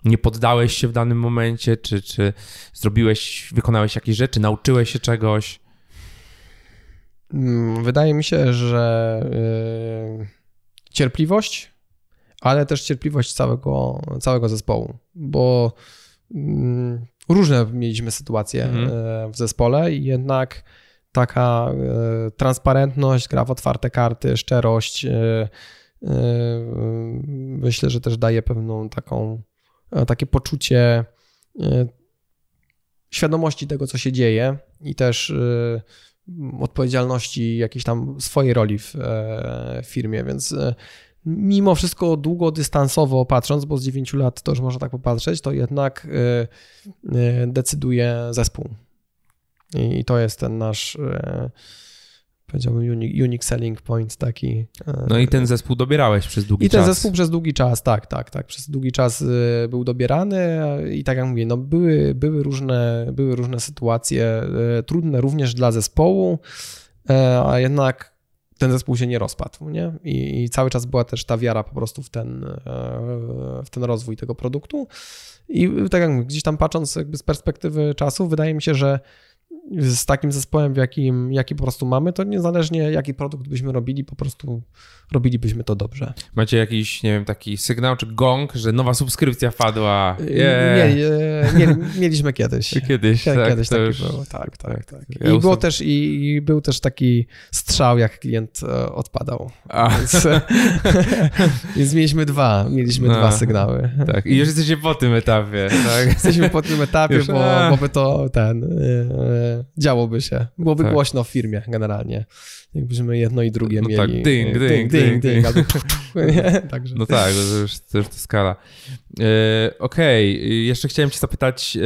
nie poddałeś się w danym momencie, czy, czy zrobiłeś, wykonałeś jakieś rzeczy, nauczyłeś się czegoś? Mm, wydaje mi się, że yy, cierpliwość, ale też cierpliwość całego, całego zespołu, bo yy, różne mieliśmy sytuacje mhm. yy, w zespole i jednak taka yy, transparentność, gra w otwarte karty, szczerość, yy, myślę, że też daje pewną taką E, takie poczucie e, świadomości tego, co się dzieje i też e, odpowiedzialności jakiejś tam swojej roli w firmie, więc mimo wszystko długodystansowo patrząc, bo z 9 lat to już można tak popatrzeć, to jednak decyduje zespół. I to jest ten nasz powiedziałbym, unique, unique selling point taki. No i ten zespół dobierałeś przez długi czas. I ten zespół przez długi czas, tak, tak, tak. Przez długi czas był dobierany i tak jak mówię, no były, były, różne, były różne sytuacje trudne również dla zespołu, a jednak ten zespół się nie rozpadł, nie? I, I, cały czas była też ta wiara po prostu w ten, w ten rozwój tego produktu. I tak jak mówię, gdzieś tam patrząc jakby z perspektywy czasu, wydaje mi się, że z takim zespołem, w jakim, jaki po prostu mamy, to niezależnie jaki produkt byśmy robili, po prostu robilibyśmy to dobrze. Macie jakiś, nie wiem, taki sygnał czy gong, że nowa subskrypcja wpadła? Yeah. Nie, nie, nie, mieliśmy kiedyś. Kiedyś, tak, kiedyś taki już... było. Tak, tak, tak. tak. I, było też, i, I był też taki strzał, jak klient e, odpadał. Więc, więc, mieliśmy dwa, mieliśmy no, dwa sygnały. Tak, i już jesteście po tym etapie, tak? Jesteśmy po tym etapie, już, bo, bo by to ten... E, działoby się. Byłoby tak. głośno w firmie generalnie. Jakbyśmy jedno i drugie no mieli. Tak, ding, ding, ding, ding. ding, Także. No tak, to już, to już to skala. E, Okej, okay. jeszcze chciałem cię zapytać, e,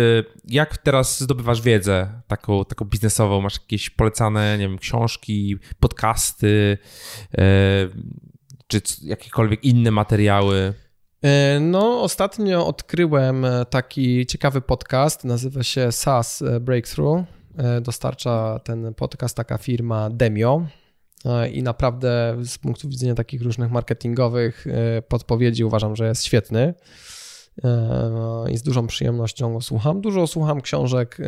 jak teraz zdobywasz wiedzę taką, taką biznesową? Masz jakieś polecane, nie wiem, książki, podcasty, e, czy jakiekolwiek inne materiały? E, no, ostatnio odkryłem taki ciekawy podcast, nazywa się SaaS Breakthrough. E, dostarcza ten podcast taka firma Demio e, i naprawdę z punktu widzenia takich różnych marketingowych e, podpowiedzi uważam, że jest świetny i z dużą przyjemnością go słucham. Dużo słucham książek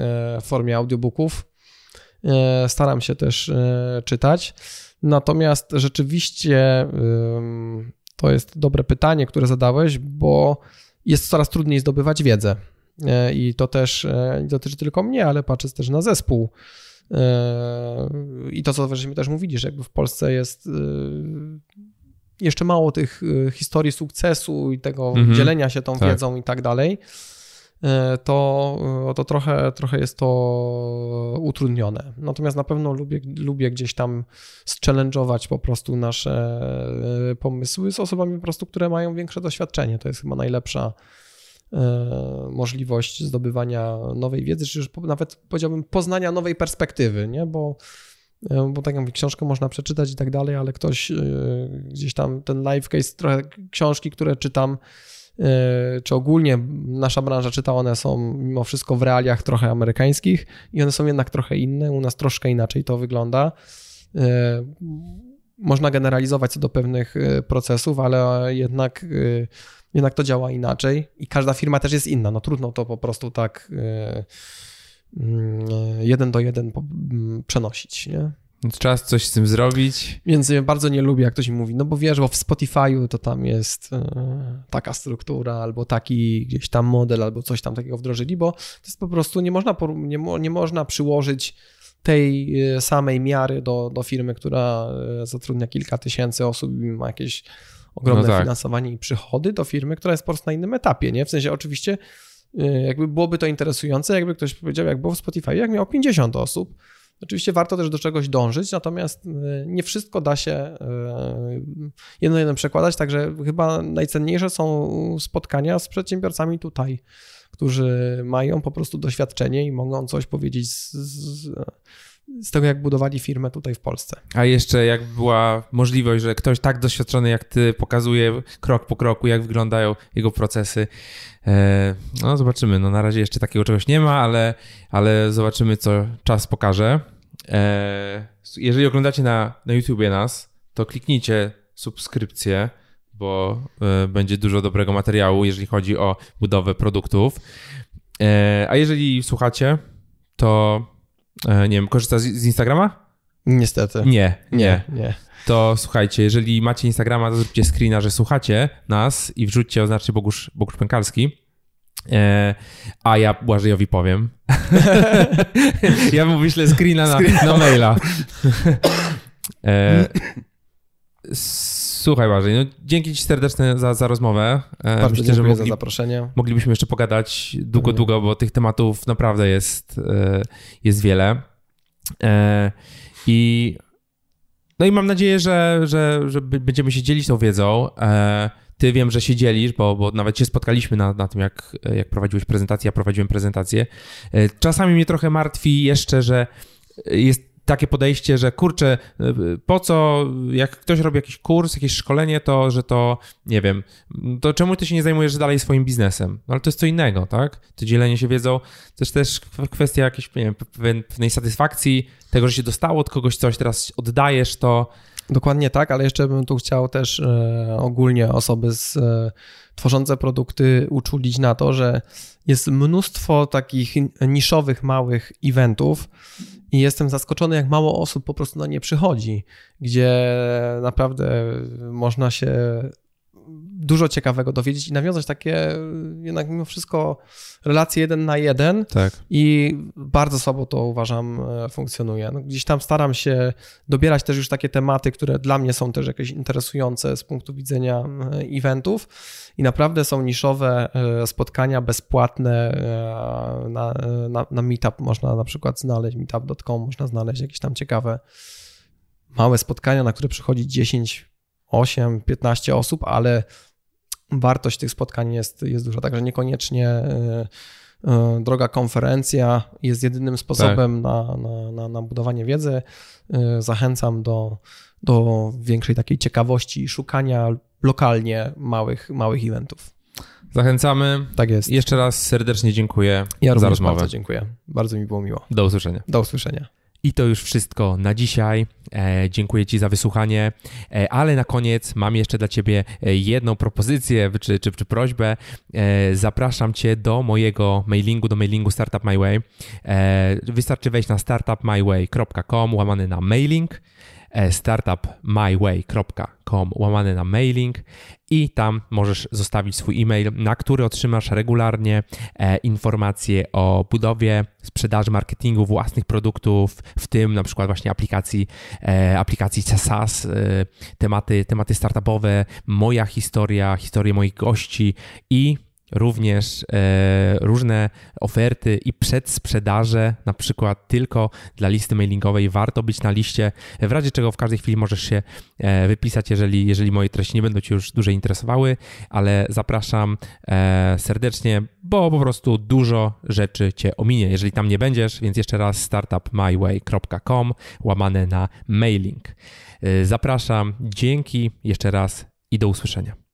w formie audiobooków. Staram się też czytać. Natomiast rzeczywiście to jest dobre pytanie, które zadałeś, bo jest coraz trudniej zdobywać wiedzę. E, i to też e, nie dotyczy tylko mnie, ale patrzę też na zespół. E, I to, co żeśmy też mówili, że jakby w Polsce jest jeszcze mało tych historii sukcesu i tego mhm. dzielenia się tą tak. wiedzą i tak dalej, to, to trochę, trochę jest to utrudnione. Natomiast na pewno lubię, lubię gdzieś tam challenge'ować po prostu nasze pomysły z osobami po prostu, które mają większe doświadczenie. To jest chyba najlepsza E, możliwość zdobywania nowej wiedzy, czy już nawet powiedziałbym poznania nowej perspektywy, nie? bo e, bo tak jak mówię, książkę można przeczytać i tak dalej, ale ktoś gdzieś tam, ten live case, trochę książki, które czytam, czy ogólnie nasza branża czyta, one są mimo wszystko w realiach trochę amerykańskich i one są jednak trochę inne, u nas troszkę inaczej to wygląda. Można generalizować co do pewnych procesów, ale jednak jednak to działa inaczej i każda firma też jest inna. No trudno to po prostu tak e, mm, jeden do jeden mm, przenosić, nie? Więc czas coś z tym zrobić. Więc ja bardzo nie lubię, jak ktoś mi mówi, no bo wiesz, bo w Spotify'u to tam jest e, taka struktura, albo taki gdzieś tam model, albo coś tam takiego wdrożyli, bo to jest po prostu, nie można, nie, nie można przyłożyć tej e, samej miary do, do firmy, która zatrudnia kilka tysięcy osób i ma jakieś ogromne no tak. finansowanie i przychody do firmy, która jest po prostu na innym etapie, nie? W sensie oczywiście y, jakby byłoby to interesujące, jakby ktoś powiedział, jak było w Spotify, jak miał 50 osób, Oczywiście warto też do czegoś dążyć, natomiast y, nie wszystko da się y, jedno jedno przekładać, także chyba najcenniejsze są spotkania z przedsiębiorcami tutaj, którzy mają po prostu doświadczenie i mogą coś powiedzieć z, z, z tego, jak budowali firmę tutaj w Polsce. A jeszcze jak była możliwość, że ktoś tak doświadczony jak ty pokazuje krok po kroku, jak wyglądają jego procesy. E, no zobaczymy, no na razie jeszcze takiego czegoś nie ma, ale, ale zobaczymy, co czas pokaże. E, jeżeli oglądacie na, na YouTubie nas, to kliknijcie subskrypcję, bo e, będzie dużo dobrego materiału, jeżeli chodzi o budowę produktów. A jeżeli słuchacie, to nie wiem, korzysta z, z Instagrama? Niestety. Nie, nie, nie. To słuchajcie, jeżeli macie Instagrama, to zróbcie screena, że słuchacie nas i wrzućcie, oznaczcie Bogusz, Bogusz Pękalski. E, a ja Błażejowi powiem. ja mu wyślę screena na, na maila. e, słuchaj Błażej, no dzięki ci serdecznie za, za rozmowę. E, Bardzo Myślę, że mogli, za zaproszenie. Moglibyśmy jeszcze pogadać długo, długo, bo tych tematów naprawdę jest, e, jest wiele. E, I no i mam nadzieję, że, że, że będziemy się dzielić tą wiedzą. Ty wiem, że się dzielisz, bo, bo nawet się spotkaliśmy na, na tym, jak, jak prowadziłeś prezentację, ja prowadziłem prezentację. Czasami mnie trochę martwi jeszcze, że jest takie podejście, że kurczę, po co, jak ktoś robi jakiś kurs, jakieś szkolenie, to że to, nie wiem, to czemu ty się nie zajmujesz dalej swoim biznesem? No ale to jest co innego, tak? To dzielenie się wiedzą, to jest też kwestia jakiejś, nie wiem, pewnej satysfakcji, tego, że się dostało od kogoś coś, teraz oddajesz to. Dokładnie tak, ale jeszcze bym tu chciał też e, ogólnie osoby z, e, tworzące produkty uczulić na to, że jest mnóstwo takich niszowych, małych eventów, i jestem zaskoczony, jak mało osób po prostu na nie przychodzi, gdzie naprawdę można się dużo ciekawego dowiedzieć i nawiązać takie jednak mimo wszystko relacje jeden na jeden tak. i bardzo słabo to uważam e, funkcjonuje. No, gdzieś tam staram się dobierać też już takie tematy, które dla mnie są też jakieś interesujące z punktu widzenia e, eventów i naprawdę są niszowe spotkania bezpłatne na, na, na Meetup można na przykład znaleźć, meetup.com można znaleźć jakieś tam ciekawe małe spotkania, na które przychodzi 10 8, 15 osób, ale wartość tych spotkań jest, jest duża, także niekoniecznie e, e, droga konferencja jest jedynym sposobem tak. na, na, na, na, budowanie wiedzy. E, zachęcam do, do większej takiej ciekawości i szukania lokalnie małych, małych eventów. Zachęcamy. Tak jest. Jeszcze raz serdecznie dziękuję ja za rozmowę. Bardzo dziękuję. Bardzo mi było miło. Do usłyszenia. Do usłyszenia. I to już wszystko na dzisiaj. E, dziękuję Ci za wysłuchanie, e, ale na koniec mam jeszcze dla Ciebie e, jedną propozycję czy, czy, czy prośbę. E, zapraszam Cię do mojego mailingu, do mailingu Startup My Way. E, wystarczy wejść na startupmyway.com łamany na mailing startupmyway.com łamany na mailing i tam możesz zostawić swój e-mail, na który otrzymasz regularnie e, informacje o budowie, sprzedaży, marketingu własnych produktów, w tym na przykład właśnie aplikacji, e, aplikacji SaaS, tematy, tematy startupowe, moja historia, historie moich gości i również e, różne oferty i przedsprzedaże, na przykład tylko dla listy mailingowej. Warto być na liście, w razie czego w każdej chwili możesz się e, wypisać, jeżeli, jeżeli moje treści nie będą Cię już dłużej interesowały, ale zapraszam e, serdecznie, bo po prostu dużo rzeczy Cię ominie, jeżeli tam nie będziesz, więc jeszcze raz startupmyway.com łamane na mailing. E, zapraszam, dzięki jeszcze raz i do usłyszenia.